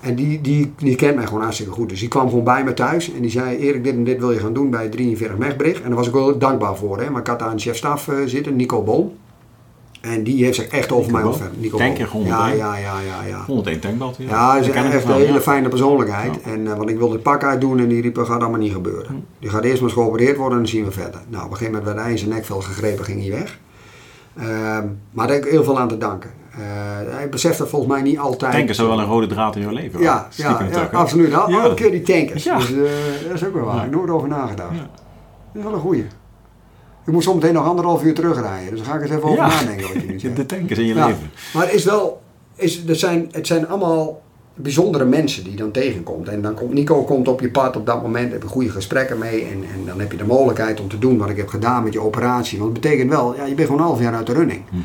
En die, die, die kent mij gewoon hartstikke goed. Dus die kwam gewoon bij me thuis en die zei: Erik, dit en dit wil je gaan doen bij 43 Megbrig. En daar was ik wel dankbaar voor. Hè? Maar ik had daar een chef-staf eh, zitten, Nico Boom. En die heeft zich echt over Nico mij ontfermd. Nico Tanker Boom. Ja, 101. ja, ja, ja, ja. 101 tankbelt. Ja, Ja, hij is echt een hele fijne persoonlijkheid. En, eh, want ik wilde het pak uitdoen en die riep, dat gaat allemaal niet gebeuren. Die gaat eerst maar eens geopereerd worden en dan zien we verder. Nou, op een gegeven moment werd hij in zijn nekvel gegrepen, ging hij weg. Ehm, maar daar heb ik heel veel aan te danken. Eh, hij beseft dat volgens mij niet altijd. Tankers is wel een rode draad in jouw leven. Ja, ja, absoluut. Al, Ja. Elke keer die tankers. Ja. Dus, eh, dat is ook wel waar. Ik heb nooit over nagedacht. Dat is wel een goeie. Ik moet zometeen nog anderhalf uur terugrijden. Dus daar ga ik eens even over Ja. nadenken wat je nu <laughs> zegt. De tankers in je Ja, leven. Maar het is wel, is, er zijn, het zijn allemaal bijzondere mensen die je dan tegenkomt. En dan komt Nico komt op je pad op dat moment, heb je goede gesprekken mee. En, en dan heb je de mogelijkheid om te doen wat ik heb gedaan met je operatie. Want het betekent wel, ja, je bent gewoon een half jaar uit de running. Mhm.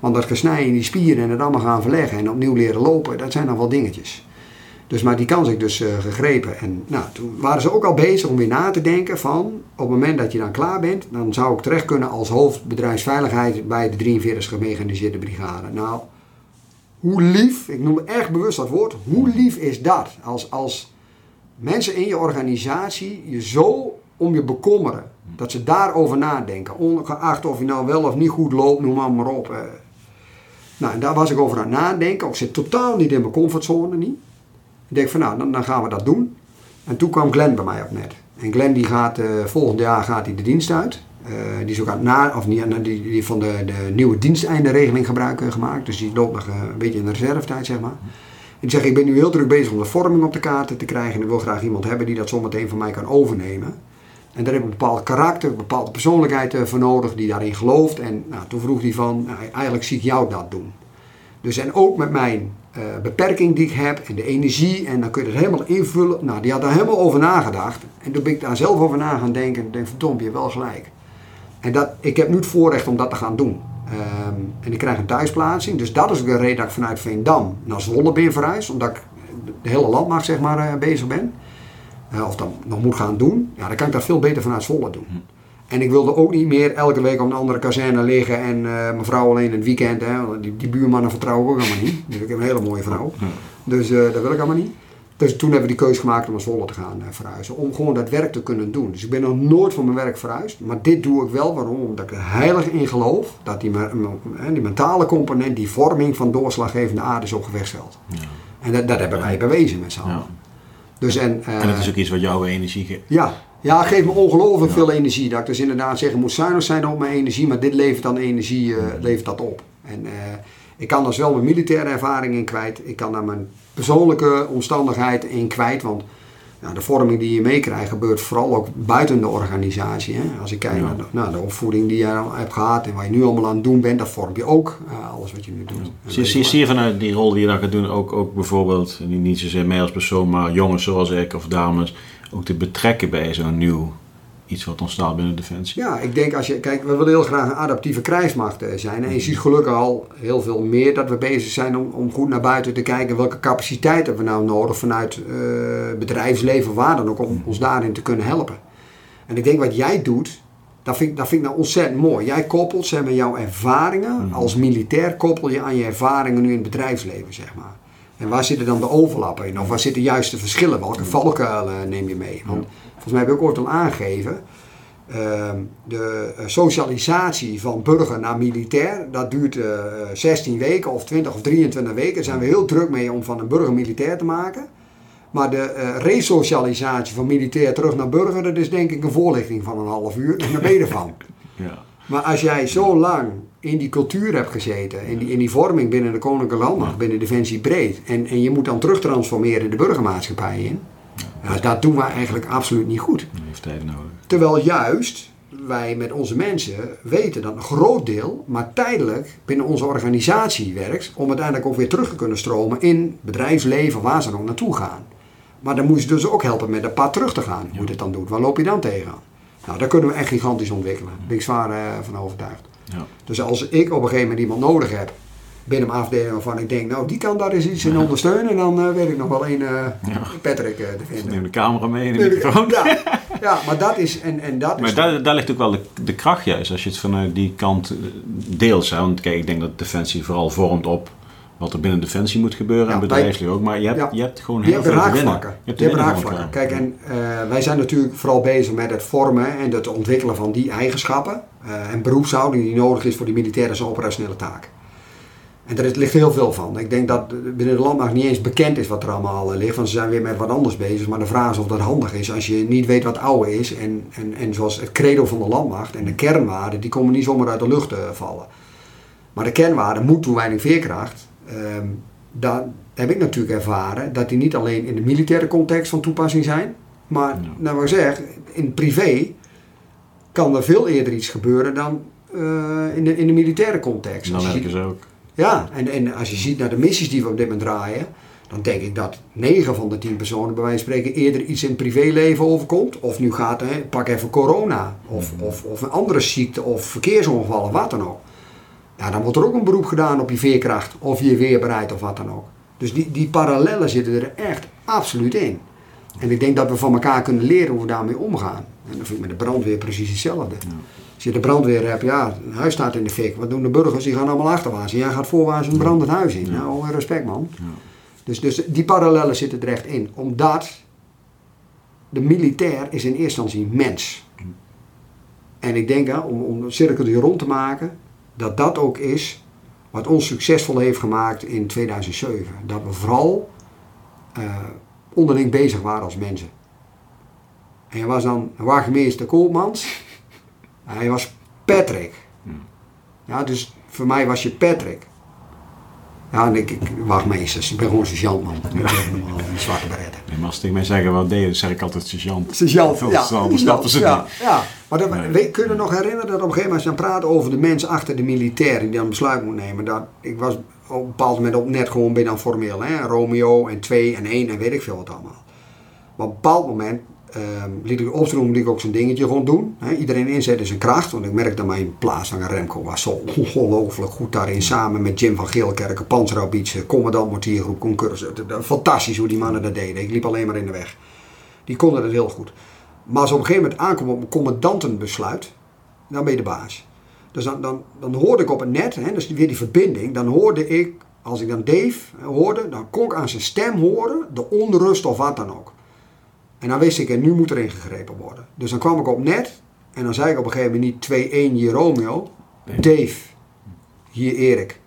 Want dat gesnijden in die spieren en het allemaal gaan verleggen en opnieuw leren lopen, dat zijn dan wel dingetjes. Dus maar die kans heb ik dus eh, gegrepen. En nou, toen waren ze ook al bezig om weer na te denken van, op het moment dat je dan klaar bent, dan zou ik terecht kunnen als hoofdbedrijfsveiligheid bij de 43 gemechaniseerde brigade. Nou, hoe lief, ik noem echt bewust dat woord, hoe lief is dat? Als, als mensen in je organisatie je zo om je bekommeren. Dat ze daarover nadenken. Ongeacht of je nou wel of niet goed loopt, noem maar, op. eh. Nou, en daar was ik over aan het nadenken. Ik zit totaal niet in mijn comfortzone. Niet. Ik denk van nou, dan, gaan we dat doen. En toen kwam Glenn bij mij op net. En Glenn die gaat eh, volgend jaar gaat hij de dienst uit. Eh, die is ook aan na, of niet, die, die van de, de nieuwe diensteinderegeling gebruik eh, gemaakt. Dus die loopt nog een beetje in de reservetijd, zeg maar. En die zegt, ik ben nu heel druk bezig om de vorming op de kaarten te krijgen. En ik wil graag iemand hebben die dat zometeen van mij kan overnemen. En daar heb ik een bepaald karakter, een bepaalde persoonlijkheid voor nodig die daarin gelooft. En nou, toen vroeg hij van, nou, eigenlijk zie ik jou dat doen. Dus en ook met mijn eh, beperking die ik heb en de energie en dan kun je het helemaal invullen. Nou, die had daar helemaal over nagedacht. En toen ben ik daar zelf over na gaan denken. En denk, verdomd, je wel gelijk. En dat, ik heb nu het voorrecht om dat te gaan doen. Ehm, en ik krijg een thuisplaatsing. Dus dat is de reden dat ik vanuit Veendam naar Zwolle ben verhuisd. Omdat ik de hele landmacht zeg maar, eh, bezig ben. Eh, of dat nog moet gaan doen. Ja, dan kan ik dat veel beter vanuit Zwolle doen. En ik wilde ook niet meer elke week op een andere kazerne liggen en eh, mijn vrouw alleen in het weekend. Hè, want die, die buurmannen vertrouw ik ook allemaal niet. Dus ik heb een hele mooie vrouw. Dus eh, dat wil ik allemaal niet. Dus toen hebben we die keuze gemaakt om naar Zwolle te gaan eh, verhuizen. Om gewoon dat werk te kunnen doen. Dus ik ben nog nooit van mijn werk verhuisd. Maar dit doe ik wel. Waarom? Omdat ik er heilig in geloof. Dat die, die mentale component, die vorming van doorslaggevende aarde is opgewesteld. En dat, dat hebben wij bewezen met z'n allen. Ja. Dus en, En dat is ook iets wat jouw energie geeft. ja, ja, geeft me ongelooflijk veel energie. Dat ik dus inderdaad zeg, ik moet zuinig zijn op mijn energie, maar dit levert dan energie, eh, levert dat op. En eh, ik kan dus wel mijn militaire ervaring in kwijt. Ik kan daar mijn persoonlijke omstandigheid in kwijt. Want ja, de vorming die je meekrijgt gebeurt vooral ook buiten de organisatie. Hè. Als ik kijk Ja. naar de, nou, de opvoeding die je hebt gehad en wat je nu allemaal aan het doen bent, dat vormt je ook. eh, alles wat je nu doet. Zie, zie, je zie je vanuit die rol die je dan gaat doen ook, ook bijvoorbeeld, niet- niet zozeer mij als persoon, maar jongens zoals ik of dames, ook te betrekken bij zo'n nieuw iets wat ontstaat binnen Defensie? Ja, ik denk als je, kijk, we willen heel graag een adaptieve krijgsmacht eh, zijn. En je ziet gelukkig al heel veel meer dat we bezig zijn om, om goed naar buiten te kijken welke capaciteit hebben we nou nodig vanuit eh, bedrijfsleven, waar dan ook, om ons daarin te kunnen helpen. En ik denk wat jij doet, dat vind, ik- dat vind ik nou ontzettend mooi. Jij koppelt zeg maar, jouw ervaringen, als militair koppel je aan je ervaringen nu in het bedrijfsleven, zeg maar. En waar zitten dan de overlappen in? Of waar zitten juist de verschillen? Welke valkuilen neem je mee? Want volgens mij heb ik ook ooit al aangegeven. Ehm, de eh, socialisatie van burger naar militair, dat duurt eh, 16 weken of 20 of 23 weken. Daar zijn we heel druk mee om van een burger militair te maken. Maar de eh, resocialisatie van militair terug naar burger, dat is denk ik een voorlichting van een half uur. En daar ben je ervan. <laughs> Ja. Maar als jij zo lang in die cultuur hebt gezeten, in die, in die vorming binnen de Koninklijke Landmacht, binnen Defensie breed, en, en je moet dan terug transformeren in de burgermaatschappij in, ja, dat doen we eigenlijk absoluut niet goed. Dat heeft tijd nodig. Terwijl juist, wij met onze mensen weten dat een groot deel, maar tijdelijk binnen onze organisatie werkt, om uiteindelijk ook weer terug te kunnen stromen in bedrijfsleven, waar ze nog naartoe gaan. Maar dan moet je dus ook helpen met een pad terug te gaan, hoe je dit dan doet. Waar loop je dan tegenaan? Nou, daar kunnen we echt gigantisch ontwikkelen. Daar ben ik zwaar uh, van overtuigd. Ja. Dus als ik op een gegeven moment iemand nodig heb binnen een afdeling waarvan ik denk, nou die kan daar eens iets in ondersteunen, dan uh, weet ik nog wel een uh, Patrick uh, te vinden. Neem de camera mee en de microfoon. Ja, <laughs> ja, maar dat is... En, en dat maar is daar, daar ligt ook wel de, de kracht juist, als je het vanuit die kant deelt. Want kijk, ik denk dat Defensie vooral vormt op wat er binnen Defensie moet gebeuren Ja, en bedrijfsleven ook. Maar je hebt, Ja. je hebt gewoon heel veel raakvlakken. Je hebt Je hebt raakvlakken. Kijk, en eh, wij zijn natuurlijk vooral bezig met het vormen en het ontwikkelen van die eigenschappen. Eh, en beroepshouding die nodig is voor die militaire en operationele taak. En is- ligt heel veel van. Ik denk dat binnen de landmacht niet eens bekend is wat er allemaal eh, ligt. Want ze zijn weer met wat anders bezig. Maar de vraag is of dat handig is als je niet weet wat oude is. En, en, en zoals het credo van de landmacht en de kernwaarden, die komen niet zomaar uit de lucht eh, vallen. Maar de kernwaarden, moed, toewijding, veerkracht, ehm, daar heb ik natuurlijk ervaren dat die niet alleen in de militaire context van toepassing zijn. Maar, Ja. nou wat ik zeg, in privé kan er veel eerder iets gebeuren dan eh, in, de, in de militaire context. Dan werken ziet- ze ook. ja, en, en als je ziet naar de missies die we op dit moment draaien, dan denk ik dat 9 van de 10 personen bij wijze van spreken eerder iets in het privéleven overkomt. Of nu gaat, hè, pak even corona, of, of, of een andere ziekte, of verkeersongevallen, wat dan ook. Ja, dan wordt er ook een beroep gedaan op je veerkracht, of je weerbaarheid, of wat dan ook. Dus die, die parallellen zitten er echt absoluut in. En ik denk dat we van elkaar kunnen leren hoe we daarmee omgaan. En dat vind ik met de brandweer precies hetzelfde. Als je de brandweer hebt, ja, een huis staat in de fik. Wat doen de burgers? Die gaan allemaal achterwaarts. En jij gaat voorwaarts een brandend huis in. Nou, respect man. Ja. Dus, dus die parallellen zitten er echt in. Omdat de militair is in eerste instantie mens. En ik denk, hè, om, om de cirkel hier rond te maken, dat dat ook is wat ons succesvol heeft gemaakt in 2007. Dat we vooral eh, onderling bezig waren als mensen. En hij was dan wachtmeester Koopmans. Hij was Patrick. Ja, dus voor mij was je Patrick. Ja, en ik, ik wachtmeesters. Ik ben gewoon sergeant man. Ik ben <laughs> helemaal een zwarte beretten. Nee, maar als ze tegen mij zeggen wat deed dan zeg ik altijd sergeant. Sergeant, Veel ja. snel snappen ze ja, niet. ja. Maar dat, Nee. we kunnen nog herinneren dat op een gegeven moment als je dan praat over de mens achter de militair die dan een besluit moet nemen. Dat, ik was op een bepaald moment op net gewoon binnen formeel. Hè? Romeo en 2 en 1 en weet ik veel wat allemaal. Maar op een bepaald moment ehm, liet ik opstroom liet ik ook zijn dingetje gewoon doen. Hè? Iedereen inzetten zijn kracht. Want ik merkte dat mijn plaatsvanger Remco was zo ongelooflijk goed daarin. Samen met Jim van Geelkerken, Panzerhaubitsen, commandant mortiergroep, concurs. Fantastisch hoe die mannen dat deden. Ik liep alleen maar in de weg. Die konden het heel goed. Maar als op een gegeven moment aankomt op een commandantenbesluit, dan ben je de baas. Dus dan, dan, dan hoorde ik op het net, hè, dus weer die verbinding, dan hoorde ik, als ik dan Dave hoorde, dan kon ik aan zijn stem horen de onrust of wat dan ook. En dan wist ik, en nu moet er ingegrepen worden. Dus dan kwam ik op net en dan zei ik op een gegeven moment niet 2-1 hier Romeo, Nee. Dave, hier Erik.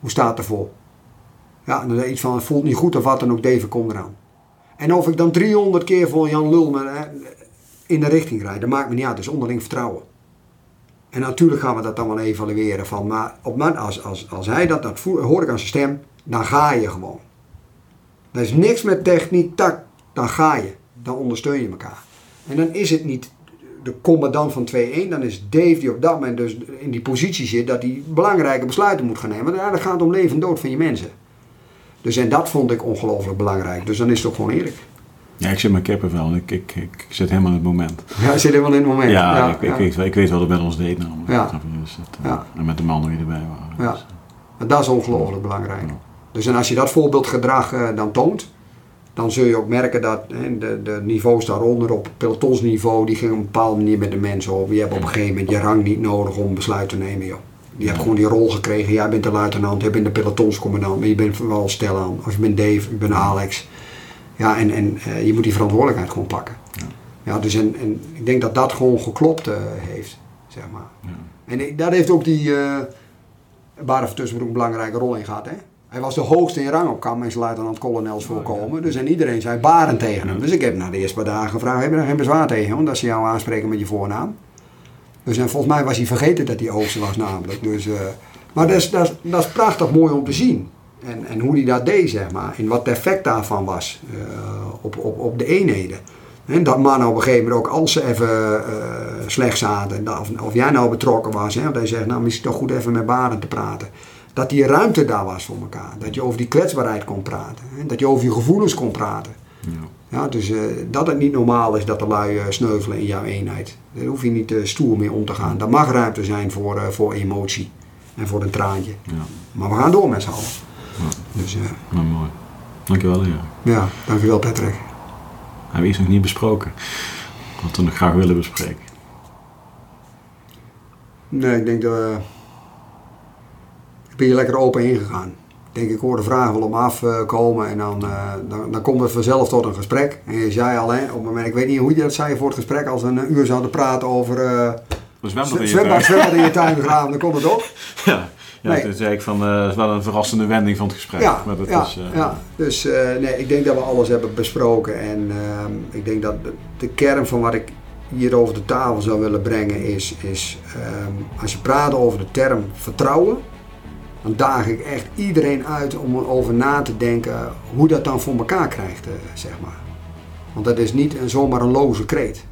Hoe staat het ervoor? Ja, en dan zei iets van, het voelt niet goed of wat dan ook, Dave, kom eraan. En of ik dan 300 keer voor Jan Lul maar, hè, in de richting rijd, dat maakt me niet uit. Dat is onderling vertrouwen. En natuurlijk gaan we dat dan wel evalueren van, maar op moment als, als, als hij dat, dat voelt, hoor ik aan zijn stem, dan ga je gewoon. Er is niks met techniek, tak, dan ga je. Dan ondersteun je elkaar. En dan is het niet de commandant van 2-1, dan is Dave die op dat moment dus in die positie zit dat hij belangrijke besluiten moet gaan nemen. Ja, dat gaat om leven en dood van je mensen. Dus en dat vond ik ongelooflijk belangrijk. Dus dan is het ook gewoon eerlijk. Ja, ik zit mijn kippenvel. Ik, ik, ik zit helemaal in het moment. Ja, zit helemaal in het moment. Ja, ik, ik, Weet, wel- ik weet wat het met ons deed namelijk. Ja. Je? Dus dat, eh, Ja. En met de mannen die erbij waren. Ja. Dus, Maar dat is ongelooflijk belangrijk. Dus en als je dat voorbeeldgedrag eh, dan toont, dan zul je ook merken dat hè, de, de niveaus daaronder op pelotonsniveau, die gingen op een bepaalde manier met de mensen op. Je hebt op een gegeven moment je rang niet nodig om besluit te nemen. Joh. Je hebt gewoon die rol gekregen. Jij bent de luitenant, jij bent de pelotonscommandant, maar je bent wel stel aan. Of je bent Dave, ik ben Alex. Ja, en, en eh, je moet die verantwoordelijkheid gewoon pakken. Ja, dus en, en ik denk dat dat gewoon geklopt eh, heeft, zeg maar. ja. En ik- daar heeft ook die uh, Tussenbroek een belangrijke rol in gehad. Hè? Hij was de hoogste in rang op zijn luitenant-kolonels voorkomen. Dus en iedereen zei Barend tegen hem. Dus ik heb na de eerste paar dagen gevraagd, heb je er geen bezwaar tegen? Omdat ze jou aanspreken met je voornaam. Dus en volgens mij was hij vergeten dat hij hoogste was namelijk. Dus, eh, maar dat is, dat, is, dat is prachtig mooi om te zien. En, en hoe hij dat deed, zeg maar. En wat het effect daarvan was eh, op, op, op de eenheden. En dat mannen op een gegeven moment ook als ze even uh, slecht zaten, of, of jij nou betrokken was, hè, dat je zegt, nou misschien toch goed even met Barend te praten. Dat die ruimte daar was voor elkaar. Dat je over die kwetsbaarheid kon praten. Hè, dat je over je gevoelens kon praten. Ja. Ja, dus uh, dat het niet normaal is dat de lui sneuvelen in jouw eenheid. Daar hoef je niet stoer mee om te gaan. Er mag ruimte zijn voor, voor emotie en voor een traantje. Ja. Maar we gaan door met z'n allen. Ja. Dus, nou, mooi. Dankjewel. Ja, ja dankjewel Patrick. Hebben we iets nog niet besproken? Wat we nog graag willen bespreken? Nee, ik denk dat ben hier lekker open ingegaan. Ik denk, ik hoor de vragen wel om afkomen en dan, uh, dan, dan komt het vanzelf tot een gesprek. En je zei al, hè, op het moment, ik weet niet hoe je dat zei voor het gesprek, als we een uur zouden praten over... Uh, zwembad in je tuin. Zwembad in je tuin begraven, dan komt het op. <laughs> Ja. Ja, nee. toen zei ik van, uh, het is wel een verrassende wending van het gesprek. Ja, maar dat ja, is, uh, ja. dus uh, nee, ik denk dat we alles hebben besproken. En ehm, ik denk dat de, kern van wat ik hier over de tafel zou willen brengen is, is um, als je praat over de term vertrouwen, dan daag ik echt iedereen uit om erover na te denken hoe dat dan voor elkaar krijgt, zeg maar. Want dat is niet een, zomaar een loze kreet.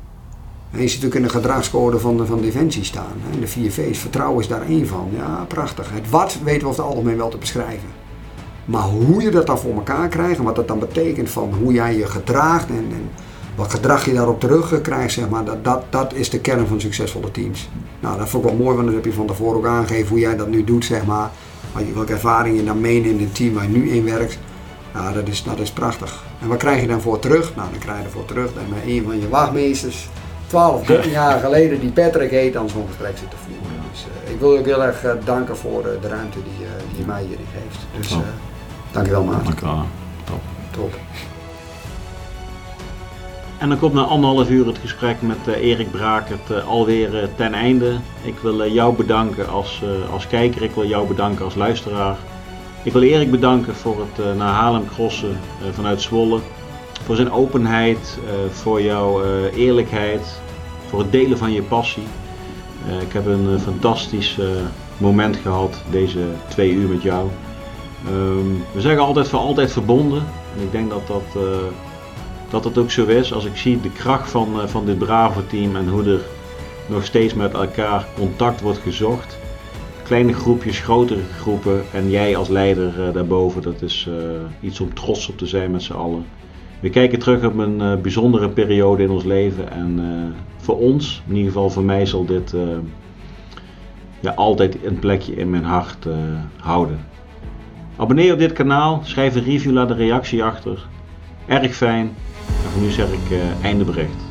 En ziet natuurlijk in de gedragscode van, van Defensie staan. Hè. De vier V's, vertrouwen is daar één van. Ja, prachtig. Het wat weten we over het algemeen wel te beschrijven. Maar hoe je dat dan voor elkaar krijgt en wat dat dan betekent van hoe jij je gedraagt en, en wat gedrag je daarop terug krijgt, zeg maar, dat, dat, dat is de kern van succesvolle teams. Nou, dat vond ik wel mooi, want dat heb je van tevoren ook aangegeven hoe jij dat nu doet, zeg maar. Welke ervaring je dan meeneemt in het team waar je nu in werkt. Nou, dat is, dat is prachtig. En wat krijg je dan voor terug? Nou, dan krijg je ervoor terug dat met een van je wachtmeesters 12, 13 <laughs> jaar geleden die Patrick heet dan zo'n gesprek zitten voeren. Dus uh, ik wil je ook heel erg uh, danken voor uh, de ruimte die, die je mij hierin geeft. Dus oh. dankjewel maat. Dankjewel. Top. Top. En dan komt na anderhalf uur het gesprek met Erik Brakert alweer ten einde. Ik wil jou bedanken als, als kijker, ik wil jou bedanken als luisteraar. Ik wil Erik bedanken voor het naar Haarlem crossen vanuit Zwolle voor zijn openheid, voor jouw eerlijkheid, voor het delen van je passie. Ik heb een fantastisch moment gehad, deze twee uur met jou. Um, we zeggen altijd voor altijd verbonden. En ik denk dat dat, dat dat ook zo is. Als ik zie de kracht van, van dit brave team en hoe er nog steeds met elkaar contact wordt gezocht. Kleine groepjes, grotere groepen en jij als leider daarboven, dat is iets om trots op te zijn met z'n allen. We kijken terug op een bijzondere periode in ons leven. En voor ons, in ieder geval voor mij, zal dit ja, altijd een plekje in mijn hart houden. Abonneer op dit kanaal, schrijf een review, laat een reactie achter. Erg fijn. En voor nu zeg ik einde bericht.